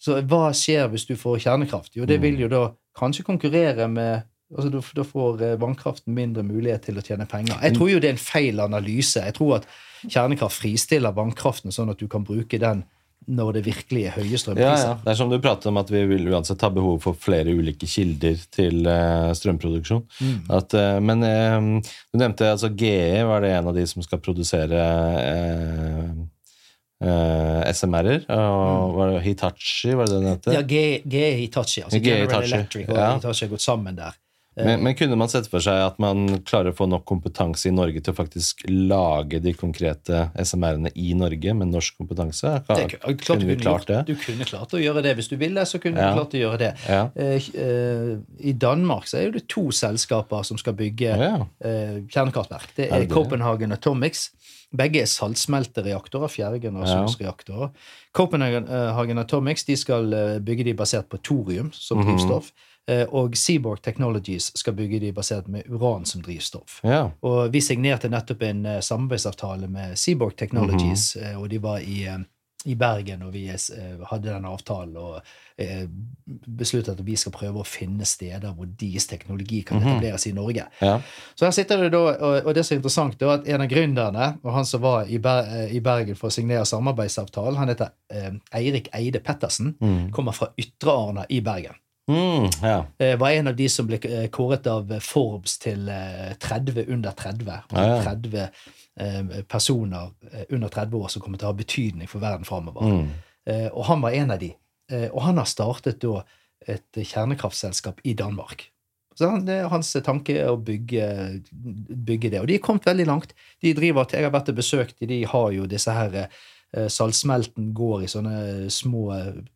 så hva skjer hvis du får kjernekraft? Jo, det Mm. vil jo da kanskje konkurrere med altså Da da får eh, vannkraften mindre mulighet til å tjene penger. Jeg tror jo det er en feil analyse. Jeg tror at kjernekraft fristiller vannkraften, sånn at du kan bruke den når det virkelig er høye strømpriser. ja. Det er som du pratet om, at vi vil uansett ha behov for flere ulike kilder til eh, strømproduksjon. Mm. At, eh, men du nevnte altså GE, var det en av de som skal produsere SMR-er? Og var det Hitachi, var det det den het? Mm. Ja, GE Hitachi. altså General Hitachi, Electric og ja. Hitachi har gått sammen der. Men, men kunne man sett for seg at man klarer å få nok kompetanse i Norge til å faktisk lage de konkrete SMR-ene i Norge med norsk kompetanse? Det er klart du kunne vi kunne klart det? Du kunne klart å gjøre det hvis du ville. så kunne Ja. du klart å gjøre det. Ja. Eh, eh, I Danmark så er det to selskaper som skal bygge Ja. eh, kjernekraftverk. Det Er er det det? Copenhagen Atomics. Begge er saltsmeltereaktorer, fjerdegenerasjonsreaktorer. Ja. Copenhagen eh, Atomics de skal eh, bygge de basert på thorium som drivstoff. drivstoff. eh, Og Seaborg Technologies skal bygge de basert med uran som drivstoff. ja. Og vi signerte nettopp en eh, samarbeidsavtale med Seaborg Technologies, mm -hmm. og de var i, eh, i Bergen, og vi eh, hadde den avtalen og eh, besluttet at vi skal prøve å finne steder hvor deres teknologi kan Mhm. etableres i Norge. ja. Så her sitter det da, og, det som er interessant, er at en av gründerne, og han som var i, Ber eh, i Bergen for å signere samarbeidsavtalen, han heter eh, Eirik Eide Pettersen, Mm. kommer fra Ytre Arna i Bergen. Mm, ja. Eh, var en av de som ble eh, kåret av Forbes til eh, 30 under 30. Ja, ja. 30 eh, personer eh, under 30 år som kommer til å ha betydning for verden framover. Mm. Eh, og han var en av de. Eh, og han har startet da et kjernekraftselskap i Danmark. Så han, det er hans tanke å bygge, bygge det. Og de er kommet veldig langt. De driver, Jeg har vært og besøkt de har jo disse her eh, Saltsmelten går i sånne små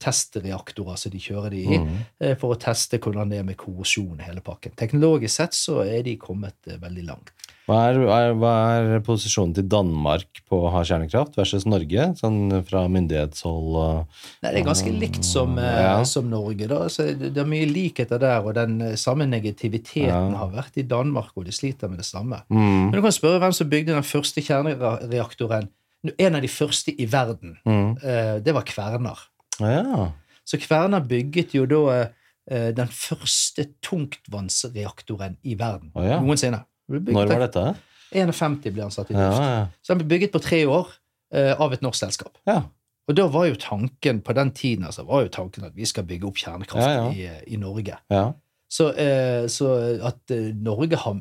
testreaktorer som de kjører de i, Mm. eh, for å teste hvordan det er med korrosjon i hele pakken. Teknologisk sett så er de kommet eh, veldig langt. Hva er, er, hva er posisjonen til Danmark på å ha kjernekraft versus Norge, sånn fra myndighetshold og Nei, Det er ganske likt som, eh, Ja. som Norge. da. Så det, er mye likheter der, og den eh, samme negativiteten Ja. har vært i Danmark, og de sliter med det samme. mm. Men du kan spørre hvem som bygde den første kjernereaktoren. En av de første i verden. Mm. Eh, Det var Kverner. Ja. Så Kverner bygget jo da eh, den første tungtvannsreaktoren i verden oh, ja. noensinne. Når var dette? 51 ble han satt i drift. ja. Så den ble bygget på tre år eh, av et norsk selskap. ja. Og da var jo tanken på den tiden altså, var jo tanken at vi skal bygge opp kjernekraft Ja, ja. I, i Norge. ja. Så, eh, så at Norge har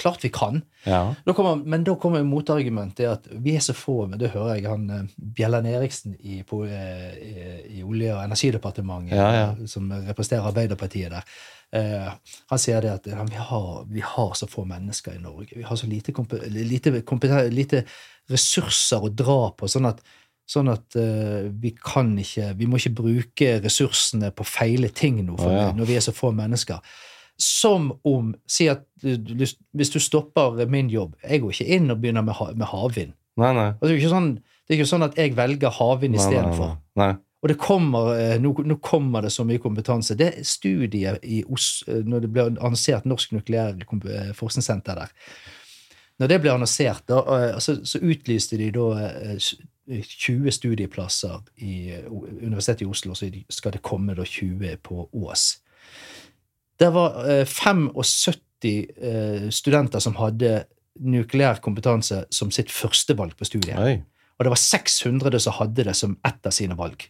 Klart vi kan. ja. Da kommer, men da kommer motargumentet at vi er så få. Men det hører jeg han Bjellan Eriksen i, på, eh, i, i Olje- og energidepartementet, Ja, ja. eh, som representerer Arbeiderpartiet der. Eh, han sier det at vi, har, vi har så få mennesker i Norge. Vi har så lite, lite, lite ressurser å dra på. sånn at Sånn at uh, vi kan ikke Vi må ikke bruke ressursene på feile ting nå, for oh, ja. når vi er så få mennesker. Som om Si at du, hvis du stopper min jobb Jeg går ikke inn og begynner med, med havvind. Nei, nei. Altså, det, er sånn, det er ikke sånn at jeg velger havvind istedenfor. Og det kommer, eh, nå, nå kommer det så mye kompetanse. Det er studiet i Os, eh, når det ble annonsert Norsk nukleær eh, forskningssenter der. Når det ble annonsert, da, eh, så, så utlyste de da eh, 20 studieplasser i Universitetet i Oslo, og så skal det komme da 20 på Ås. Det var eh, 75 eh, studenter som hadde nukleær kompetanse som sitt førstevalg på studiet. Oi. Og det var 600 som hadde det som ett av sine valg.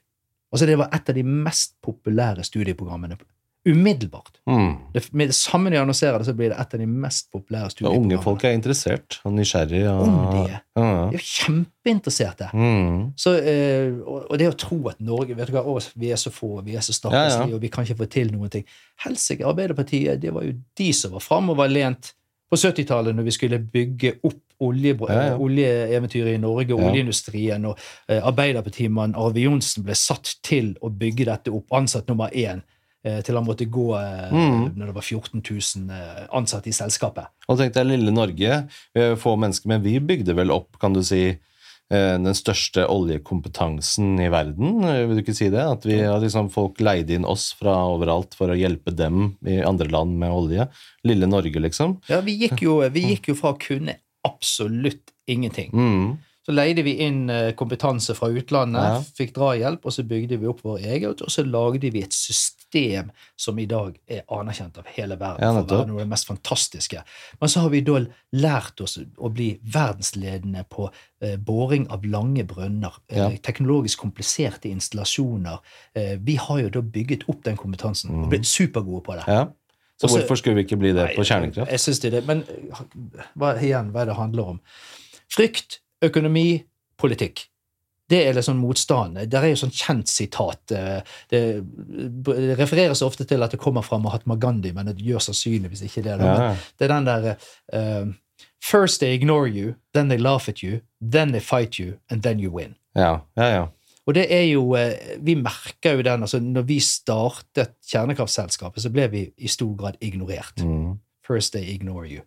Altså Det var et av de mest populære studieprogrammene. Umiddelbart. Mm. Det, med det samme de annonserer det, så blir det et av de mest populære Ja, unge folk er interessert og nysgjerrige. Om de er. Ja, De er kjempeinteresserte. Mm. Så, eh, og, og det å tro at Norge vet du hva, å, Vi er så få, vi er så stakkarslige, Ja, ja. og vi kan ikke få til noen ting. Helsike, Arbeiderpartiet det var jo de som var framoverlent på 70-tallet når vi skulle bygge opp olje, Ja, ja. oljeeventyret i Norge, Ja. oljeindustrien, og eh, Arbeiderpartimannen Arve Johnsen ble satt til å bygge dette opp, ansatt nummer én, eh, til han måtte gå eh, Mm. når det var 14 000 eh, ansatte i selskapet. Og tenkte jeg, lille Norge. Få mennesker, men vi bygde vel opp, kan du si, eh, den største oljekompetansen i verden. Eh, Vil du ikke si det? At vi har liksom folk leide inn oss fra overalt for å hjelpe dem i andre land med olje. Lille Norge, liksom. Ja, vi gikk jo, vi gikk jo fra å kunne absolutt ingenting. Mm. Så leide vi inn eh, kompetanse fra utlandet, Ja. fikk drahjelp, og så bygde vi opp vår eget, og så lagde vi et system som i dag er anerkjent av hele verden Ja, for å være noe av det mest fantastiske. Men så har vi da lært oss å bli verdensledende på eh, boring av lange brønner, eh, Ja. teknologisk kompliserte installasjoner. Eh, vi har jo da bygget opp den kompetansen og blitt supergode på det. Ja. Så Også- hvorfor skulle vi ikke bli det Nei, på kjernekraft? Jeg synes det er det, men hva, igjen, hva er det handler om? Frykt, økonomi, politikk. Det er litt sånn Der Det er jo sånn kjent sitat. eh, Det, det refereres ofte til at det kommer fra Mahatma Gandhi, men det gjør sannsynligvis ikke det. Ja. Det er den der uh, First they ignore you, then they laugh at you, then they fight you, and then you win. Ja, ja, ja. Og det er jo, eh, Vi merker jo den. altså Når vi startet kjernekraftselskapet, så ble vi i stor grad ignorert. Mm. First they ignore you.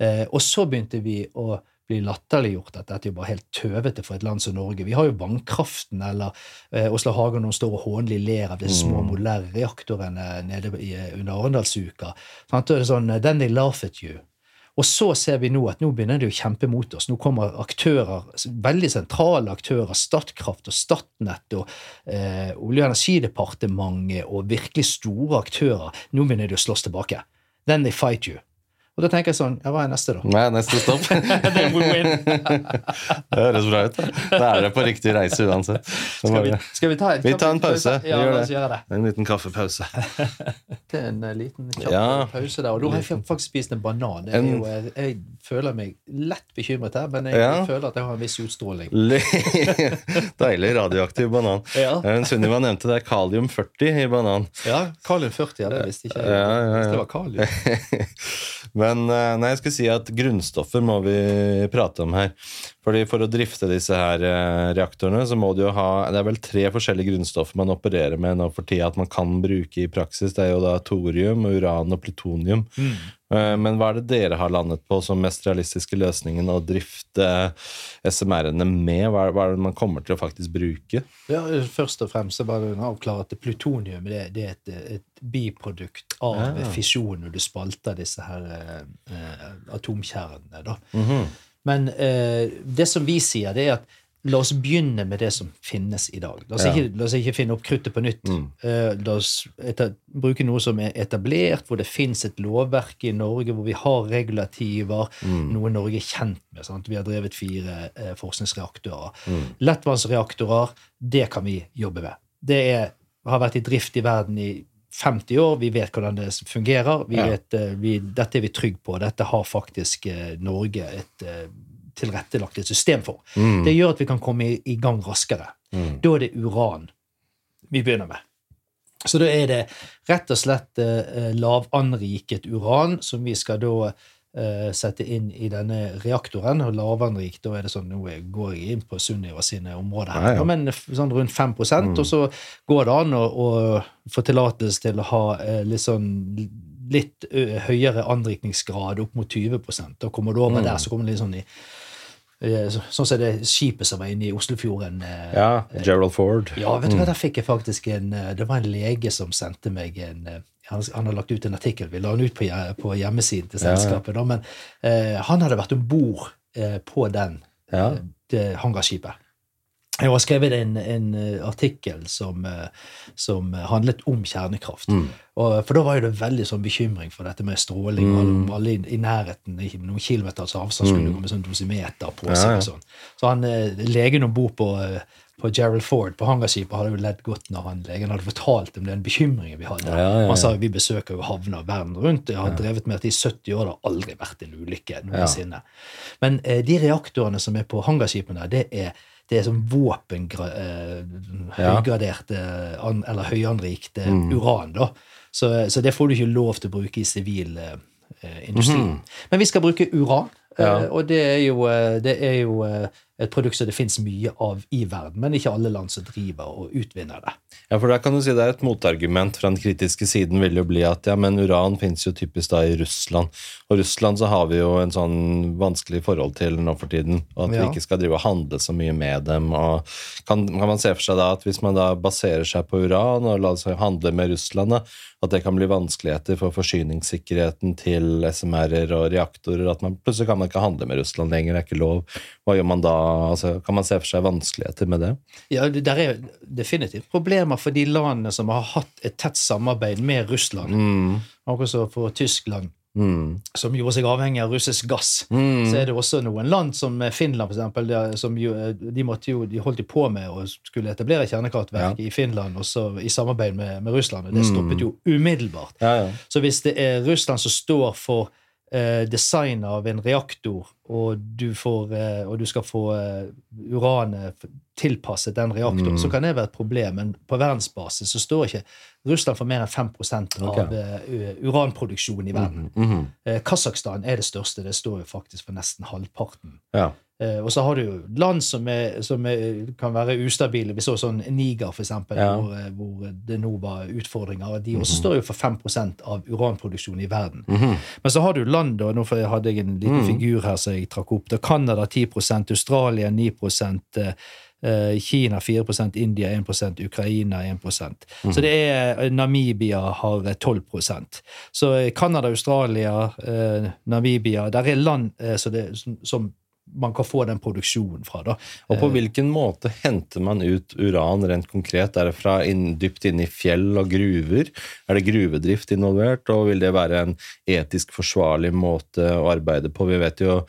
Eh, og så begynte vi å bli latterliggjort at dette er jo bare helt tøvete for et land som Norge. Vi har jo vannkraften, eller eh, Åsla Hagen nå står og hånlig ler av de små modulære reaktorene nede i, eh, under Arendalsuka. Sånn, eh, Then they laugh at you. Og så ser vi nå at nå begynner det å kjempe mot oss. Nå kommer aktører, veldig sentrale aktører, Statkraft og Statnett og eh, Olje- og energidepartementet og virkelig store aktører. Nå begynner de å slåss tilbake. Then they fight you. Og da tenker jeg sånn Ja, hva er neste, da? Nei, neste stopp. det høres bra ut. Da Da er det på riktig reise uansett. Skal vi, skal vi ta en Vi tar en pause. Vi Ja, gjør det. det. En liten kaffepause. Det er en eh, liten kjapp Ja. pause der. Og da har jeg faktisk spist en banan. En- jo, jeg, jeg føler meg lett bekymret her, men jeg Ja. føler at jeg har en viss utstråling. Deilig radioaktiv banan. Ja. Eh, Sunniva nevnte det er kalium 40 i banan. Ja, Kalium 40, ja, det visste ikke jeg. Ja, ja, ja. Det var kalium. Men eh, nei, jeg skal si at grunnstoffer må vi prate om her. Fordi For å drifte disse her eh, reaktorene, så må du jo ha Det er vel tre forskjellige grunnstoffer man opererer med nå for tida at man kan bruke i praksis. Det er jo da thorium, uran og plutonium. Mm. Eh, Men hva er det dere har landet på som mest realistiske løsningen å drifte SMR-ene med? Hva er, det man kommer til å faktisk bruke? Ja, først og fremst så bare avklare at plutonium det, det er et, et biprodukt av Ja. fisjon når du spalter disse her eh, eh, atomkjernene. Da. Mhm. Men eh, det som vi sier, det er at la oss begynne med det som finnes i dag. La oss, Ja. ikke, la oss ikke finne opp kruttet på nytt. Mm. Uh, la oss eta bruke noe som er etablert, hvor det fins et lovverk i Norge, hvor vi har regulativer, Mm. noe Norge er kjent med. Sant? Vi har drevet fire uh, forskningsreaktorer. Mm. Lettvannsreaktorer, det kan vi jobbe med. Det er, har vært i drift i verden i 50 år. Vi vet hvordan det fungerer. Vi Ja. vet, eh, vi, dette er vi trygge på. Dette har faktisk Norge et tilrettelagt et system for. Mm. Det gjør at vi kan komme i, i gang raskere. Mm. Da er det uran vi begynner med. Så da er det rett og slett eh, lavanriket uran som vi skal da eh, sette inn i denne reaktoren. Og lavanrik, da er det sånn Nå går jeg inn på Sunniva sine områder her, Nei, ja. men sånn rundt 5 mm. og så går det an å, å få tillatelse til å ha eh, litt sånn litt ø, høyere anrikningsgrad, opp mot 20% Da kommer du over Mm. der, så kommer det litt sånn i eh, Sånn som det skipet som var inne i Oslofjorden. eh, Ja, Gerald Ford. ja, vet du hva, der fikk jeg faktisk en eh, Det var en lege som sendte meg en eh, han, han har lagt ut en artikkel. Vi la den ut på, på hjemmesiden til selskapet. ja. Da, men eh, han hadde vært om bord eh, på den Ja. eh, det hangarskipet. Jeg har skrevet en, en eh, artikkel som, eh, som handlet om kjernekraft. Mm. Og, for da var jo det veldig sånn bekymring for dette med stråling. Mm. Alle, i, i nærheten, i noen kilometers avstand, skulle Mm. gå med sånn dosimeter på seg. ja. og sånn. Så han, eh, legen om bord på, på Gerald Ford på hangarskipet hadde jo ledd godt når han legen hadde fortalt om den bekymringen vi hadde. Ja, ja, ja. Han sa vi besøker jo havner verden rundt. Jeg har drevet med dette i 70 år, det har aldri vært en ulykke noensinne. Men eh, de reaktorene som er på hangarskipene, det er det er sånn våpengra, eh, eh, eller høyanrikt eh, Mm. uran. da. Så, så det får du ikke lov til å bruke i sivil eh, industri. Mm -hmm. Men vi skal bruke uran, Ja. og det er jo, det er jo et produkt som det fins mye av i verden, men ikke alle land som driver og utvinner det. Ja, for da kan du si det er et motargument fra den kritiske siden vil jo bli at ja, men uran finnes jo typisk da i Russland. Og Russland så har vi jo en sånn vanskelig forhold til nå for tiden, og at Ja. vi ikke skal drive og handle så mye med dem. og kan, kan man se for seg da at hvis man da baserer seg på uran og lar seg handle med Russland, da, at det kan bli vanskeligheter for forsyningssikkerheten til SMR-er og reaktorer, at man plutselig kan man ikke handle med Russland lenger, det er ikke lov. Hva gjør man da? Altså, kan man se for seg vanskeligheter med det? Ja, det er definitivt problemer for de landene som har hatt et tett samarbeid med Russland. Mm. Akkurat som for Tyskland, Mm. som gjorde seg avhengig av russisk gass. Mm. Så er det også noen land, som Finland for eksempel, som jo, de, måtte jo, de holdt på med å skulle etablere kjernekraftverk i Finland, også i samarbeid med, med Russland, og det Mm. stoppet jo umiddelbart. Ja, ja. Så hvis det er Russland som står for eh, design av en reaktor, og du, får, eh, og du skal få eh, uranet tilpasset den reaktoren, Mm. så kan det være et problem. Men på verdensbasis så står ikke Russland for mer enn 5% av Ok. eh, uranproduksjonen i verden. Mm. Eh, Kasakhstan er det største. Det står jo faktisk for nesten halvparten. Ja. Eh, og så har du jo land som, er, som er, kan være ustabile. Vi så sånn Niger, eksempel, Ja. hvor, eh, hvor det nå var utfordringer. De også Mhm. står jo for 5 av uranproduksjonen i verden. Mhm. Men så har du land, da, nå hadde jeg en liten Mhm. figur her som jeg trakk opp. da Canada 10 Australia 9 eh, Kina 4% India 1% Ukraina 1% Så det er Namibia har eh, 12 Så Canada, Australia, Namibia Der er land så det, som man kan få den produksjonen fra. da. Og på hvilken måte henter man ut uran rent konkret? Er det fra inn, dypt inne i fjell og gruver? Er det gruvedrift involvert, og vil det være en etisk forsvarlig måte å arbeide på? Vi vet jo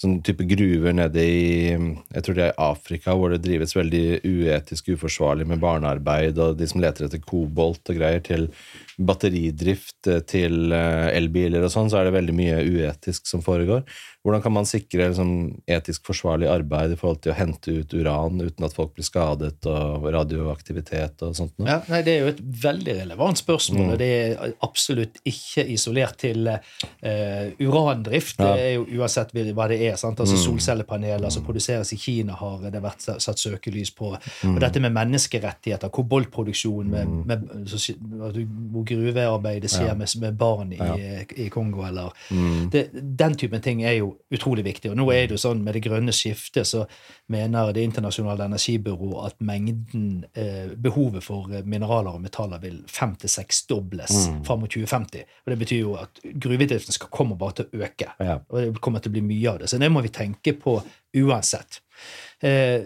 sånn type gruver nede i jeg tror det er Afrika, hvor det drives veldig uetisk uforsvarlig med barnearbeid, og de som leter etter kobolt og greier, til batteridrift, eh, til eh, elbiler og sånn, så er det veldig mye uetisk som foregår. Hvordan kan man sikre liksom, etisk forsvarlig arbeid i forhold til å hente ut uran uten at folk blir skadet, og radioaktivitet og sånt? Ja, nei, det er jo et veldig relevant spørsmål, mm. og det er absolutt ikke isolert til uh, urandrift. Ja. Det er jo uansett hva det er. sant? Altså mm. Solcellepaneler som produseres i Kina, har det vært satt søkelys på. Mm. Og dette med menneskerettigheter, koboltproduksjon, med, mm. med, med, hvor gruvearbeidet skjer ja. med, med, barn i, ja. i Kongo, eller mm. det, Den typen ting er jo utrolig viktig. Og nå er det jo sånn med det grønne skiftet, så mener Det internasjonale energibyrået at mengden, eh, behovet for eh, mineraler og metaller vil fem til seksdobles mm. fram mot 2050. Og det betyr jo at gruvedriften skal komme bare til å øke. Ja. Og det kommer til å bli mye av det. Så det må vi tenke på uansett. Eh,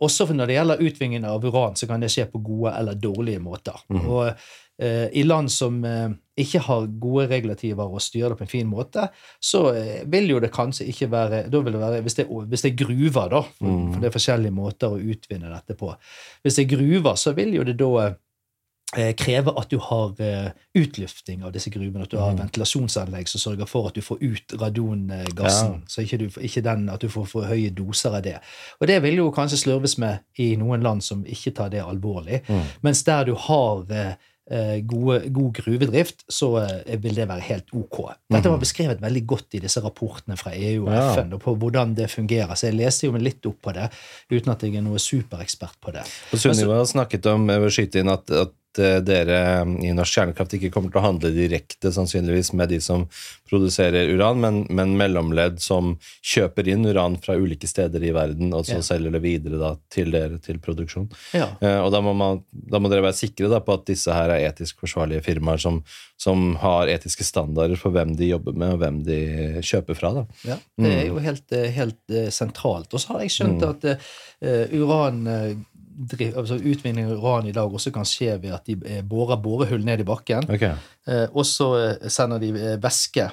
også når det gjelder utvinningen av uran, så kan det skje på gode eller dårlige måter. Mm. Og i land som eh, ikke har gode regulativer og styrer det på en fin måte, så eh, vil jo det kanskje ikke være det være, Hvis det, hvis det er gruver, da, for, mm. for, det er forskjellige måter å utvinne dette på Hvis det er gruver, så vil jo det da eh, kreve at du har eh, utlufting av disse gruvene, at du har mm. ventilasjonsanlegg som sørger for at du får ut radongassen, ja. så ikke, du, ikke den, at du får for høye doser av det. Og det vil jo kanskje slurves med i noen land som ikke tar det alvorlig, mm. mens der du har Eh, gode, god gruvedrift, så eh, vil det være helt ok. Dette var mhm. beskrevet veldig godt i disse rapportene fra EU og ja. FN og på hvordan det fungerer. Så jeg leste jo litt opp på det, uten at jeg er noe superekspert på det. Og Sunniva har snakket om jeg vil skyte inn at, at Eh, dere i Norsk Kjernekraft ikke kommer til å handle direkte sannsynligvis med de som produserer uran, men, men mellomledd som kjøper inn uran fra ulike steder i verden, og så ja. selger det videre da, til dere til produksjon. Ja. Eh, og da må, man, da må, dere være sikre da, på at disse her er etisk forsvarlige firmaer som, som, har etiske standarder for hvem de jobber med, og hvem de kjøper fra. Da. Ja, det er mm. jo helt, helt uh, sentralt. Og så har jeg skjønt mm. at uh, uran altså utvinning av uran i dag også kan skje ved at de eh, borer borehull ned i bakken. Okay. Eh, og så eh, sender de væske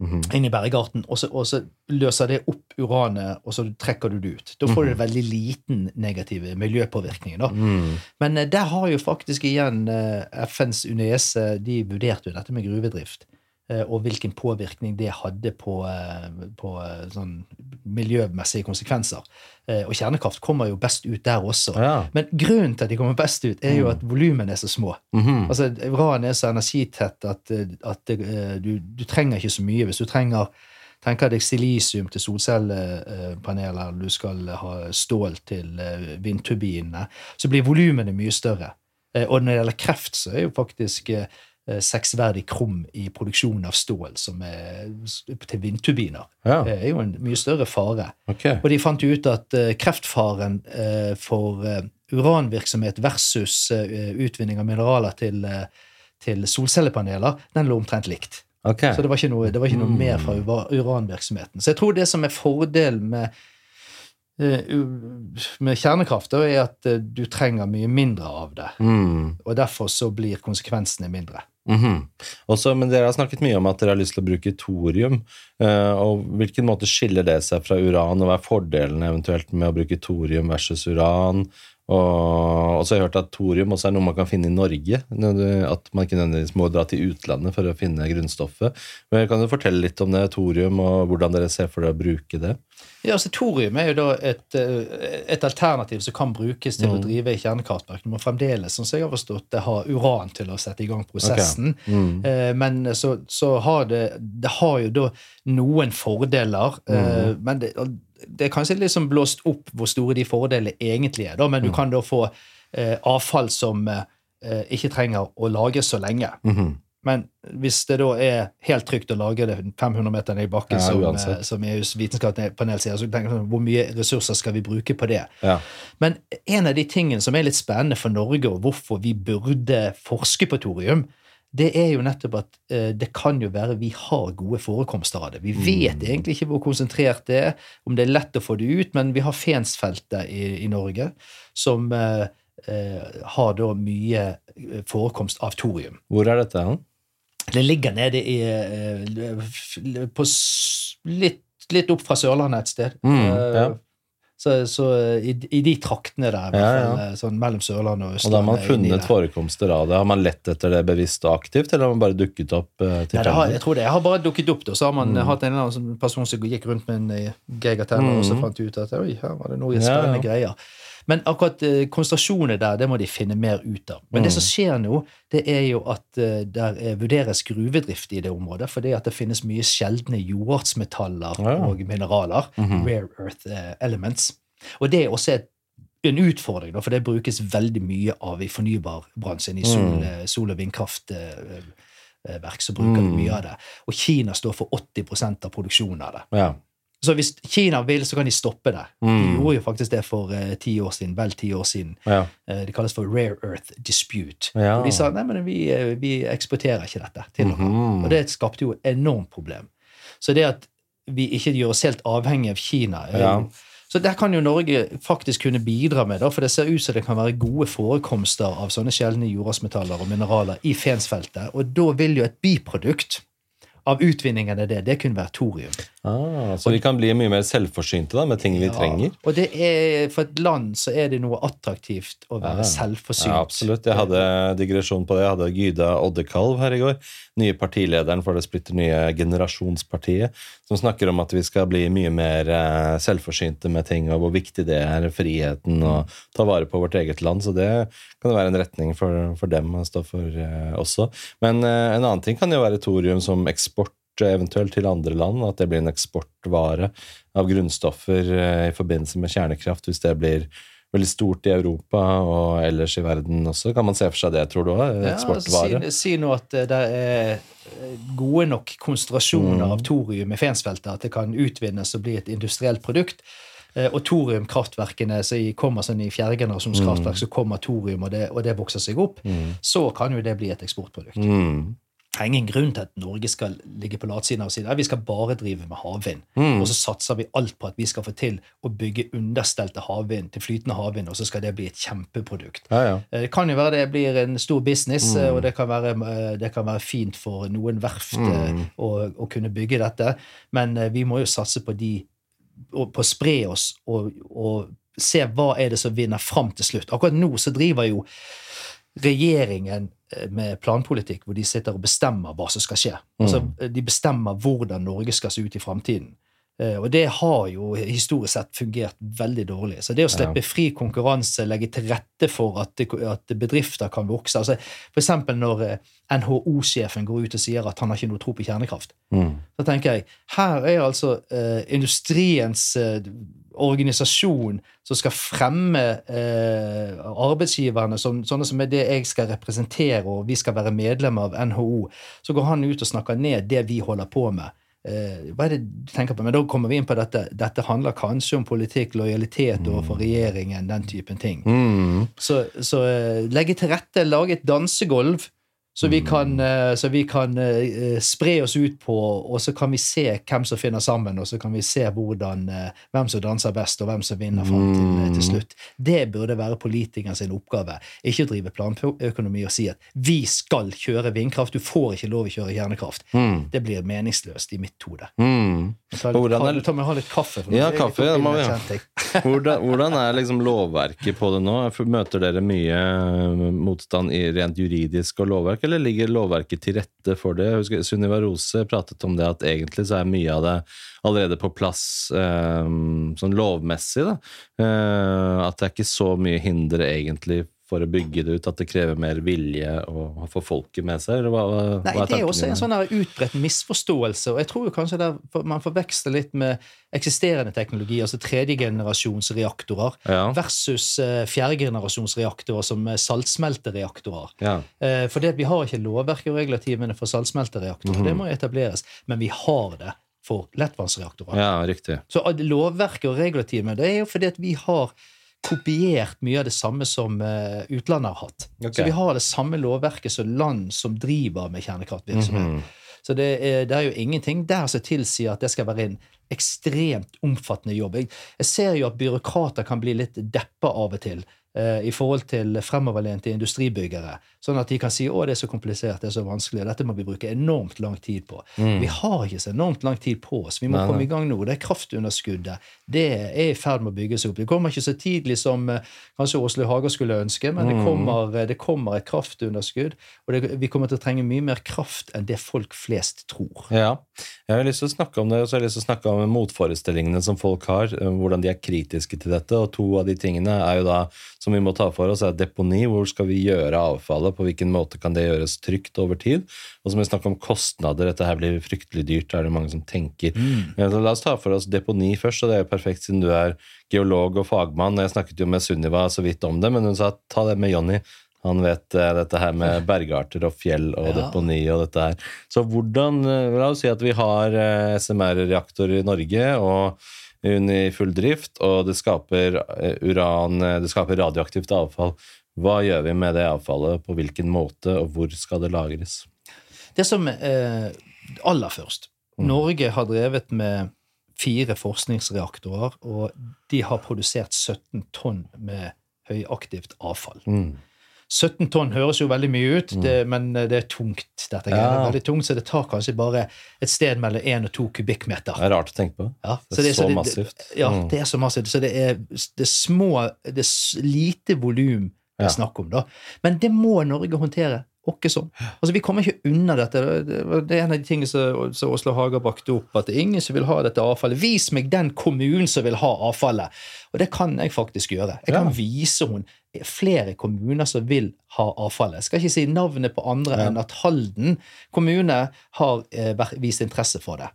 mm -hmm. inn i bergarten, og så, og så, løser det opp uranet, og så trekker du det ut. Da får du mm -hmm. veldig liten negativ miljøpåvirkning. Mm. Men der har jo faktisk igjen FNs UNESE de vurderte jo dette med gruvedrift. Eh, og hvilken påvirkning det hadde på, eh, på eh, sånn miljømessige konsekvenser. Og kjernekraft kommer jo best ut der også. Ja. Men grunnen til at de kommer best ut, er jo mm. at volumene er så små. Mm -hmm. Altså, Uran er så energitett at, at du, du, trenger ikke så mye. Hvis du trenger tenker deg silisium til solcellepaneler, du skal ha stål til vindturbinene, så blir volumene mye større. Og når det gjelder kreft, så er jo faktisk seksverdig krum i produksjonen av stål som er til vindturbiner. Ja. Det er jo en mye større fare. Okay. Og de fant jo ut at uh, kreftfaren uh, for uranvirksomhet versus utvinning av mineraler til, til, solcellepaneler, den lå omtrent likt. Okay. Så det var ikke noe, var ikke noe mm. mer fra uranvirksomheten. Så jeg tror det som er fordelen med med kjernekraft er at du trenger mye mindre av det. Mm. Og derfor så blir konsekvensene mindre. Mm -hmm. Også, men Dere har snakket mye om at dere har lyst til å bruke thorium. Uh, og Hvilken måte skiller det seg fra uran, og hva er fordelene eventuelt med å bruke thorium versus uran? Og så har jeg hørt at thorium også er noe man kan finne i Norge. At man ikke nødvendigvis må dra til utlandet for å finne grunnstoffet. Men Kan du fortelle litt om det, thorium, og hvordan dere ser for dere å bruke det? Ja, altså Thorium er jo da et, eh, et alternativ som kan brukes til mm. å drive kjernekraftverk. Du må fremdeles, som jeg har forstått, det ha uran til å sette i gang prosessen. Okay. Mm. Eh, men så, så, har det Det har jo da noen fordeler. Eh, mm. Eh, men det, det, er kanskje liksom blåst opp hvor store de fordelene egentlig er. Da, men du mm. kan da få eh, avfall som eh, ikke trenger å lagres så lenge. -hmm. Men hvis det da er helt trygt å lage det 500 meter ned i bakken, ja, som, eh, som, EUs vitenskapspanel sier, så tenker jeg sånn, hvor mye ressurser skal vi bruke på det? Ja. Men en av de tingene som er litt spennende for Norge, og hvorfor vi burde forske på thorium, det er jo nettopp at eh, det kan jo være vi har gode forekomster av det. Vi vet egentlig ikke hvor konsentrert det er, om det er lett å få det ut, men vi har Fensfeltet i, i Norge som eh, eh, har da mye eh, forekomst av thorium. Hvor er dette hen? Det ligger nede i eh, på litt, litt opp fra Sørlandet et sted. Mm, Eh, ja. Så, så i, i de traktene der, Ja, ja. eh, sånn mellom Sørlandet og Og da har man funnet forekomster av det. Har man lett etter det bevisst og aktivt, eller har man bare dukket opp eh, Ja, det har, jeg tror det har bare dukket opp. og Så har man Mm. eh, hatt en eller annen sånn person som gikk rundt med en geigertenner, mm. og så fant fant ut at oi, her var det noe spennende ja. greier. Men akkurat eh, konsentrasjoner der, det må de finne mer ut av. Men det Mm. som skjer nå, det er jo at det der eh, vurderes gruvedrift i det området, fordi at det finnes mye sjeldne jordartsmetaller Ja. og mineraler, Mhm. rare earth eh, elements. Og det er også et en utfordring, da, for det brukes veldig mye av i fornybarbransjen. I sol, Mm. eh, sol- og vindkraftverk så bruker Mm. du mye av det. Og Kina står for 80 av produksjonen av det. Ja. Så hvis Kina vil, så kan de stoppe det. De Mm. gjorde jo faktisk det for eh, ti år siden, vel ti år siden. Ja. Uh, det kalles for Rare Earth Dispute. Ja. Og de sa nei, men vi, eh, vi eksporterer ikke dette til noen. Mm -hmm. Og det skapte jo et enormt problem. Så det at vi ikke gjør oss helt avhengig av Kina Ja. Så der kan jo Norge faktisk kunne bidra med, da, for det ser ut som det kan være gode forekomster av sånne sjeldne jordartsmetaller og mineraler i Fensfeltet. Og da vil jo et biprodukt av utvinningen av det, det kunne være thorium. Ah, så vi kan bli mye mer selvforsynte da, med ting vi Ja, trenger? Og det er, for et land så er det noe attraktivt å være Ja. selvforsynt. Ja, absolutt. Jeg hadde digresjon på det. Jeg hadde Gyda Oddekalv her i går. Nye partilederen for det splitter nye Generasjonspartiet. Som snakker om at vi skal bli mye mer eh, selvforsynte med ting, og hvor viktig det er, friheten, og ta vare på vårt eget land. Så det kan jo være en retning for, for dem å stå for eh, også. Men eh, en annen ting kan jo være thorium som eksport eventuelt til andre land, at det blir en eksportvare av grunnstoffer eh, i forbindelse med kjernekraft, hvis det blir veldig stort i Europa og ellers i verden også. Kan man se for seg det, tror du òg? Ja, Eksportvare? altså, si, si nå at eh, det er eh, gode nok konsentrasjoner Mm. av thorium i Fensfeltet at det kan utvinnes og bli et industrielt produkt. Eh, Og thoriumkraftverkene så kommer sånn i fjerdegenerasjonskraftverk, kraftverk, så kommer thorium, og det, og det vokser seg opp. Mm. Så kan jo det bli et eksportprodukt. Mm. Det en grunn til at Norge skal ligge på latsiden og si at vi skal bare drive med havvind. Mm. Og så satser vi alt på at vi skal få til å bygge understelte havvind til flytende havvind, og så skal det bli et kjempeprodukt. Ja, ja. Eh, Det kan jo være det blir en stor business, Mm. og det kan, være, eh, det kan være fint for noen verft eh, Mm. å, å kunne bygge dette, men vi må jo satse på de på å spre oss og, og se hva er det som vinner fram til slutt. Akkurat nå så driver jo regjeringen eh, med planpolitikk hvor de sitter og bestemmer hva som skal skje. Altså, eh, de bestemmer hvordan Norge skal se ut i framtiden. Eh, Og det har jo historisk sett fungert veldig dårlig. Så det å slippe fri konkurranse, legge til rette for at, at bedrifter kan vokse altså eksempel når NHO-sjefen går ut og sier at han har ikke noe tro på kjernekraft. Mm. Så tenker jeg, her er altså eh, industriens eh, organisasjon som skal fremme eh, arbeidsgiverne, som, sånne som er det jeg skal representere, og vi skal være medlem av NHO. Så går han ut og snakker ned det vi holder på med. Eh, hva er det du tenker på? Men da kommer vi inn på dette. Dette handler kanskje om politikk, lojalitet overfor regjeringen, den typen ting. Mm. Så, så eh, legge til rette, lage et dansegulv, så vi kan, eh, så vi kan eh, spre oss ut på, og så kan vi se hvem som finner sammen, og så kan vi se hvordan, eh, hvem som danser best, og hvem som vinner fram til, eh, til slutt. Det burde være politikeren sin oppgave. Ikke å drive planøkonomi og si at vi skal kjøre vindkraft, du får ikke lov å kjøre kjernekraft. Mm. Det blir meningsløst i mitt hode. Mm. Ta, Hvordan er- ta, litt kaffe. Ja, kaffe, det må vi ha. Hvordan, hvordan er liksom lovverket på det nå? Møter dere mye eh, motstand i rent juridisk og lovverk, eller ligger lovverket til rette for det? Sunniva Rose pratet om det at egentlig så er mye av det allerede på plass eh, sånn lovmessig. Da. Eh, at det er ikke så mye hinder egentlig for å bygge det ut, at det krever mer vilje å få folket med seg? Eller hva, Nei, hva er det er også en sånn utbredt misforståelse, og jeg tror jo kanskje der, for man forveksler litt med eksisterende teknologi, altså tredjegenerasjonsreaktorer, Ja. versus uh, fjerdegenerasjonsreaktorer som er saltsmeltereaktorer. Ja. Uh, for det, vi har ikke lovverket og regulativene for saltsmeltereaktorer, Mhm. det må etableres, men vi har det for lettvannsreaktorer. ja, riktig. Så lovverket og regulativene, det er jo fordi at vi har kopiert mye av det samme som eh, utlandet har hatt. Okay. Så vi har det samme lovverket som land som driver med kjernekraftvirksomhet. Mhm. Så det er, det er jo ingenting der som tilsier at det skal være en ekstremt omfattende jobb. Jeg, jeg ser jo at byråkrater kan bli litt deppa av og til i forhold til fremoverlente industribyggere. Sånn at de kan si å det er så komplisert, det er så vanskelig, og dette må vi bruke enormt lang tid på. Vi har ikke så enormt lang tid på oss. Vi må Nei, nei. komme i gang nå. Det er kraftunderskuddet det er i ferd med å bygge seg opp. Det kommer ikke så tidlig som eh, kanskje Åsle Hager skulle ønske, men det kommer, eh, det kommer et kraftunderskudd. Og det, vi kommer til å trenge mye mer kraft enn det folk flest tror. Ja. Jeg har lyst til å snakke om det, og så har jeg lyst til å snakke om motforestillingene som folk har, eh, hvordan de er kritiske til dette. Og to av de tingene er jo da, som vi må ta for oss, er deponi. Hvor skal vi gjøre avfallet? På hvilken måte kan det gjøres trygt over tid? Og så må vi snakke om kostnader. Dette her blir fryktelig dyrt, er det mange som tenker. Så la oss ta for oss deponi først, og det er perfekt siden du er geolog og fagmann. Jeg snakket jo med Sunniva så vidt om det, men hun sa ta det med Jonny. Han vet uh, dette her med bergarter og fjell og Ja. deponi og dette her. Så hvordan eh, La oss si at vi har uh, SMR-reaktor i Norge og hun i full drift, og det skaper eh, uran, eh, det skaper radioaktivt avfall. Hva gjør vi med det avfallet, på hvilken måte, og hvor skal det lagres? Det som eh, aller først Norge har drevet med fire forskningsreaktorer, og de har produsert 17 tonn med høyaktivt avfall. Mm. 17 tonn høres jo veldig mye ut, det, men eh, det er tungt. dette greiene. Det Ja. er veldig tungt, Så det tar kanskje bare et sted mellom 1 og 2 kubikkmeter. Det er rart å tenke på. Ja, Det er så massivt. Ja, Mm. det er så massivt. Så det er, det er små Det er lite volum det Ja. er snakk om, da. Men det må Norge håndtere. Åkke sånn. Altså, Vi kommer ikke unna dette. Det er en av de tingene som som Hager Haga brakte opp, at det er ingen som vil ha dette avfallet. Vis meg den kommunen som vil ha avfallet! Og det kan jeg faktisk gjøre. Jeg kan Ja. vise hun flere kommuner som vil ha avfallet. Jeg skal ikke si navnet på andre Ja. enn at Halden kommune har eh, vist interesse for det.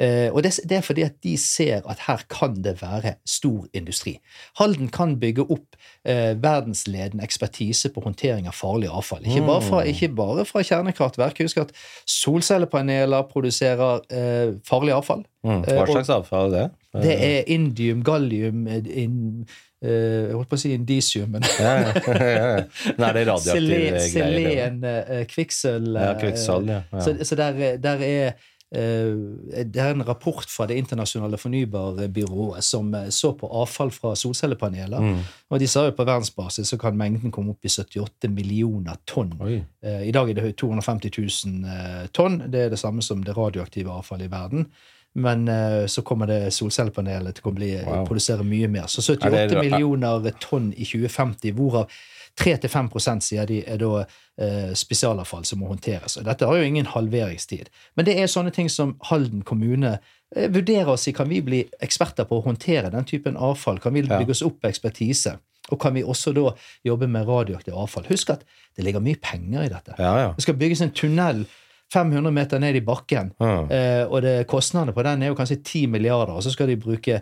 Eh, og det, det er fordi at de ser at her kan det være stor industri. Halden kan bygge opp eh, verdensledende ekspertise på håndtering av farlig avfall. Ikke bare fra, ikke bare fra kjernekraftverk. Husk at solcellepaneler produserer eh, farlig avfall. Mm. Eh, Hva slags avfall er det? Det er indium, gallium eh, in, Jeg holdt på å si indisium, men Nei. Men er radioaktive Selen, greier? selen eh, kvikksølv Ja, kvikksøl, ja. ja. Så, så der, der er eh, det er en rapport fra Det internasjonale fornybarbyrået som eh, så på avfall fra solcellepaneler. Mm. Og de sa jo på verdensbasis så kan mengden komme opp i 78 millioner tonn. Oi. Eh, I dag er det 250 000 eh, tonn. Det er det samme som det radioaktive avfallet i verden. Men uh, så kommer det solcellepanelet til å bli, Wow. produsere mye mer. Så 78 Er det- millioner tonn i 2050, hvorav 3-5% sier de er da uh, spesialavfall som må håndteres. Og dette har jo ingen halveringstid. Men det er sånne ting som Halden kommune uh, vurderer å si kan vi bli eksperter på å håndtere den typen avfall. Kan vi Ja. bygge oss opp ekspertise? Og kan vi også da jobbe med radioaktivt avfall? Husk at det ligger mye penger i dette. Ja, ja. Det skal bygges en tunnel 500 meter ned i bakken, Ah. eh, og det, kostnadene på den er jo kanskje 10 milliarder, og så skal de bruke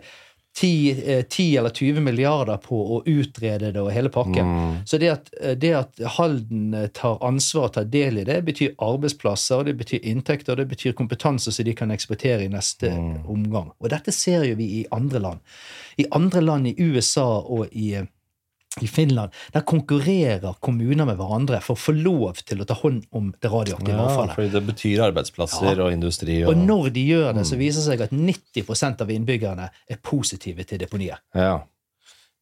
10, eh, 10 eller 20 milliarder på å utrede det og hele pakken. Mm. Så det at, eh, det at Halden eh, tar ansvar og tar del i det, betyr arbeidsplasser, det betyr inntekter, det betyr kompetanse som de kan eksportere i neste Mm. omgang. Og dette ser jo vi i andre land. I andre land, i USA og i eh, i Finland, der konkurrerer kommuner med hverandre for å få lov til å ta hånd om det radioaktive Ja, avfallet. fordi det betyr arbeidsplasser og industri. Og, Og når de gjør det, så Mm. viser det seg at 90% av innbyggerne er positive til deponiet. Ja.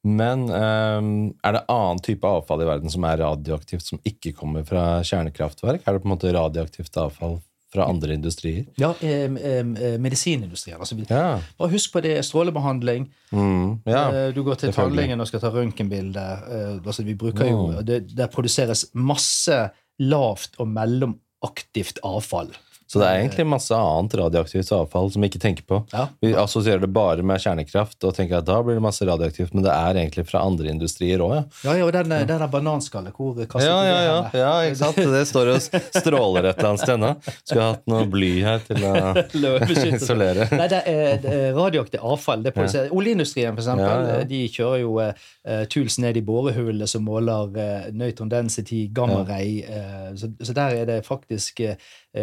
Men um, er det annen type avfall i verden som er radioaktivt, som ikke kommer fra kjernekraftverk? Er det på en måte radioaktivt avfall fra andre industrier? Ja, eh, eh, medisinindustrien. Altså, Ja. bare husk på det, strålebehandling. Mm, ja. Eh, Du går til tannlegen og skal ta røntgenbilde. eh, Altså, vi bruker jo, Mm. det, Der produseres masse lavt og mellomaktivt avfall. Så det er egentlig masse annet radioaktivt avfall som vi ikke tenker på. Ja. Vi assosierer det bare med kjernekraft og tenker at da blir det masse radioaktivt, men det er egentlig fra andre industrier òg, ja. Ja, ja, og den, ja. den der bananskallet, hvor kastet Ja, ja, ja, det ja, ja, ikke sant? Det står og stråler et eller annet sted ennå. Skulle hatt noe bly her til å isolere. Nei, det er, det er radioaktivt avfall. Det ja. Oljeindustrien, for eksempel, ja. de kjører jo uh, tools ned i borehullene som måler uh, nøytron density, gamma ray. Eh, så, så der er det faktisk eh, eh,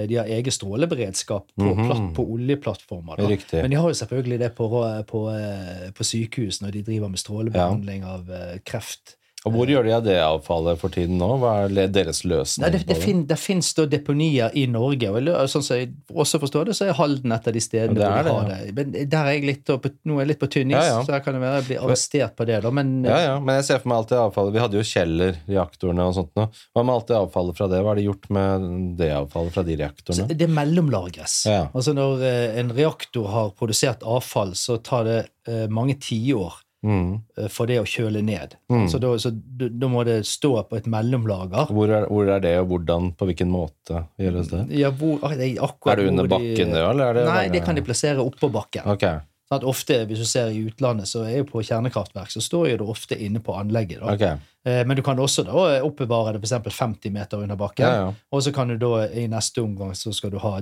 de har egen stråleberedskap på, Mhm. platt, på oljeplattformer. Men de har jo selvfølgelig det på, på, eh, på sykehus når de driver med strålebehandling av eh, kreft. Og hvor gjør de av det avfallet for tiden nå? Hva er deres løsning Nei, det, det, fin, det finnes da deponier i Norge, og sånn som jeg også forstår det, så er Halden et av de stedene Ja, hvor de har det, det. Men der er jeg litt, på, nå er jeg litt på tynn is, Ja, ja. så her kan det være jeg blir arrestert på det. da, men Ja, ja, men jeg ser for meg alt det avfallet. Vi hadde jo Kjeller-reaktorene og sånt nå. Hva med alt det avfallet fra det? Hva er det gjort med det avfallet fra de Så reaktorene? det mellomlagres. Ja. Altså Når eh, en reaktor har produsert avfall, så tar det eh, mange tiår Mm. eh, for det å kjøle ned. Mm. Så, da, så da, da må det stå på et mellomlager. Hvor, er, hvor er det, og hvordan, på hvilken måte gjøres det? Ja, hvor, ah, det er Er det under de- bakken, det, eller er det Nei, det kan de plassere oppå bakken. Ok. Sånn at ofte, Hvis du ser i utlandet, så er jo på kjernekraftverk, så står jo det ofte inne på anlegget. da. ok. Eh, Men du kan også da oppbevare det f.eks. 50 meter under bakken. Ja, ja. Og så kan du da i neste omgang så skal du ha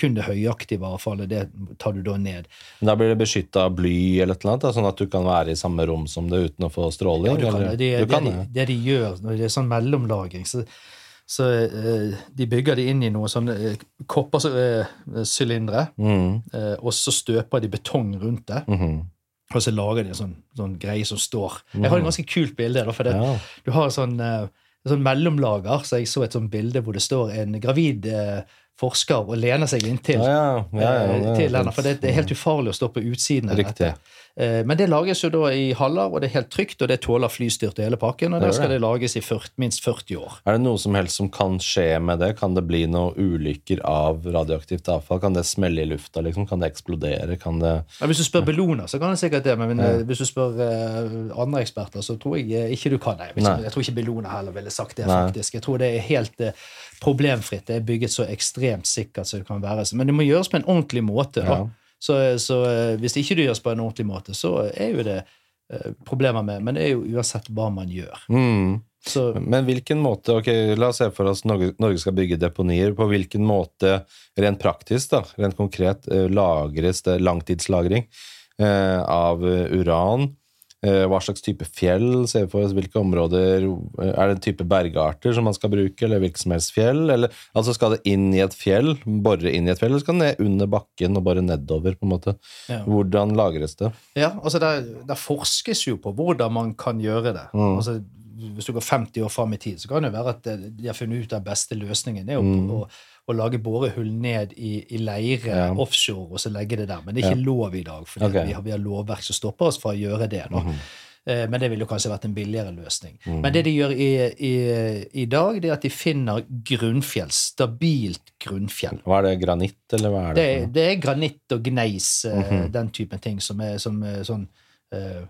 kun det høyaktive avfallet. Det tar du da ned. Men Da blir det beskytta av bly eller annet, da, sånn at du kan være i samme rom som det uten å få stråling? Ja, du kan, det, det, det. det de gjør når det er sånn mellomlagring, så, så eh, de bygger det inn i noen sånne eh, koppersylindere, Mm. eh, og så støper de betong rundt det. Mhm. Og så lager de en sånn, sånn greie som står. Jeg har et ganske kult bilde. da, for det, Ja. Du har sånn, eh, sånn mellomlager, så jeg så et sånt bilde hvor det står en gravid eh, forsker og lener seg inntil. Ja, ja, ja, ja, ja, til henne, for det, det er helt ufarlig å stå på utsiden. Riktig. dette. Eh, Men det lages jo da i haller, og det er helt trygt, og det tåler flystyrt og hele pakken. Og Det der skal det. lages i 40, minst 40 år. Er det noe som helst som kan skje med det? Kan det bli noen ulykker av radioaktivt avfall? Kan det smelle i lufta? liksom? Kan det eksplodere? Kan det Ja, hvis du spør Bellona, så kan det sikkert det, men ja. hvis du spør eh, andre eksperter, så tror jeg eh, ikke du kan det. Jeg, Nei. tror ikke Bellona heller ville sagt det, Nei. faktisk. Jeg tror det er helt eh, problemfritt. Det er bygget så ekstremt sikkert som det kan være. Men det må gjøres på en ordentlig måte. da. Ja. Så, så eh, hvis ikke det gjøres på en ordentlig måte, så er jo det eh, problemer med. Men det er jo uansett hva man gjør. mm. Så Men hvilken måte ok, La oss se for oss Norge, Norge skal bygge deponier. På hvilken måte, rent praktisk, da, rent konkret, eh, lagres det langtidslagring eh, av uran? Eh, hva slags type fjell? Ser vi for oss hvilke områder eh, Er det en type bergarter som man skal bruke, eller hvilket som helst fjell? Eller, altså Skal det inn i et fjell, bore inn i et fjell, eller skal det ned under bakken og bore nedover? på en måte? Ja. Hvordan lagres det? Ja, altså der, der forskes jo på hvordan man kan gjøre det. Mm. Altså, hvis du går 50 år fram i tid, så kan det være at de har funnet ut den beste løsningen. Det er å, Mm. å, å lage borehull ned i, i leire Ja. offshore og så legge det der. Men det er ikke lov i dag, for okay. vi, har, vi har lovverk som stopper oss fra å gjøre det. Da. Eh, Men det ville jo kanskje vært en billigere løsning. Mm. Men det de gjør i, i, i dag, det er at de finner grunnfjell. Stabilt grunnfjell. Hva er det? Granitt, eller hva er Det, det? det er granitt og gneis, eh, -hmm. den typen ting, som er, som sånn eh,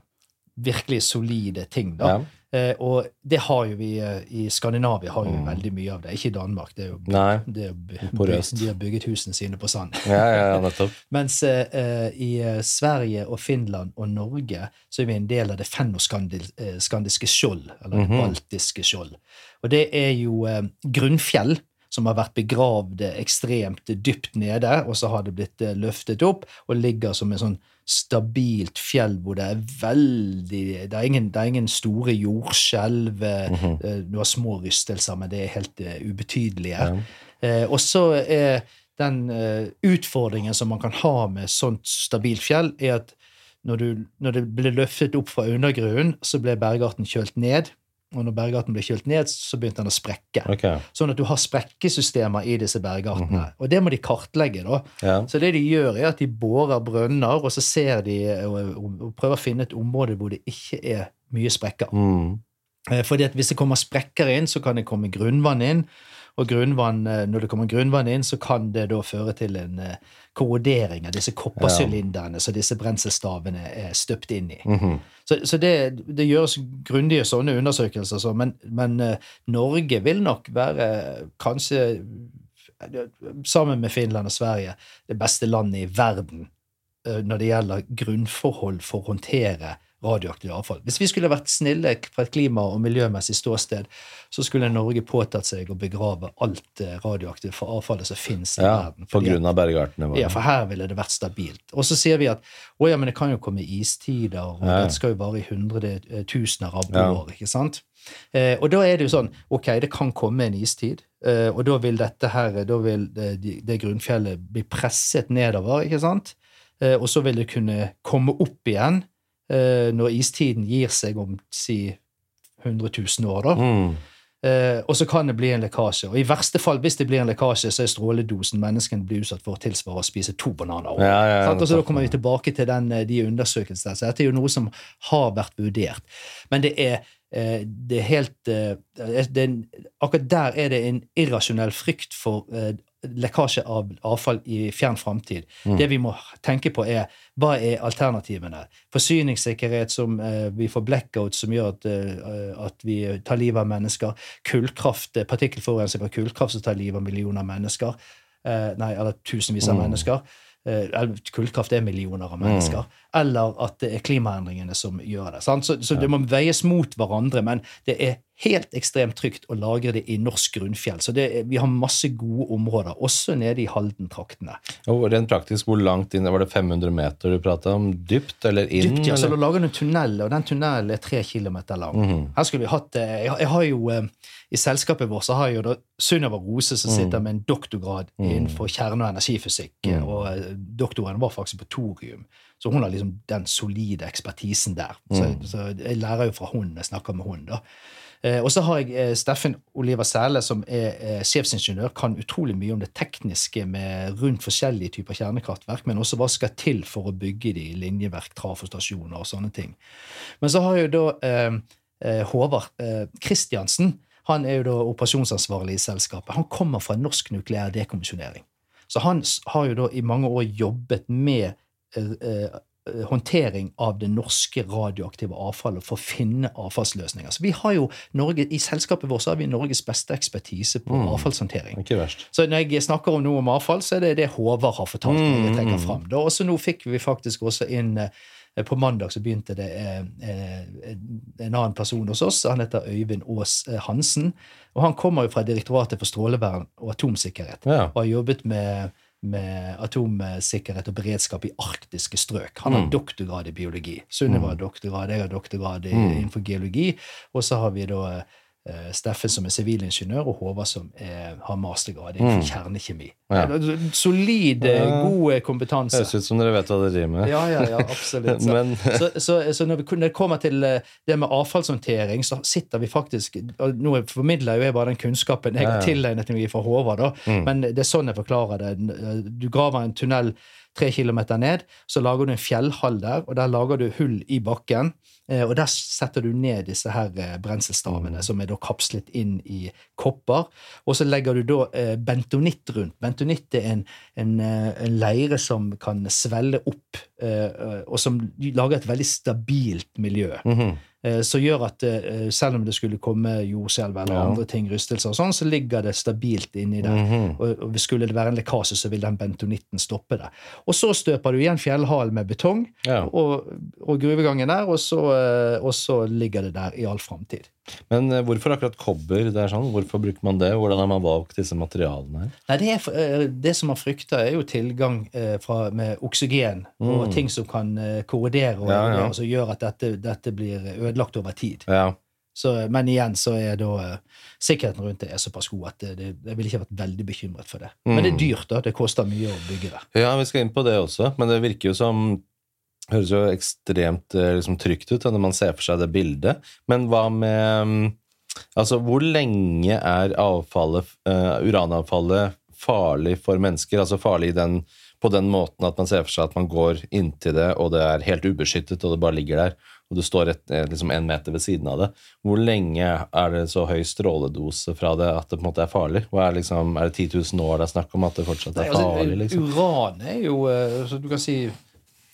virkelig solide ting. da. Ja. Eh, og det har jo vi eh, i Skandinavia har jo Mm. veldig mye av det. Ikke i Danmark. det er jo Nei. det er, Porøst. De har bygget husene sine på sand. Ja, ja, ja, nettopp. Mens eh, eh, i eh, Sverige og Finland og Norge så er vi en del av det fennoskandiske skjold, eller det Mhm. baltiske skjold. Og det er jo eh, grunnfjell som har vært begravd ekstremt dypt nede, og så har det blitt løftet opp og ligger som en sånn stabilt fjell hvor det er veldig Det er ingen, det er ingen store jordskjelv. Mm eh, Du har små rystelser, men det er helt uh, ubetydelige. Ja. Uh, og så er den uh, utfordringen som man kan ha med sånt stabilt fjell, er at når, du, når det ble løftet opp fra undergrunnen, så ble bergarten kjølt ned. Og når bergarten ble kjølt ned, så begynte den å sprekke. Okay. Sånn at du har sprekkesystemer i disse bergartene. Og det må de kartlegge. da. Ja. Så det de gjør, er at de borer brønner, og så ser de og, og, prøver å finne et område hvor det ikke er mye sprekker. Mm. Fordi at Hvis det kommer sprekker inn, så kan det komme grunnvann inn. Og grunnvann, eh, når det kommer grunnvann inn, så kan det da føre til en eh, korrodering av disse koppersylinderne som disse brenselstavene er støpt inn i. Mhm. Så, så det, det gjøres grundige sånne undersøkelser, så, men, men eh, Norge vil nok være kanskje, sammen med Finland og Sverige, det beste landet i verden når det gjelder grunnforhold for å håndtere radioaktivt avfall. Hvis vi skulle vært snille fra et klima- og miljømessig ståsted, så skulle Norge påtatt seg å begrave alt radioaktivt for avfallet som finnes i ja, verden. på fordi grunn av bergartene våre. ja, for her ville det vært stabilt. Og så sier vi at å ja, men det kan jo komme istider, og Ja. det skal jo vare i hundretusener av Ja. år. ikke sant? Eh, og da er det jo sånn ok, det kan komme en istid, eh, og da vil dette her, da vil det, det grunnfjellet bli presset nedover, ikke sant? Eh, og så vil det kunne komme opp igjen eh, når istiden gir seg om si 100 000 år. da. Mm. Eh, og så kan det bli en lekkasje. Og i verste fall, hvis det blir en lekkasje, så er stråledosen menneskene blir utsatt for tilsvarer å spise to bananer. Ja, ja, ja, og så da kommer vi tilbake til den, eh, de undersøkelsene. Så dette er jo noe som har vært vurdert. Men det er, eh, det er helt eh, det er, Akkurat der er det en irrasjonell frykt for eh, lekkasje av avfall i fjern framtid. Mm. Det vi må tenke på, er hva er alternativene? Forsyningssikkerhet, som eh, vi får blackout som gjør at, eh, at vi tar livet av mennesker. Kullkraft, eh, partikkelforurensning fra kullkraft som tar livet av millioner av mennesker. Eh, nei, eller tusenvis av Mm. mennesker. Eh, kullkraft er millioner av mennesker. Eller at det er klimaendringene som gjør det. Sant? Så, så det må veies mot hverandre, men det er helt ekstremt trygt å lagre det i norsk grunnfjell. Så det, vi har masse gode områder, også nede i Halden-traktene. Og rent praktisk, hvor langt inn? Var det 500 meter du prata om? Dypt eller inn? Dypt, ja, så da lager du en tunnel, og den tunnelen er tre kilometer lang. Mhm. Her skulle vi hatt eh, Jeg, jeg har jo eh, I selskapet vårt så har jeg jo da Sunniva Rose som sitter med en doktorgrad innenfor kjerne- og energifysikk. mm. Og eh, doktoren var faktisk på thorium. Så hun har liksom den solide ekspertisen der. Så, så jeg lærer jo fra hun når jeg snakker med hun. da. Eh, og så har jeg eh, Steffen Oliver Sæle, som er eh, sjefsingeniør, kan utrolig mye om det tekniske med rundt forskjellige typer kjernekraftverk, men også hva skal til for å bygge de, linjeverk, trafostasjoner og sånne ting. Men så har jo da Håvard Kristiansen, han er jo da operasjonsansvarlig i selskapet. Han kommer fra norsk nukleær dekommisjonering. Så han har jo da i mange år jobbet med håndtering av det norske radioaktive avfallet for å finne avfallsløsninger. Så vi har jo Norge, I selskapet vårt så har vi Norges beste ekspertise på avfallshåndtering. Ikke verst. Så når jeg snakker om noe om avfall, så er det det Håvard har fortalt meg. jeg trekker Mm. fram. Da, også nå fikk vi faktisk også inn eh, På mandag så begynte det eh, eh, en annen person hos oss. Han heter Øyvind Aas eh, Hansen. Og han kommer jo fra Direktoratet for strålevern og atomsikkerhet. Ja. Og har jobbet med, med atomsikkerhet og beredskap i arktiske strøk. Han har Mm. doktorgrad i biologi. Sunniva har doktorgrad, jeg har doktorgrad i, Mm. innenfor geologi. Og så har vi da eh, Steffen som er sivilingeniør, og Håvard som er, har mastergrad i kjernekjemi. Mm. Ja. Er Solid, eh, god eh, kompetanse. Høres ut som dere vet hva dere driver med. Ja, ja, ja, absolutt. Så, Men så, så, så når, vi, når det kommer til eh, det med avfallshåndtering, så sitter vi faktisk og Nå formidler jo jeg bare den kunnskapen jeg har tilegnet meg fra Håvard, da, Mm. men det er sånn jeg forklarer det. Du graver en tunnel tre kilometer ned, så lager du en fjellhall der, og der lager du hull i bakken. Eh, Og der setter du ned disse her eh, brenselstavene, som er da kapslet inn i kopper. Og så legger du da eh, bentonitt rundt. Bentonitt er en, en, en leire som kan svelle opp, og som lager et veldig stabilt miljø. Mm -hmm. Som gjør at selv om det skulle komme jordskjelv eller Ja. andre ting, rystelser og sånn, så ligger det stabilt inni der. Mm Og, og skulle det være en lekkasje, så vil den bentonitten stoppe det. Og så støper du igjen fjellhalen med betong Ja. og, og gruvegangen der, og så, og så ligger det der i all framtid. Men eh, hvorfor akkurat kobber? Det er sånn? Hvorfor bruker man det? Hvordan har man valgt disse materialene her? Nei, det, er, eh, det som man frykter, er jo tilgang eh, fra, med oksygen og Mm. ting som kan eh, korrodere og, Ja, ja. og som gjør at dette, dette blir ødelagt over tid. Ja. Så, men igjen så er da eh, sikkerheten rundt det er såpass god at det, det, jeg ville ikke vært veldig bekymret for det. Men det er Mm. dyrt, da. Det koster mye å bygge det. ja, vi skal inn på det også, men det virker jo som Høres jo ekstremt eh, liksom, trygt ut når man ser for seg det bildet. Men hva med mm, Altså, hvor lenge er avfallet, uh, uranavfallet farlig for mennesker? Altså farlig den, på den måten at man ser for seg at man går inntil det, og det er helt ubeskyttet, og det bare ligger der, og du står et, eh, liksom en meter ved siden av det. Hvor lenge er det så høy stråledose fra det at det på en måte er farlig? Er, liksom, er det 10 000 år det er snakk om at det fortsatt er altså, farlig? Liksom? Uran er jo så Du kan si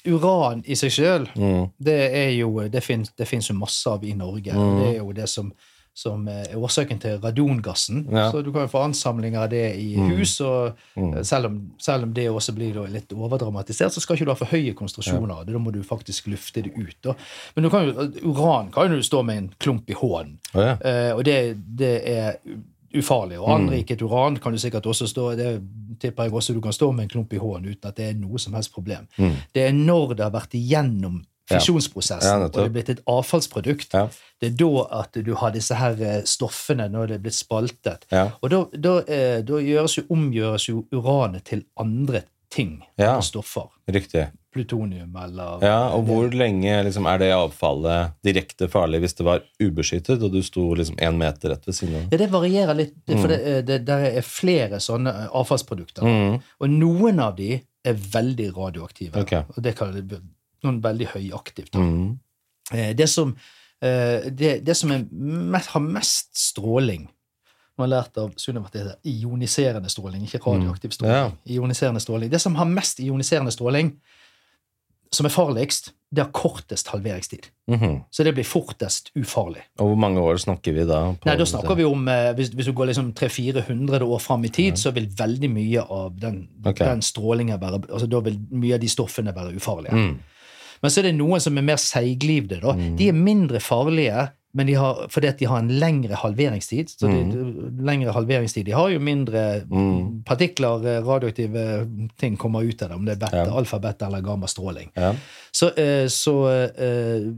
Uran i seg sjøl, Mm. det er jo Det fins jo masse av i Norge. Mm. Det er jo det som som er årsaken til radongassen. Ja. Så du kan jo få ansamlinger av det i Mm. hus. og Mm. selv, om, selv om det også blir litt overdramatisert, så skal ikke du ha for høye konsentrasjoner det. Da må du faktisk lufte det ut. Da. Men kan jo, uran kan jo du stå med en klump i hånden. Ja. Eh, og det, det er ufarlig. Og Mm. anriket uran kan du sikkert også stå Det tipper jeg også du kan stå med en klump i hånden uten at det er noe som helst problem. Mm. Det er når det har vært igjennom fisjonsprosessen, Ja, og det er blitt et avfallsprodukt. Ja. Det er da at du har disse her eh, stoffene når det er blitt spaltet. Ja. Og da, da, eh, da gjøres jo, omgjøres jo uranet til andre ting. Ja. Andre stoffer. Riktig. Plutonium eller Ja, og hvor lenge liksom, er det avfallet direkte farlig hvis det var ubeskyttet, og du sto liksom én meter rett ved siden av? Ja, Det varierer litt, for det, eh, det, der er flere sånne eh, avfallsprodukter. Mm. Og noen av de er veldig radioaktive. Okay. Og det kaller det noen veldig høyaktivt. Mm. Eh, Det som, det, det som er har mest stråling Nå har lært av Sunniva at det heter ioniserende stråling, ikke radioaktiv stråling. Ioniserende stråling. Det som har mest ioniserende stråling, som er farligst, det har kortest halveringstid. Mhm. Så det blir fortest ufarlig. Og hvor mange år snakker vi da? Nei, Da snakker vi om, eh, Hvis, hvis du går liksom 300-400 år fram i tid, så vil veldig mye av den, okay. den strålingen være altså Da vil mye av de stoffene være ufarlige. Mm. Men så er det noen som er mer seiglivde. da. De er mindre farlige men de har, fordi at de har en lengre halveringstid. Så de, lengre halveringstid, de har jo mindre Mm. partikler, eh, radioaktive ting kommer ut av det, om det er beta, Ja. alfa, beta eller gammastråling. Ja. Så, eh, så eh,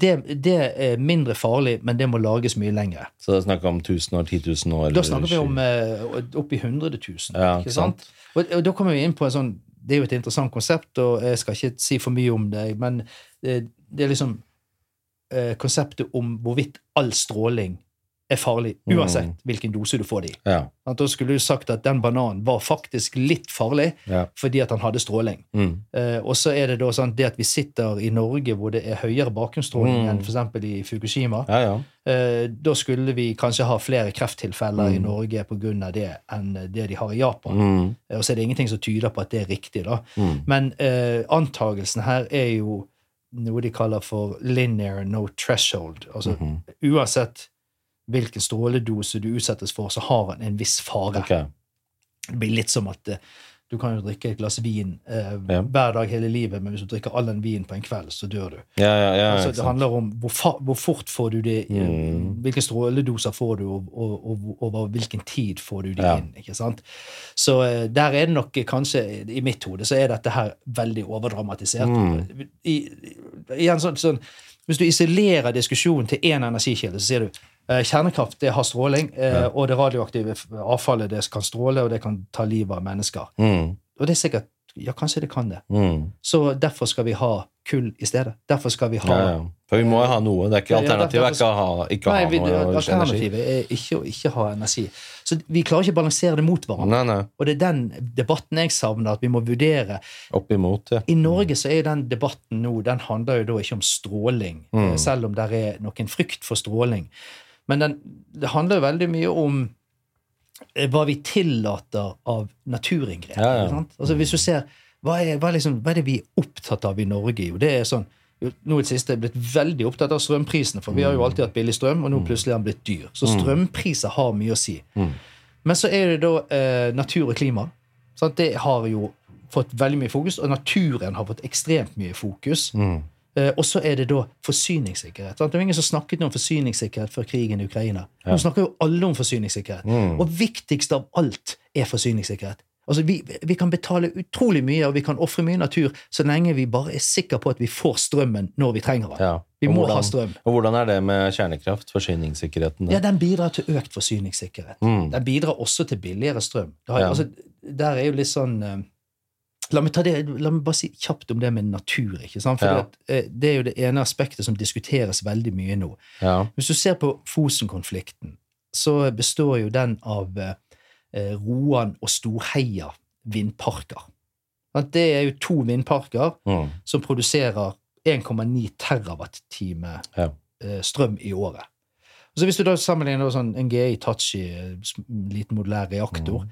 det, det er mindre farlig, men det må lages mye lengre. Så det er snakk om 1000 år, 10 000 år? Da snakker vi om 20. eh, oppi 100 000. Ja, ikke sant. sant? Og, og da kommer vi inn på en sånn Det er jo et interessant konsept, og jeg skal ikke si for mye om det, men det, det er liksom eh, konseptet om hvorvidt all stråling er farlig, Mm. uansett hvilken dose du får det i. Ja. Da skulle du sagt at den bananen var faktisk litt farlig ja. fordi at han hadde stråling. Mm. Eh, og så er det da sånn det at vi sitter i Norge hvor det er høyere bakgrunnsstråling Mm. enn f.eks. i Fukushima. ja, ja. Eh, da skulle vi kanskje ha flere krefttilfeller i Mm. Norge pga. det enn det de har i Japan. Mm. Eh, Og så er det ingenting som tyder på at det er riktig. da. Mm. Men eh, antagelsen her er jo noe de kaller for linear no threshold. Altså Mhm. uansett hvilken stråledose du utsettes for, så har han en viss fare. Okay. Det blir litt som at eh, du kan jo drikke et glass vin eh, Ja. hver dag hele livet, men hvis du drikker all den vinen på en kveld, så dør du. Ja, ja, ja. altså, det handler om hvor, fa hvor fort får du det, Mm. hvilke stråledoser får du, og, og, og over hvilken tid får du det inn. ikke sant? Så eh, der er det nok eh, kanskje, i mitt hode, så er dette her veldig overdramatisert. Mm. I, igjen sånn, sånn, hvis du isolerer diskusjonen til én energikilde, så sier du kjernekraft det har stråling, eh, Ja. og det radioaktive avfallet det kan stråle, og det kan ta livet av mennesker. Mm. Og det er sikkert Ja, kanskje det kan det. Mm. Så derfor skal vi ha kull i stedet. Derfor skal vi ha Ja, ja. For vi må jo ha noe. Det er ikke alternativet er ikke å ha, ikke Nei, ha vi, noe energi. alternativet er ikke å ikke ha energi. Så vi klarer ikke å balansere det mot hverandre. Nei, nei. Og det er den debatten jeg savner, at vi må vurdere. Opp imot, ja. I Norge så er den debatten nå, den handler jo da ikke om stråling, Mm. eh, selv om det er noen frykt for stråling. Men den, det handler jo veldig mye om eh, hva vi tillater av naturinngrep. Ja, ja. Altså Hvis du ser, hva er, hva, er liksom, hva er det vi er opptatt av i Norge? Jo, det er sånn, nå i det siste er jeg blitt veldig opptatt av strømprisene, for vi har jo alltid hatt billig strøm, og nå plutselig er den blitt dyr. Så strømpriser har mye å si. Mm. Men så er det da eh, natur og klima. Sant? Det har jo fått veldig mye fokus, og naturen har fått ekstremt mye fokus. Mm. Eh, og så er det da forsyningssikkerhet. Sant? Det var ingen som snakket om forsyningssikkerhet før krigen i Ukraina. Nå snakker jo alle om forsyningssikkerhet. Mm. Og viktigst av alt er forsyningssikkerhet. Altså, vi, vi kan betale utrolig mye, og vi kan ofre mye natur, så lenge vi bare er sikre på at vi får strømmen når vi trenger den. Ja. Vi må hvordan- ha strøm. Og hvordan er det med kjernekraft? Forsyningssikkerheten? Ja, den bidrar til økt forsyningssikkerhet. Mm. Den bidrar også til billigere strøm. Det har, Ja. altså, der er jo litt sånn eh, La meg, det, la meg bare si kjapt om det med natur. ikke sant? For Ja. det, eh, det er jo det ene aspektet som diskuteres veldig mye nå. Ja. Hvis du ser på Fosen-konflikten, så består jo den av eh, Roan og Storheia vindparker. Det er jo to vindparker Mm. som produserer 1,9 terawatt-time Ja. eh, strøm i året. Så Hvis du da sammenligner sånn en GI Tachi, eh, liten modulær reaktor, eh,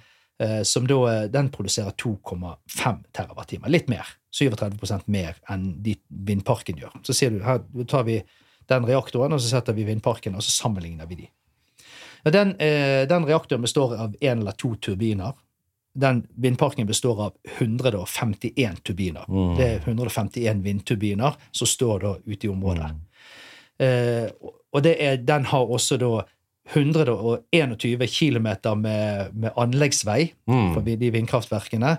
som da eh, den produserer 2,5 terawattimer. Litt mer. 37% mer enn de vindparken gjør. Så sier du her tar vi den reaktoren, og så setter vi vindparken, og så sammenligner vi de. Den, eh, den reaktoren består av én eller to turbiner. Den vindparken består av 151 turbiner. Mm. Det er 151 vindturbiner som står da ute i området. Eh, og det er, den har også da 121 km med, med anleggsvei Mm. for de vindkraftverkene.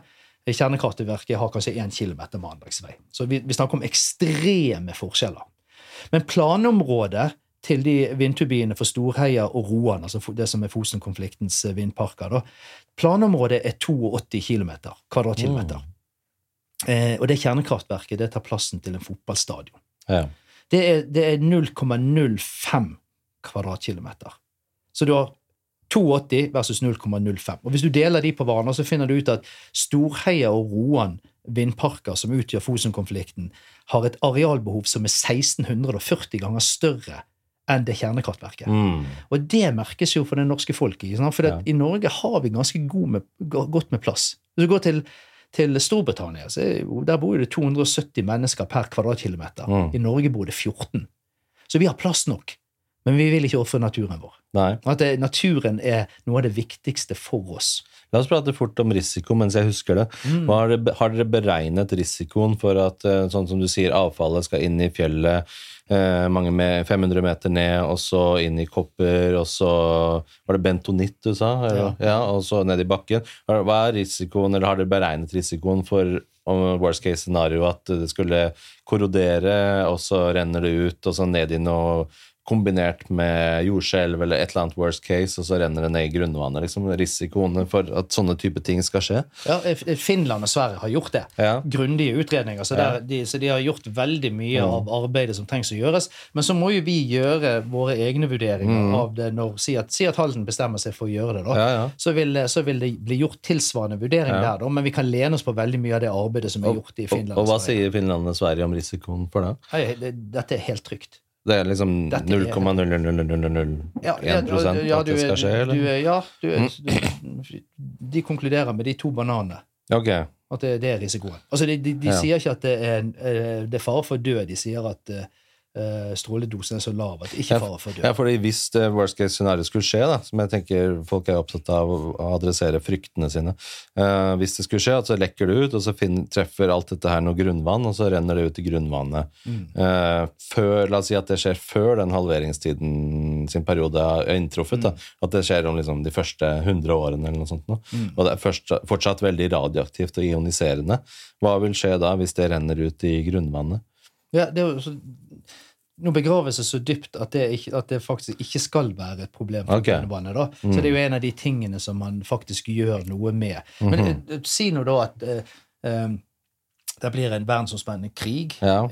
Kjernekraftverket har kanskje 1 kilometer med anleggsvei. Så vi, vi snakker om ekstreme forskjeller. Men planområdet til de vindturbinene for Storheia og Roan, altså det som er Fosen-konfliktens eh, vindparker, da, planområdet er 82 km, kvadratkilometer. Mm. Eh, og det kjernekraftverket det tar plassen til en fotballstadion. Ja. Det er, er 0,05 kvadratkilometer. Så du har 82 versus 0,05. Og Hvis du deler de på hverandre, så finner du ut at Storheia og Roan vindparker som utgjør Fosen-konflikten, har et arealbehov som er 1640 ganger større enn det kjernekraftverket. Mm. Og det merkes jo for det norske folket. For Ja. i Norge har vi ganske god med, godt med plass. Hvis du går til, til Storbritannia, så jo, der bor det 270 mennesker per kvadratkilometer. Mm. I Norge bor det 14. Så vi har plass nok. Men vi vil ikke ofre naturen vår. Nei. At det, naturen er noe av det viktigste for oss. La oss prate fort om risiko mens jeg husker det. Mm. Har, dere, har dere beregnet risikoen for at eh, sånn som du sier, avfallet skal inn i fjellet, eh, mange med 500 meter ned, og så inn i kopper, og så Var det bentonitt du sa? Ja. Ja. Og så ned i bakken. Hva er risikoen, eller har dere beregnet risikoen for om worst case scenario at det skulle korrodere, og så renner det ut, og så ned i noe kombinert med jordskjelv eller et eller annet worst case, og så renner det ned i grunnvannet. Liksom. Risikoene for at sånne type ting skal skje. Ja, Finland og Sverige har gjort det. Ja. Grundige utredninger. Så, der, de, så de har gjort veldig mye Mm. av arbeidet som trengs å gjøres. Men så må jo vi gjøre våre egne vurderinger Mm. av det når Si at, si at Halden bestemmer seg for å gjøre det. da. Ja, ja. Så, vil, så vil det bli gjort tilsvarende vurdering Ja. der, da, men vi kan lene oss på veldig mye av det arbeidet som er gjort i Finland. Og, og, og hva sier Finland og Sverige om risikoen for det, Dette er helt trygt. Det er liksom er- 0,00001 Ja, ja, ja, at du det er- skal skje, eller? er- ja, du, er- du, de konkluderer med de to bananene. Ok. At det, det er risikoen. Altså, De, de, de sier ikke at det er, eh, det er fare for død. de sier at eh, stråledosen er så lave at det ikke er fare for å dø. Ja, fordi Hvis det worst case scenario skulle skje, da, som jeg tenker folk er opptatt av å adressere fryktene sine uh, Hvis det skulle skje, at så lekker det ut, og så finner, treffer alt dette her noe grunnvann, og så renner det ut i grunnvannet Mm. Uh, før, La oss si at det skjer før den halveringstiden sin periode er inntruffet. Da, at det skjer om liksom, de første 100 årene, eller noe sånt. Nå. Og det er først, fortsatt veldig radioaktivt og ioniserende. Hva vil skje da, hvis det renner ut i grunnvannet? Ja, det er jo så, nå begraves det så dypt at det, ikke, at det faktisk ikke skal være et problem for okay. grunnvannet. da. Så det er jo en av de tingene som man faktisk gjør noe med. Men eh, si nå da at eh, um, det blir en verdensomspennende krig. Ja.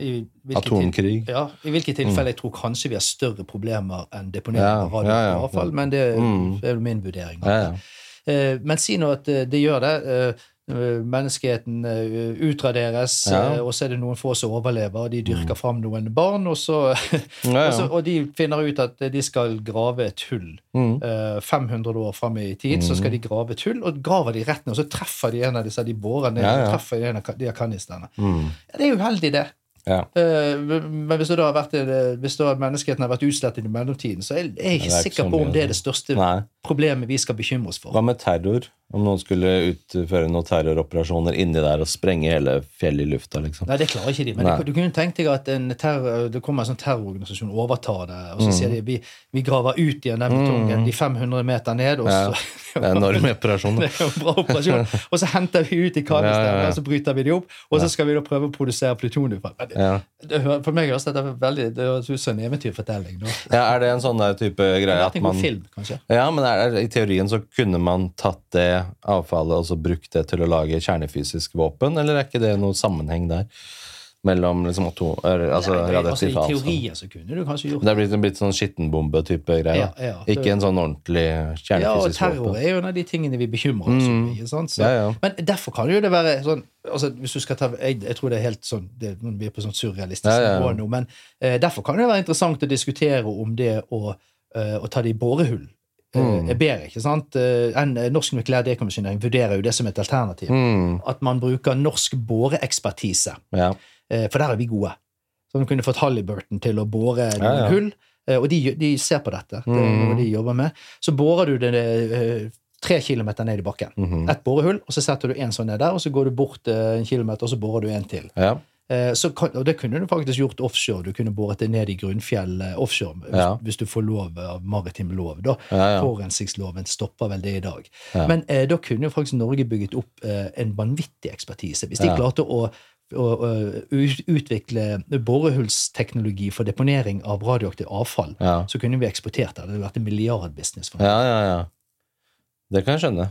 Atomkrig. til- ja, I hvilke tilfeller jeg tror kanskje vi har større problemer enn deponering av ja, ja. avfall, men det Mm. jo min vurdering. Ja, ja. Men si nå at det gjør det. Eh, eh, Menneskeheten eh, utraderes, Ja. eh, og så er det noen få som overlever. og De dyrker fram noen barn, og, så, Ja, og, så, og de finner ut at de skal grave et hull. Mm. Eh, 500 år fram i tid så skal de grave et hull, og graver de rett ned. Og så treffer de en av disse, de borer ned Ja, treffer en av de kanistene. Mm. Det er uheldig, det. Ja. Men hvis, har vært, hvis da menneskeheten har vært utslettet i mellomtiden, så er jeg ikke ikke sikker på om det er det største Nei. problemet vi skal bekymre oss for. Hva med terror? Om noen skulle utføre noen terroroperasjoner inni der og sprenge hele fjellet i lufta, liksom. Nei, det klarer ikke de. Men det, du kunne tenkt deg at en terror, det kommer en sånn terrororganisasjon og overtar det, og så Mm. sier de vi, vi graver ut igjen den betongen de 500 meter ned, og Ja. så Det er en enorm operasjon. Det er en bra operasjon. Og så henter vi ut i kanistene, Ja, ja, ja. og så bryter vi de opp, og så skal vi da prøve å produsere plutonium. for Ja. Meg høres dette veldig det høres ut som en eventyrfortelling. Da. ja, Er det en sånn type greie at man film, kanskje. Ja, men er i teorien så kunne man tatt det avfallet og så brukt det til å lage kjernefysisk våpen, eller er ikke det noe sammenheng der? Mellom liksom atom, altså Nei, det- altså, I teorien så kunne du kanskje gjort Det er blitt en blitt sånn skittenbombe-type greier. Ja, ja, det- ikke en sånn ordentlig kjernefysisk våpen. Ja, og terror våpen? er jo en av de tingene vi bekymrer oss om. Mm. Ja, ja. Men derfor kan jo det være sånn altså hvis du skal ta, jeg, jeg tror det er helt sånn det, Vi er på sånn surrealistisk nivå nå, men eh, derfor kan det være interessant å diskutere om det å, uh, å ta det i borehull eh, Mm. er bedre. ikke sant? Eh, en, eh, norsk nukleær dekommisjonering vurderer jo det som et alternativ. Mm, At man bruker norsk boreekspertise. ja. Eh, For der er vi gode. Så de kunne fått Halliburton til å bore noen Ja, ja. hull. eh, Og de, de ser på dette. Det er Mm. noe de jobber med. Så borer du det eh, tre kilometer ned i bakken. mhm. Et borehull, og så setter du en sånn ned der, og så går du bort eh, en kilometer, og så borer du en til. ja. Eh, så kan, og det kunne du faktisk gjort offshore. Du kunne boret det ned i grunnfjell eh, offshore hvis, Ja. hvis du får lov av maritim lov. da. Ja, ja. Forurensningsloven stopper vel det i dag. Men eh, da kunne jo faktisk Norge bygget opp eh, en vanvittig ekspertise. Hvis de klarte å, å, å utvikle borehullsteknologi for deponering av radioaktivt avfall, så kunne vi eksportert det. Det hadde vært en milliardbusiness. for ja, ja, ja. Det kan jeg skjønne.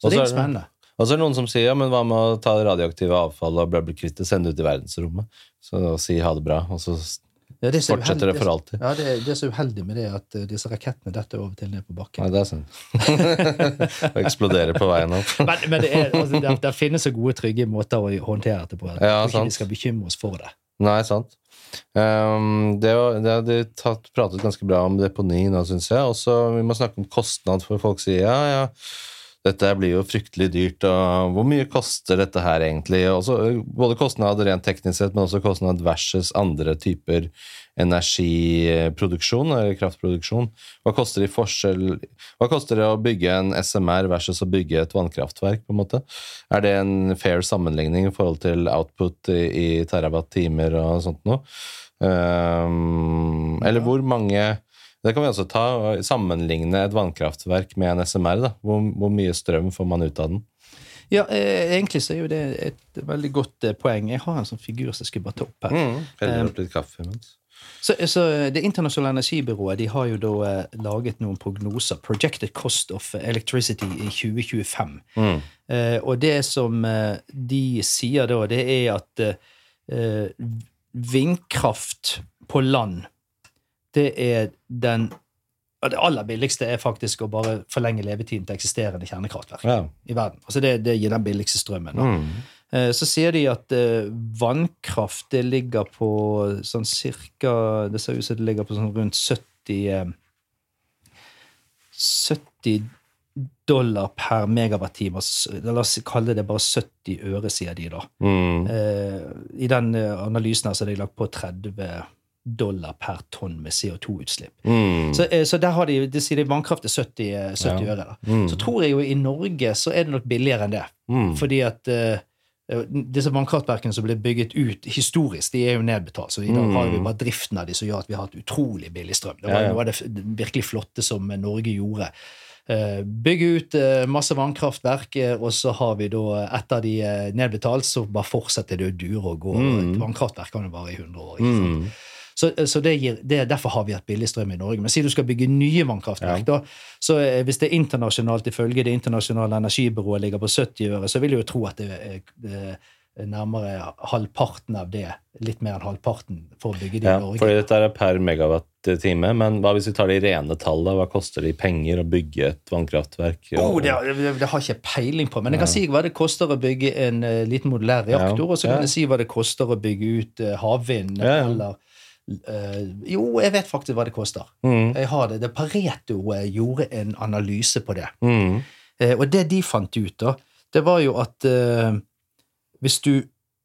Så det er er spennende. Og så er det noen som sier ja, men hva med å ta det radioaktive avfallet og bli bli kvitt det, sende det ut i verdensrommet? Så si ha det bra, og så Ja, det er fortsetter det for alltid. Ja, det, det er så uheldig med det, at uh, disse rakettene detter over til ned på bakken. Nei, det er sånn. og eksploderer på veien opp. Men, men det, er, altså, det, det finnes så gode, trygge måter å håndtere det på. at Ja, ikke vi skal bekymre oss for det. Nei, sant. Um, det, har de pratet ganske bra om deponi nå, syns jeg. Også vi må snakke om kostnad, for folk sier ja, ja, dette blir jo fryktelig dyrt, og hvor mye koster dette her egentlig? Også, både kostnad rent teknisk sett, men også kostnad versus andre typer energiproduksjon, eller kraftproduksjon. Hva koster, hva koster det å bygge en SMR versus å bygge et vannkraftverk, på en måte? Er det en fair sammenligning i forhold til output i, i terawatt-timer og sånt noe? Um, eller hvor mange Det kan vi også ta, og sammenligne et vannkraftverk med en SMR. da. Hvor, hvor mye strøm får man ut av den? Ja, eh, egentlig så er jo det et veldig godt eh, poeng. Jeg har en sånn figur som jeg skulle bare ta opp her. Mm. Heller opp litt kaffe imens. Så, så Det internasjonale energibyrået de har jo da eh, laget noen prognoser. Projected cost of electricity i 2025. Mm. Eh, og det som eh, de sier da, det er at eh, vindkraft på land, det er den Det aller billigste er faktisk å bare forlenge levetiden til eksisterende kjernekraftverk Ja. i verden. Altså det, det gir den billigste strømmen. Mm. Eh, Så sier de at eh, vannkraft det ligger på sånn cirka Det ser ut som det ligger på sånn rundt 70 eh, 70 dollar per megawattime. altså, La oss kalle det bare 70 øre, sier de da. Mm. Eh, I den eh, analysen her så er de lagt på 30 dollar per tonn med CO2-utslipp. Mm. Så, eh, så der har de, de sier vannkraft er 70, eh, 70 Ja. øre. da. Mm. Så tror jeg jo i Norge så er det nok billigere enn det. Mm. Fordi at uh, disse vannkraftverkene som ble bygget ut historisk, de er jo nedbetalt. Så i dag Mm. har vi bare driften av de som gjør at vi har hatt utrolig billig strøm. Det var ja. noe av det virkelig flotte som Norge gjorde. Eh, Bygge ut eh, masse vannkraftverk, eh, og så har vi da, etter de nedbetalt, så bare fortsetter det å dure og gå. Mm. Vannkraftverk kan jo vare i 100 år. ikke sant? Så, så det gir, det, derfor har vi hatt billig strøm i Norge. Men si du skal bygge nye vannkraftverk, da, så eh, hvis det er internasjonalt ifølge det internasjonale energibyrået ligger på 70 øre, så vil jeg jo tro at det det er nærmere halvparten av det. Litt mer enn halvparten for å bygge det Ja, i Norge. fordi dette er per megawatt-time, men hva hvis vi tar de rene tallene? Hva koster det i penger å bygge et vannkraftverk? Oh, det, det, det har jeg ikke peiling på, men jeg kan si hva det koster å bygge en eh, liten modulær reaktor, Ja, og så ja. kan jeg si hva det koster å bygge ut eh, havvind Ja, ja. eller eh, Jo, jeg vet faktisk hva det koster. Mm. Jeg har det. det Pareto eh, gjorde en analyse på det. Mm. Eh, og det de fant ut, da, det var jo at eh, hvis du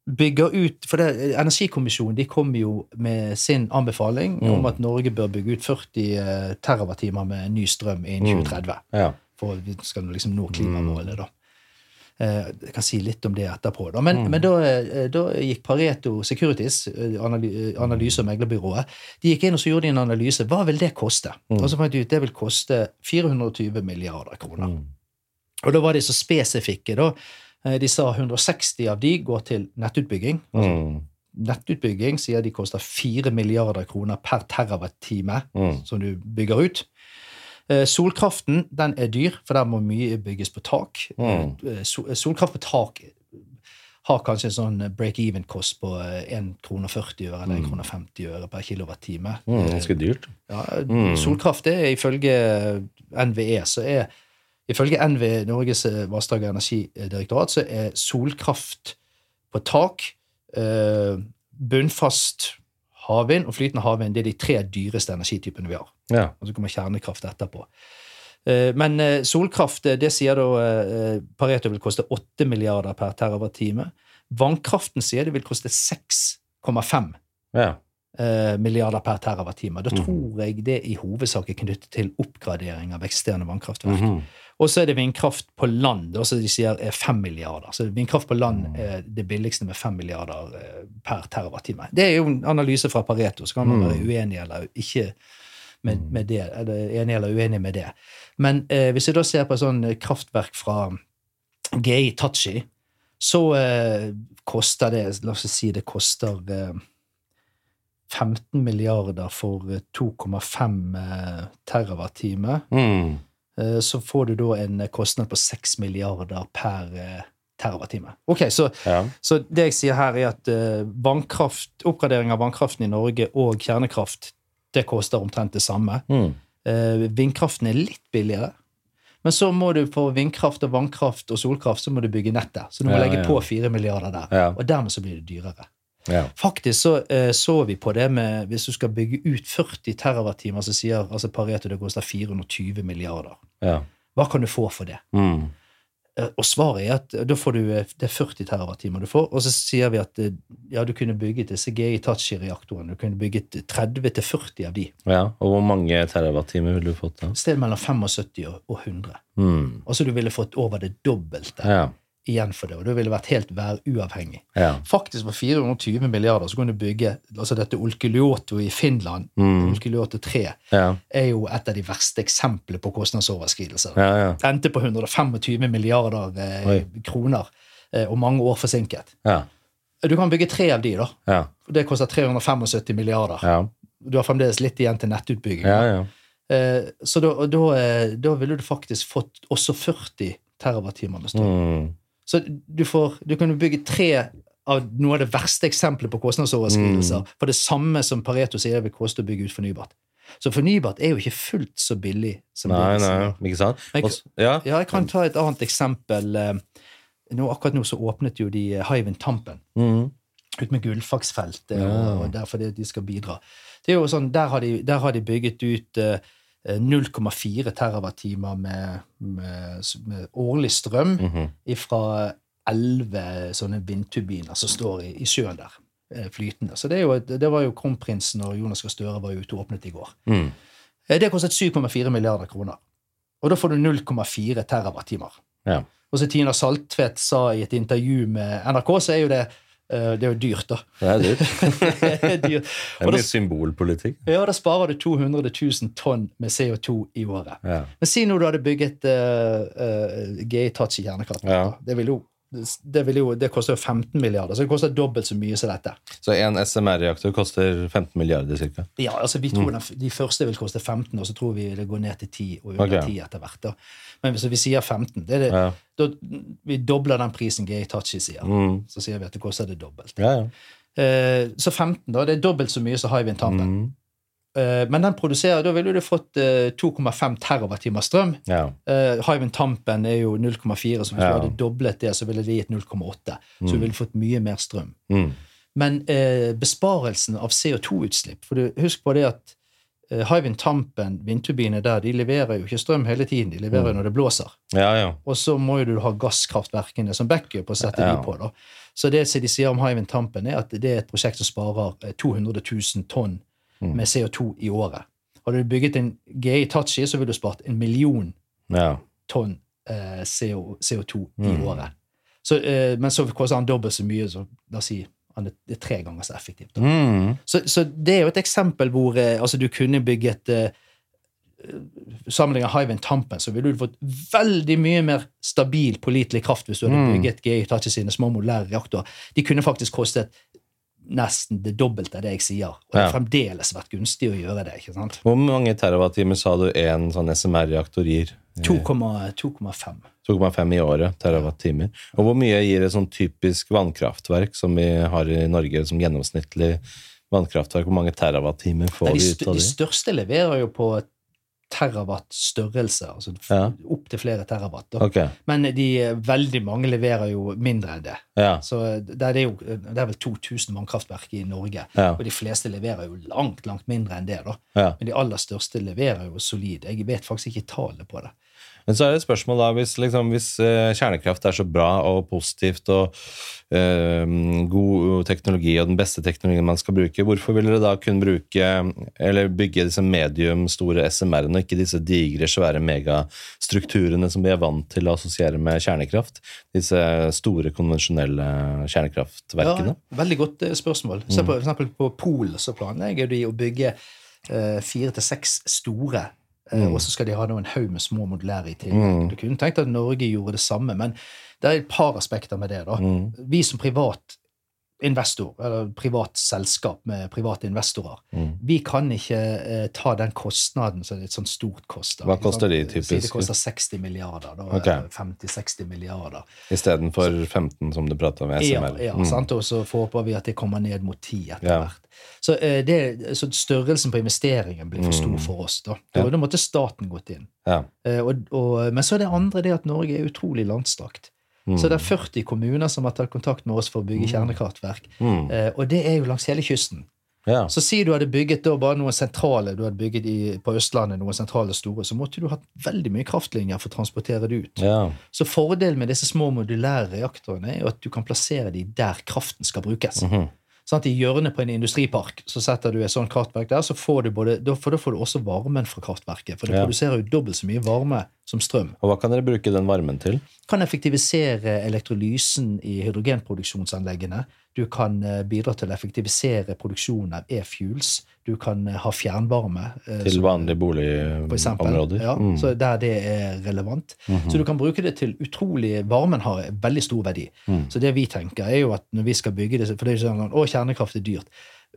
bygger ut For det, Energikommisjonen de kom jo med sin anbefaling Mm. om at Norge bør bygge ut 40 eh, terawattimer med ny strøm innen Mm. 2030. Ja. For at vi skal liksom nå klimamålet, da. Eh, Jeg kan si litt om det etterpå. Da. Men, men da, eh, da gikk Pareto Securities, eh, analyse- og meglerbyrået, de gikk inn og så gjorde de en analyse. Hva vil det koste? Og så fant de ut det vil koste 420 milliarder kroner. Mm. Og da var de så spesifikke, da. De sa 160 av de går til nettutbygging. Altså, Mm. Nettutbygging sier de koster 4 milliarder kroner per terawatt-time Mm. som du bygger ut. Eh, Solkraften den er dyr, for der må mye bygges på tak. Mm. Eh, Solkraft på tak har kanskje en sånn break-even-kost på 1 krone 40 øre eller 1 krone 50 øre per kilowattime. Mm. Ganske dyrt. Ja, Mm. Solkraft er ifølge NVE så er Ifølge NVE, Norges eh, vassdrag- og energidirektorat, så er solkraft på tak, eh, bunnfast havvind og flytende havvind det er de tre dyreste energitypene vi har. Ja. Og så kommer kjernekraft etterpå. Eh, Men eh, solkraft, eh, det sier da Pareto vil koste 8 milliarder per terawatt-time. Vannkraften sier det vil koste 6,5 ja. milliarder per terawatt-time. Da Mhm. tror jeg det i hovedsak er knyttet til oppgradering av eksisterende vannkraftverk. Mhm. Og så er det vindkraft på land, også de sier er 5 milliarder. Så vindkraft på land er det billigste med 5 milliarder per terawattime. Det er jo en analyse fra Pareto, så kan man være uenig eller ikke med, med det, eller enig eller uenig med det. Men eh, hvis jeg da ser på et sånt kraftverk fra GI Tachi, så eh, koster det La oss si det koster eh, 15 milliarder for eh, 2,5 eh, terawatt-time. Mm. Eh, så får du da en eh, kostnad på 6 milliarder per eh, terawatt-time. Ok, så, Ja. så det jeg sier her, er at eh, oppgradering av vannkraften i Norge og kjernekraft det koster omtrent det samme. Mm. Eh, vindkraften er litt billigere. Men så må du for vindkraft og vannkraft og solkraft så må du bygge nettet. Så du må Ja, legge ja. på 4 milliarder der. Ja. Og dermed så blir det dyrere. Ja. Faktisk så eh, så vi på det med Hvis du skal bygge ut 40 TWh, så sier altså Pareto det koster 420 milliarder. Ja. Hva kan du få for det? Mm. Eh, Og svaret er at eh, da får du, eh, det er 40 terawattimer du får, og så sier vi at ja, du kunne bygget disse GI Tachi-reaktorene. Du kunne bygget 30-40 av de. ja. Og hvor mange terawattimer ville du fått da? Sted mellom 75 og- og 100. Mm. Altså du ville fått over det dobbelte Ja. Igjen for det, og du ville vært helt væruavhengig. Ja. Faktisk for 420 milliarder så kan du bygge altså dette Olkiluoto i Finland. Mm. Olkiluoto 3 Ja. er jo et av de verste eksemplene på kostnadsoverskridelser. Ja, ja. Endte på 125 milliarder eh, kroner, eh, og mange år forsinket. Ja. Du kan bygge tre av de, da. Ja. Det koster 375 milliarder. Ja. Du har fremdeles litt igjen til nettutbygging. Ja, ja. Eh, så da, da, eh, da ville du faktisk fått også 40 terawattimer med strøm. Mm. Så du, får, du kan bygge tre av noe av det verste eksempelet på kostnadsoverskridelser Mm. for det samme som Pareto sier det vil koste å bygge ut fornybart. Så fornybart er jo ikke fullt så billig som Nei, det nei, ikke sant? Jeg, ja. Ja, jeg kan ta et annet eksempel. Eh, Nå, akkurat nå så åpnet jo de eh, Hywind Tampen Mm. ut med Gullfaksfeltet, Ja. og, og der fordi de skal bidra. Det er jo sånn, Der har de, der har de bygget ut eh, 0,4 terawattimer med, med, med årlig strøm Mhm. fra elleve sånne vindturbiner som står i, i sjøen der, eh, flytende. Så det, jo, det var jo kronprinsen og Jonas Gahr Støre var ute og åpnet i går. Mm. Eh, Det kostet 7,4 milliarder kroner. Og da får du 0,4 terawattimer. Ja. Og som Tina Saltvedt sa i et intervju med NRK, så er jo det eh, det er jo dyrt, da. Det er dyrt. Det er dyrt. Det er mye symbolpolitikk. ja, da sparer du 200 000 tonn med CO2 i året. Ja. Men si nå du hadde bygget uh, uh, GI Tachi kjernekraftverk. Ja. Det ville jo det, jo, det koster jo 15 milliarder, så det koster dobbelt så mye som dette. Så en SMR-reaktor koster 15 milliarder ca. Ja, altså vi tror den, De første vil koste 15, og så tror vi det går ned til 10 og under okay. 10 etter hvert. da. Men hvis vi sier 15, det det, Ja. da, vi dobler den prisen GI Tachi sier. Mm. Så sier vi at det koster det dobbelt. Ja, ja. Eh, så 15, da. Det er dobbelt så mye som Hywind Tampen. Mm. Eh, men den produserer, da ville du fått eh, 2,5 terawattimer strøm. ja. Uh, Hywind Tampen er jo 0,4, så hvis Ja. du hadde doblet det, så ville det gitt 0,8. Så du ville fått mye mer strøm. Mm. Men eh, besparelsen av CO2-utslipp For du, husk på det at eh, Hywind Tampen, vindturbinene der, de leverer jo ikke strøm hele tiden. De leverer jo når det blåser. ja, ja. Og så må jo du ha gasskraftverkene som backup og sette de på. da. Så det de sier om Hywind Tampen, er at det er et prosjekt som sparer eh, 200 000 tonn Mm. Med CO2 i året. Hadde du bygget en GI Tachi, så ville du spart en million ja. tonn eh, CO, CO2 i Mm. året. Så, eh, men så koster han dobbelt så mye, så la oss si han er, det tre ganger så effektivt. Mm. Så, så det er jo et eksempel hvor eh, altså du kunne bygget eh, Sammenlignet Hywind Tampen, så ville du fått veldig mye mer stabil, pålitelig kraft hvis du hadde Mm. bygget GI Tachi sine små modulære reaktorer. De kunne faktisk kostet nesten det dobbelte av det jeg sier. Og det Ja. fremdeles vært gunstig å gjøre det. ikke sant? Hvor mange terawattimer sa du en sånn SMR-reaktor gir? 2,5. 2,5 i året terawattimer. Og hvor mye gir et sånn typisk vannkraftverk som vi har i Norge som gjennomsnittlig vannkraftverk? Hvor mange terawattimer får Nei, de, vi ut av det? de største leverer jo på terawatt størrelse, altså Ja. opp til flere terawatt. Okay. Men de, eh, veldig mange leverer jo mindre enn det. ja. Så det er, jo, det er vel 2000 vannkraftverk i Norge, Ja. og de fleste leverer jo langt langt mindre enn det. da. Men de aller største leverer jo solid. Jeg vet faktisk ikke tallet på det. Men så er det et spørsmål da, hvis, liksom, hvis eh, kjernekraft er så bra og positivt og øh, god teknologi og den beste teknologien man skal bruke, hvorfor vil dere da kunne bruke eller bygge disse medium store SMR-ene, og ikke disse digre, svære megastrukturene som vi er vant til å assosiere med kjernekraft? Disse store, konvensjonelle kjernekraftverkene? Ja, veldig godt eh, spørsmål. Se på, for eksempel på Polen så planlegger de å bygge fire til seks store Mm. Og så skal de ha en haug med små modulære i tillegg. Du kunne tenkt at Norge gjorde det samme, men det er et par aspekter med det. da. Mm. Vi som privat investor, eller privat selskap med private investorer, Mm. vi kan ikke eh, ta den kostnaden som et sånt stort koster. Hva koster de Si typisk? det koster 60 milliarder. da, Ok. eh, 50-60 milliarder. Istedenfor 15, som du prata om, Ja, SMR. ja Mm. sant? og så håper vi at det kommer ned mot 10 etter Ja. Så, eh, det, så størrelsen på investeringen blir for stor Mm. for oss. Da, da, Ja. da måtte staten gått inn. Ja. Eh, og, og, men så er det andre det at Norge er utrolig landstrakt. Mm. Så det er 40 kommuner som har tatt kontakt med oss for å bygge kjernekraftverk. Mm. Eh, og det er jo langs hele kysten. Ja. Så si du hadde bygget da bare noen sentrale du hadde bygget i, på Østlandet, noen sentrale store, så måtte du hatt veldig mye kraftlinjer for å transportere det ut. ja. Så fordelen med disse små modulære reaktorene er jo at du kan plassere de der kraften skal brukes. Mhm. Sant? I hjørnet på en industripark så setter du et sånt kraftverk der, så får du både, da- for da får du også varmen fra kraftverket. For det Ja. produserer jo dobbelt så mye varme som strøm. Og hva kan dere bruke den varmen til? Kan effektivisere elektrolysen i hydrogenproduksjonsanleggene. Du kan eh, bidra til å effektivisere produksjonen av e-fuels. Du kan eh, ha fjernvarme. eh, Til vanlige boligområder? Ja, Mm. så Der det er relevant. Mhm. Så du kan bruke det til utrolig Varmen har veldig stor verdi. Mm. Så det vi tenker, er jo at når vi skal bygge det For det er jo sånn å, kjernekraft er dyrt.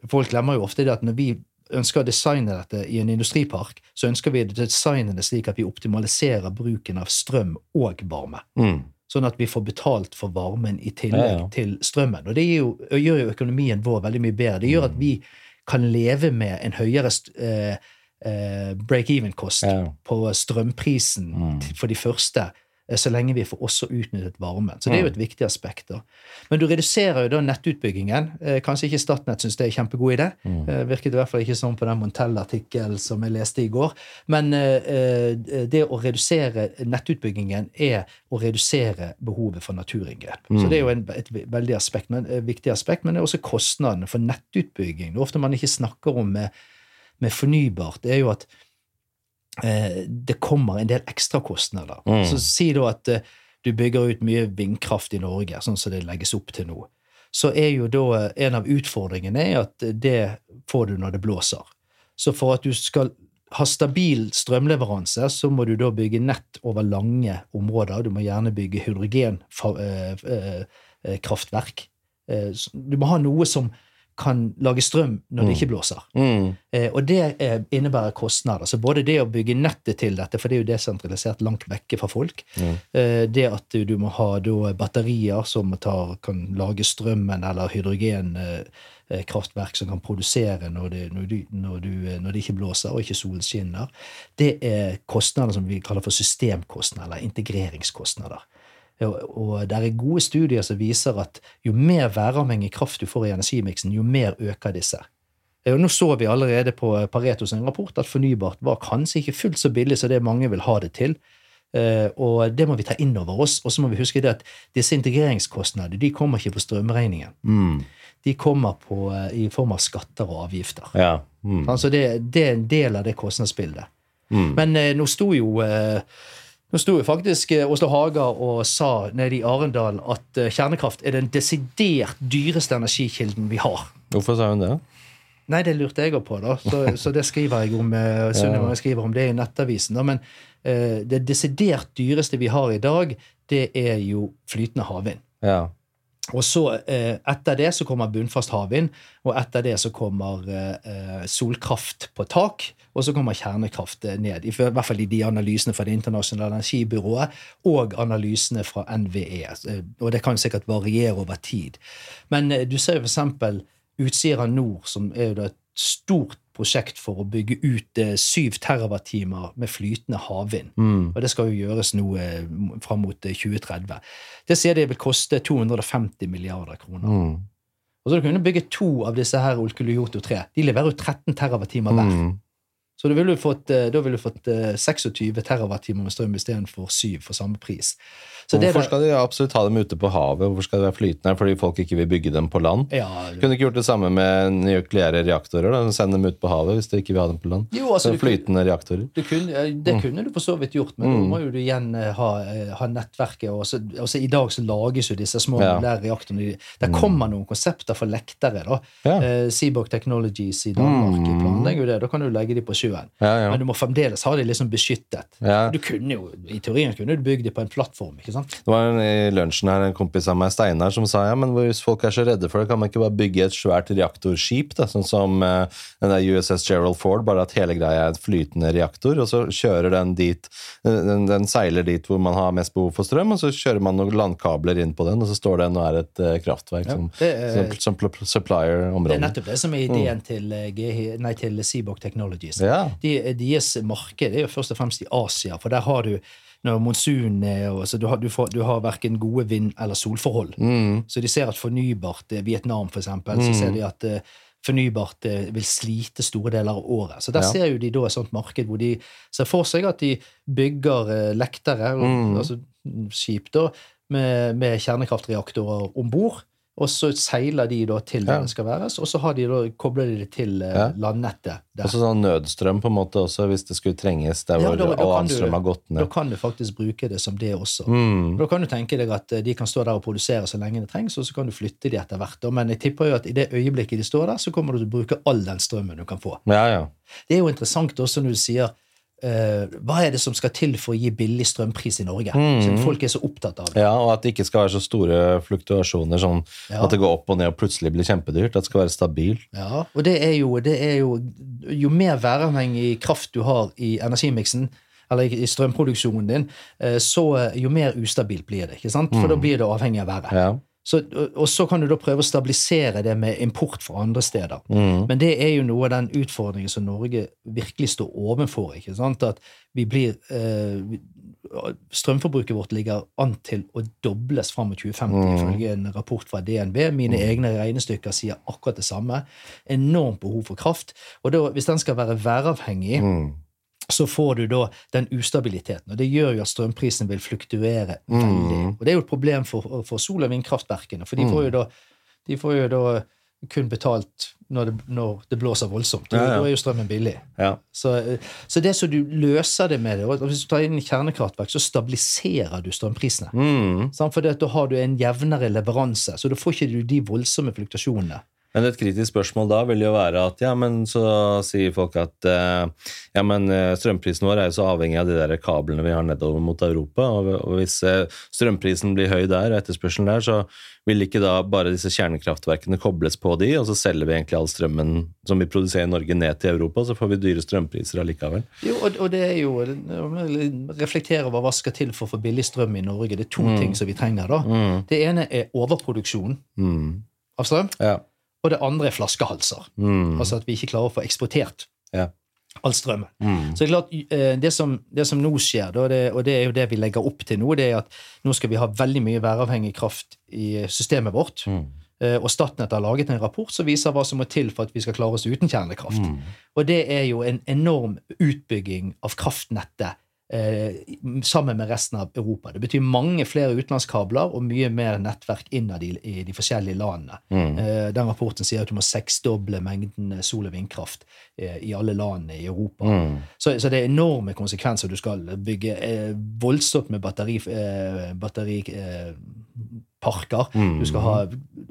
Folk glemmer jo ofte det at når vi ønsker å designe dette i en industripark, så ønsker vi å designe det slik at vi optimaliserer bruken av strøm og varme. Mm. Sånn at vi får betalt for varmen i tillegg Ja, ja. til strømmen. Og det jo, gjør jo økonomien vår veldig mye bedre. Det gjør Mm. at vi kan leve med en høyere eh, eh, break-even-kost Ja. på strømprisen Mm. for de første, så lenge vi får også utnyttet varmen. Så det er jo et viktig aspekt. da. Men du reduserer jo da nettutbyggingen. Eh, Kanskje ikke Statnett syns det er kjempegod idé. Mm. Eh, Virket i hvert fall ikke sånn på den Montell-artikkelen som jeg leste i går. Men eh, eh, det å redusere nettutbyggingen er å redusere behovet for naturinngrep. Så det er jo en, et veldig aspekt, men, et viktig aspekt, men det er også kostnadene for nettutbygging. Det er ofte man ikke snakker om med, med fornybart, det er jo at eh, det kommer en del ekstrakostnader. Mm. Så si da at eh, du bygger ut mye vindkraft i Norge, sånn som det legges opp til nå. Så er jo da eh, en av utfordringene er at eh, det får du når det blåser. Så for at du skal ha stabil strømleveranse, så må du da bygge nett over lange områder. Du må gjerne bygge hydrogenkraftverk. Eh, Du må ha noe som kan lage strøm når det ikke blåser. Mm. Eh, og det eh, innebærer kostnader. Så både det å bygge nettet til dette, for det er jo desentralisert langt vekke fra folk, Mm. eh, det at du, du må ha da batterier som tar, kan lage strømmen, eller hydrogenkraftverk som kan produsere når det, når, du, når, du, eh, når det ikke blåser og ikke solen skinner, det er kostnader som vi kaller for systemkostnader, eller integreringskostnader. Og, det er gode studier som viser at jo mer væravhengig kraft du får i energimiksen, jo mer øker disse. Og nå så vi allerede på Paretos rapport at fornybart var kanskje ikke fullt så billig som det mange vil ha det til. Eh, Og det må vi ta inn over oss. Og så må vi huske det at disse integreringskostnadene de kommer ikke på strømregningen. Mm. De kommer på, eh, i form av skatter og avgifter. Ja. Mm. Altså det, det er en del av det kostnadsbildet. Mm. Men eh, nå sto jo nå sto faktisk Oslo Åsle Haga og sa nede i Arendal at eh, kjernekraft er den desidert dyreste energikilden vi har. Hvorfor sa hun det? Nei, det lurte jeg òg på, da. Så, så det skriver jeg om eh, Sunniva skriver om det i Nettavisen. Da. Men eh, det desidert dyreste vi har i dag, det er jo flytende havvind. Ja. Og så eh, Etter det så kommer bunnfast havvind, og etter det så kommer eh, eh, solkraft på tak, og så kommer kjernekraft eh, ned. I hvert fall i de analysene fra Det internasjonale energibyrået og analysene fra NVE. Eh, Og det kan sikkert variere over tid. Men eh, du ser jo eksempel Utsira Nord, som er jo et stort prosjekt for å bygge ut syv terawattimer med flytende havvind. Mm. Og det skal jo gjøres nå eh, fram mot eh, 2030. Det sier de vil koste 250 milliarder kroner. Mm. Og så du kunne bygge to av disse her Olkiluoto 3. De leverer jo 13 terawattimer hver. Mm. Så da ville du fått, eh, da ville du fått eh, 26 terawattimer med strøm istedenfor 7 for samme pris. Så det Hvorfor skal de absolutt ha dem ute på havet? Hvorfor skal de være flytende? Fordi folk ikke vil bygge dem på land? ja, Kunne ikke gjort det samme med nukleære reaktorer? da? Send dem ut på havet hvis de ikke vil ha dem på land? Jo, altså, flytende kunne- reaktorer? Det kunne, det Mm. kunne du for så vidt gjort, men da må jo du igjen eh, ha, eh, ha nettverket. Og så, altså, I dag så lages jo disse små Ja. Mm. reaktorene. Der kommer noen konsepter for lektere. da. Ja. Eh, Seaborg Technologies i Danmark Mm. planlegger jo det. Da kan du legge de på sjøen. Ja. Men du må fremdeles ha de liksom beskyttet. Du kunne jo, I teorien kunne du bygd de på en plattform. ikke sant? Det var en, I lunsjen her en kompis av meg, Steinar, som sa ja, men hvis folk er så redde for det, kan man ikke bare bygge et svært reaktorskip, da, sånn som uh, den der USS Gerald Ford, bare at hele greia er et flytende reaktor, og så kjører den dit, eh, den, den seiler dit hvor man har mest behov for strøm, og så kjører man noen landkabler inn på den, og så står den og er et uh, kraftverk Ja, som, er- som, som pl- supplier Det er nettopp det som er ideen til, eh, nei, til Seaborg Technologies. Ja. De, deres marked er jo først og fremst i Asia, for der har du når monsunen er og, så du har, du får, du har verken gode vind- eller solforhold. Mm. Så de ser at fornybart eh, Vietnam, for eksempel, så ser de at eh, fornybart eh, vil slite store deler av året. Så der Ja. ser jo de da et sånt marked hvor de ser for seg at de bygger lektere, Mm. altså skip, da, med, med kjernekraftreaktorer om bord. Og så seiler de da til der Ja. det skal væres, og så har de da, kobler de det til eh, Ja. landnettet. Der. Og så sånn nødstrøm på en måte også, hvis det skulle trenges der Ja, hvor all annen strøm har gått ned. Da kan du faktisk bruke det som det også. Mm. Da kan du tenke deg at eh, de kan stå der og produsere så lenge det trengs, og så kan du flytte de etter hvert. Men jeg tipper jo at i det øyeblikket de står der, så kommer du til å bruke all den strømmen du kan få. Ja, ja. Det er jo interessant også når du sier eh, hva er det som skal til for å gi billig strømpris i Norge? Siden folk er så opptatt av det. Ja, og at det ikke skal være så store fluktuasjoner, sånn Ja. at det går opp og ned og plutselig blir kjempedyrt. At det skal være stabil. Ja, og det er jo, det er jo Jo mer væravhengig kraft du har i energimiksen, eller i strømproduksjonen din, eh, så jo mer ustabilt blir det. ikke sant? For da blir det avhengig av været. Ja. Så, og- så kan du da prøve å stabilisere det med import fra andre steder. Mm. Men det er jo noe av den utfordringen som Norge virkelig står overfor. ikke sant? At vi blir eh, Strømforbruket vårt ligger an til å dobles fram mot 2050, ifølge en rapport fra DNB. Mine egne regnestykker sier akkurat det samme. Enormt behov for kraft. Og da, hvis den skal være væravhengig, Mm. Så får du da den ustabiliteten. Og det gjør jo at strømprisen vil fluktuere veldig. Og det er jo et problem for, for sol- og vindkraftverkene, for de får jo da, de får jo da kun betalt når det, når det blåser voldsomt. Ja, ja. Da er jo strømmen billig. Ja. Så, så det som du løser det med det, hvis du tar inn kjernekraftverk, så stabiliserer du strømprisene. Mm. For da har du en jevnere leveranse, så da får ikke du de voldsomme fluktasjonene. Men et kritisk spørsmål da vil jo være at ja, men så sier folk at eh, ja, men eh, strømprisen vår er jo så avhengig av de der kablene vi har nedover mot Europa. Og, hvis eh, strømprisen blir høy der, og etterspørselen der, så vil ikke da bare disse kjernekraftverkene kobles på de, og så selger vi egentlig all strømmen som vi produserer i Norge, ned til Europa, så får vi dyre strømpriser allikevel. Jo, og, og det er jo Reflektere over hva skal til for å få billig strøm i Norge. Det er to ting som vi trenger. da. Det ene er overproduksjon Mm. av strøm, Ja. Og det andre er flaskehalser. Mm. Altså at vi ikke klarer å få eksportert Ja. all strømmen. Mm. Så det er klart, eh, det som, det som nå skjer, da, det, og det er jo det vi legger opp til nå, det er at nå skal vi ha veldig mye væravhengig kraft i systemet vårt. Mm. Eh, Og Statnett har laget en rapport som viser hva som må til for at vi skal klare oss uten kjernekraft. Mm. Og det er jo en enorm utbygging av kraftnettet sammen med resten av Europa. Det betyr mange flere utenlandskabler og mye mer nettverk innad i, i de forskjellige landene. Mm. Eh, den rapporten sier at du må seksdoble mengden sol- og vindkraft eh, i alle landene i Europa. Mm. Så, så det er enorme konsekvenser. Du skal bygge eh, voldsomt med batteri, eh, batteriparker. Mm. Du skal ha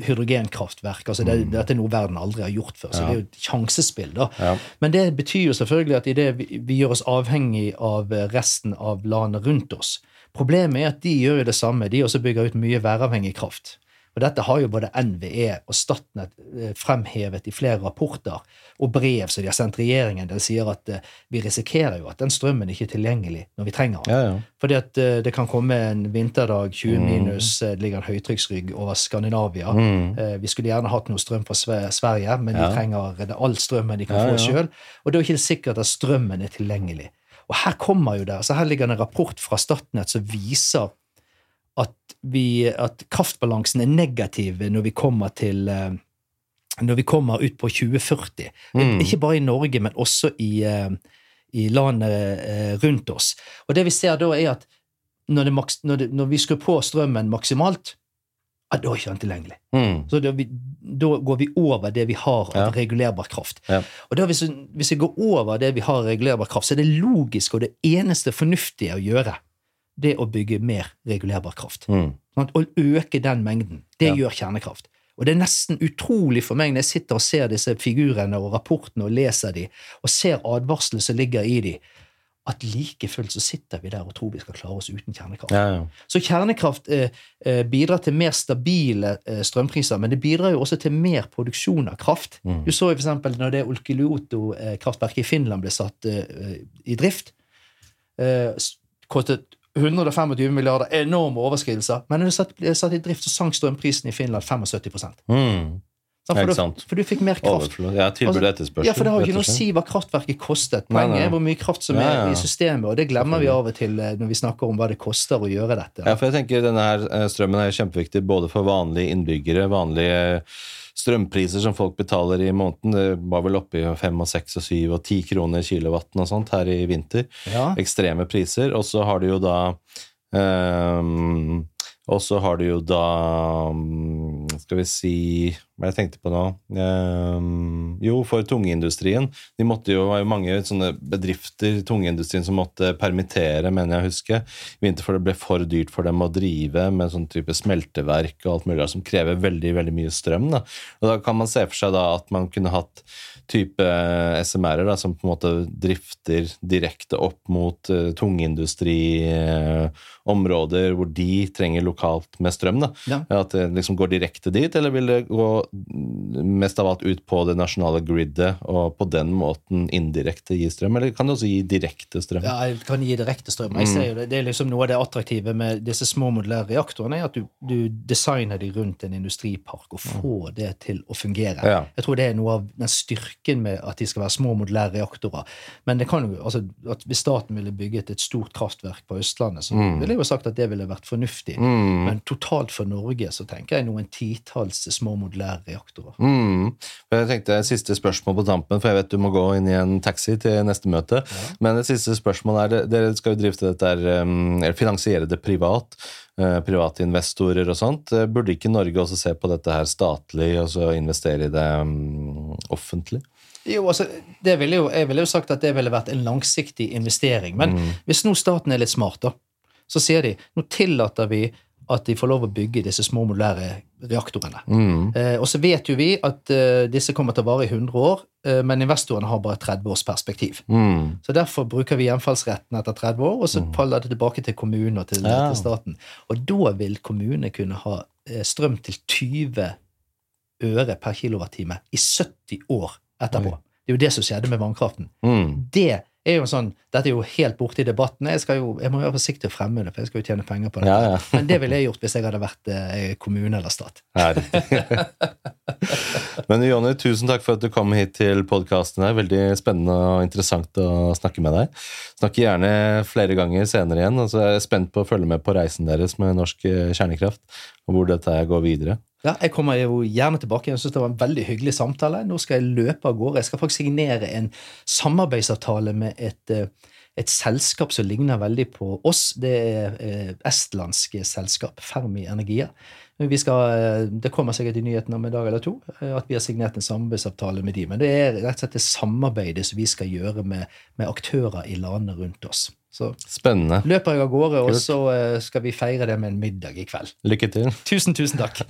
hydrogenkraftverk. altså det, Dette er noe verden aldri har gjort før. Så Ja. det er jo et sjansespill. da. Ja. Men det betyr jo selvfølgelig at idet vi, vi gjør oss avhengig av eh, resten av landet rundt oss Problemet er at de gjør jo det samme. De også bygger ut mye væravhengig kraft. Og dette har jo både NVE og Statnett eh, fremhevet i flere rapporter og brev som de har sendt regjeringen, der de sier at eh, vi risikerer jo at den strømmen ikke er tilgjengelig når vi trenger den. Ja, ja. Fordi at eh, det kan komme en vinterdag, 20 Mm. minus, det ligger en høytrykksrygg over Skandinavia. Mm. Vi skulle gjerne hatt noe strøm fra Sverige, men de Ja. trenger all strømmen de kan få sjøl. Og det er jo ikke sikkert at strømmen er tilgjengelig. Og her kommer jo det, altså her ligger det en rapport fra Statnett som viser at, vi, at kraftbalansen er negativ når vi kommer til eh, når vi kommer ut på 2040. Mm. Ikke bare i Norge, men også i, eh, i landet eh, rundt oss. Og det vi ser da, er at når, det når, det, når vi skrur på strømmen maksimalt, ja, da er ikke den tilgjengelig. Mm. Så da, vi, da går vi over det vi har av Ja. regulerbar kraft. Ja. Og da hvis, hvis vi går over det vi har av regulerbar kraft, så er det logisk og det eneste fornuftige å gjøre, det å bygge mer regulerbar kraft. Mm. Og øke den mengden. Det Ja. gjør kjernekraft. Og det er nesten utrolig for meg når jeg sitter og ser disse figurene og rapportene og leser de, og ser advarslene som ligger i de, at like fullt så sitter vi der og tror vi skal klare oss uten kjernekraft. Ja, ja. Så kjernekraft eh, eh, bidrar til mer stabile eh, strømpriser, men det bidrar jo også til mer produksjon av kraft. Mm. Du så jo for eksempel når det Olkiluoto-kraftverket i Finland ble satt eh, i drift. Eh, kostet 125 milliarder, enorme overskridelser. Men det satt, satt i drift, så sank strømprisen i Finland 75 Mm. For, du, for du fikk mer kraft. Overflod. Ja, tilbud og etterspørsel. Ja, for det har ikke noe å si hva kraftverket kostet. Poenget er hvor mye kraft som er ja. i systemet, og det glemmer vi av og til eh, når vi snakker om hva det koster å gjøre dette. Ja, for jeg tenker denne her eh, Strømmen er kjempeviktig både for vanlige innbyggere, vanlige strømpriser som folk betaler i måneden. Det var vel oppe i 5, og 6, og 7 og 10 kroner kilowatten og sånt her i vinter. Ja. Ekstreme priser. Og så har du jo da ehm, Og så har du jo da mm, Skal vi si Hva jeg tenkte på nå? Ehm, jo, for tungeindustrien. De måtte jo, var jo mange sånne bedrifter tungeindustrien som måtte permittere, mener jeg å huske, i vinter, for det ble for dyrt for dem å drive med sånn type smelteverk og alt mulig som krever veldig veldig mye strøm. Da. Og da kan man se for seg da at man kunne hatt type SMR-er da, som på en måte drifter direkte opp mot uh, tungindustriområder hvor de trenger lokalt med strøm. Da. Ja. At det liksom går direkte dit, eller vil det gå mest av alt ut på det nasjonale gridet og på den måten indirekte gi strøm, eller kan det også gi direkte strøm? Ja, jeg kan gi direkte strøm. Jeg Mm. ser jo det, det er liksom Noe av det attraktive med disse små modulære reaktorene, er at du, du designer de rundt en industripark og får det til å fungere. Mm. Ja. Jeg tror det er noe av den styrken med at de skal være små modulære reaktorer. Men det kan jo, altså, at hvis staten ville bygget et stort kraftverk på Østlandet, så Mm. ville jeg jo sagt at det ville vært fornuftig. Mm. Men totalt for Norge så tenker jeg noen titalls små modulære reaktorer. Mm. Jeg tenkte Siste spørsmål på tampen, for jeg vet du må gå inn i en taxi til neste møte. Men det siste spørsmålet er Dere skal jo drifte dette her, um, eller finansiere det privat. eh, private investorer og sånt. Eh, Burde ikke Norge også se på dette her statlig, og så investere i det offentlig? Jo, altså, det ville jo, jeg ville jo sagt at det ville vært en langsiktig investering. Men Mm. hvis nå staten er litt smart, da, så sier de nå tillater vi at de får lov å bygge disse små modulære reaktorene. Mm. Eh, og så vet jo vi at eh, disse kommer til å vare i 100 år, eh, men investorene har bare 30 års perspektiv. Mm. Så derfor bruker vi hjemfallsretten etter 30 år, og så faller det tilbake til kommunen og til, Ja. til staten. Og da vil kommunene kunne ha eh, strøm til 20 øre per kilowattime i 70 år etterpå. Oi. Det er jo det som skjedde med vannkraften. Mm. Det er jo en sånn, Dette er jo helt borte i debatten. Jeg, jo, jeg må være forsiktig og fremme det, for jeg skal jo tjene penger på det. Ja, ja. Men det ville jeg gjort hvis jeg hadde vært eh, kommune eller stat. Men Jonny, tusen takk for at du kom hit til podkasten. Veldig spennende og interessant å snakke med deg. Snakker gjerne flere ganger senere igjen. Altså, jeg er spent på å følge med på reisen deres med norsk eh, kjernekraft, og hvor dette går videre. Ja, Jeg kommer jo gjerne tilbake. Jeg synes det var en veldig hyggelig samtale. Nå skal jeg løpe av gårde. Jeg skal faktisk signere en samarbeidsavtale med et, eh, et selskap som ligner veldig på oss. Det er Estlandske estlandsk selskap, Fermi Energia. Vi skal, eh, det kommer sikkert i nyhetene om en dag eller to eh, at vi har signert en samarbeidsavtale med de. Men det er rett og slett det samarbeidet som vi skal gjøre med, med aktører i landene rundt oss. Så Spennende. løper jeg av gårde, og så eh, skal vi feire det med en middag i kveld. Lykke til. Tusen, tusen takk.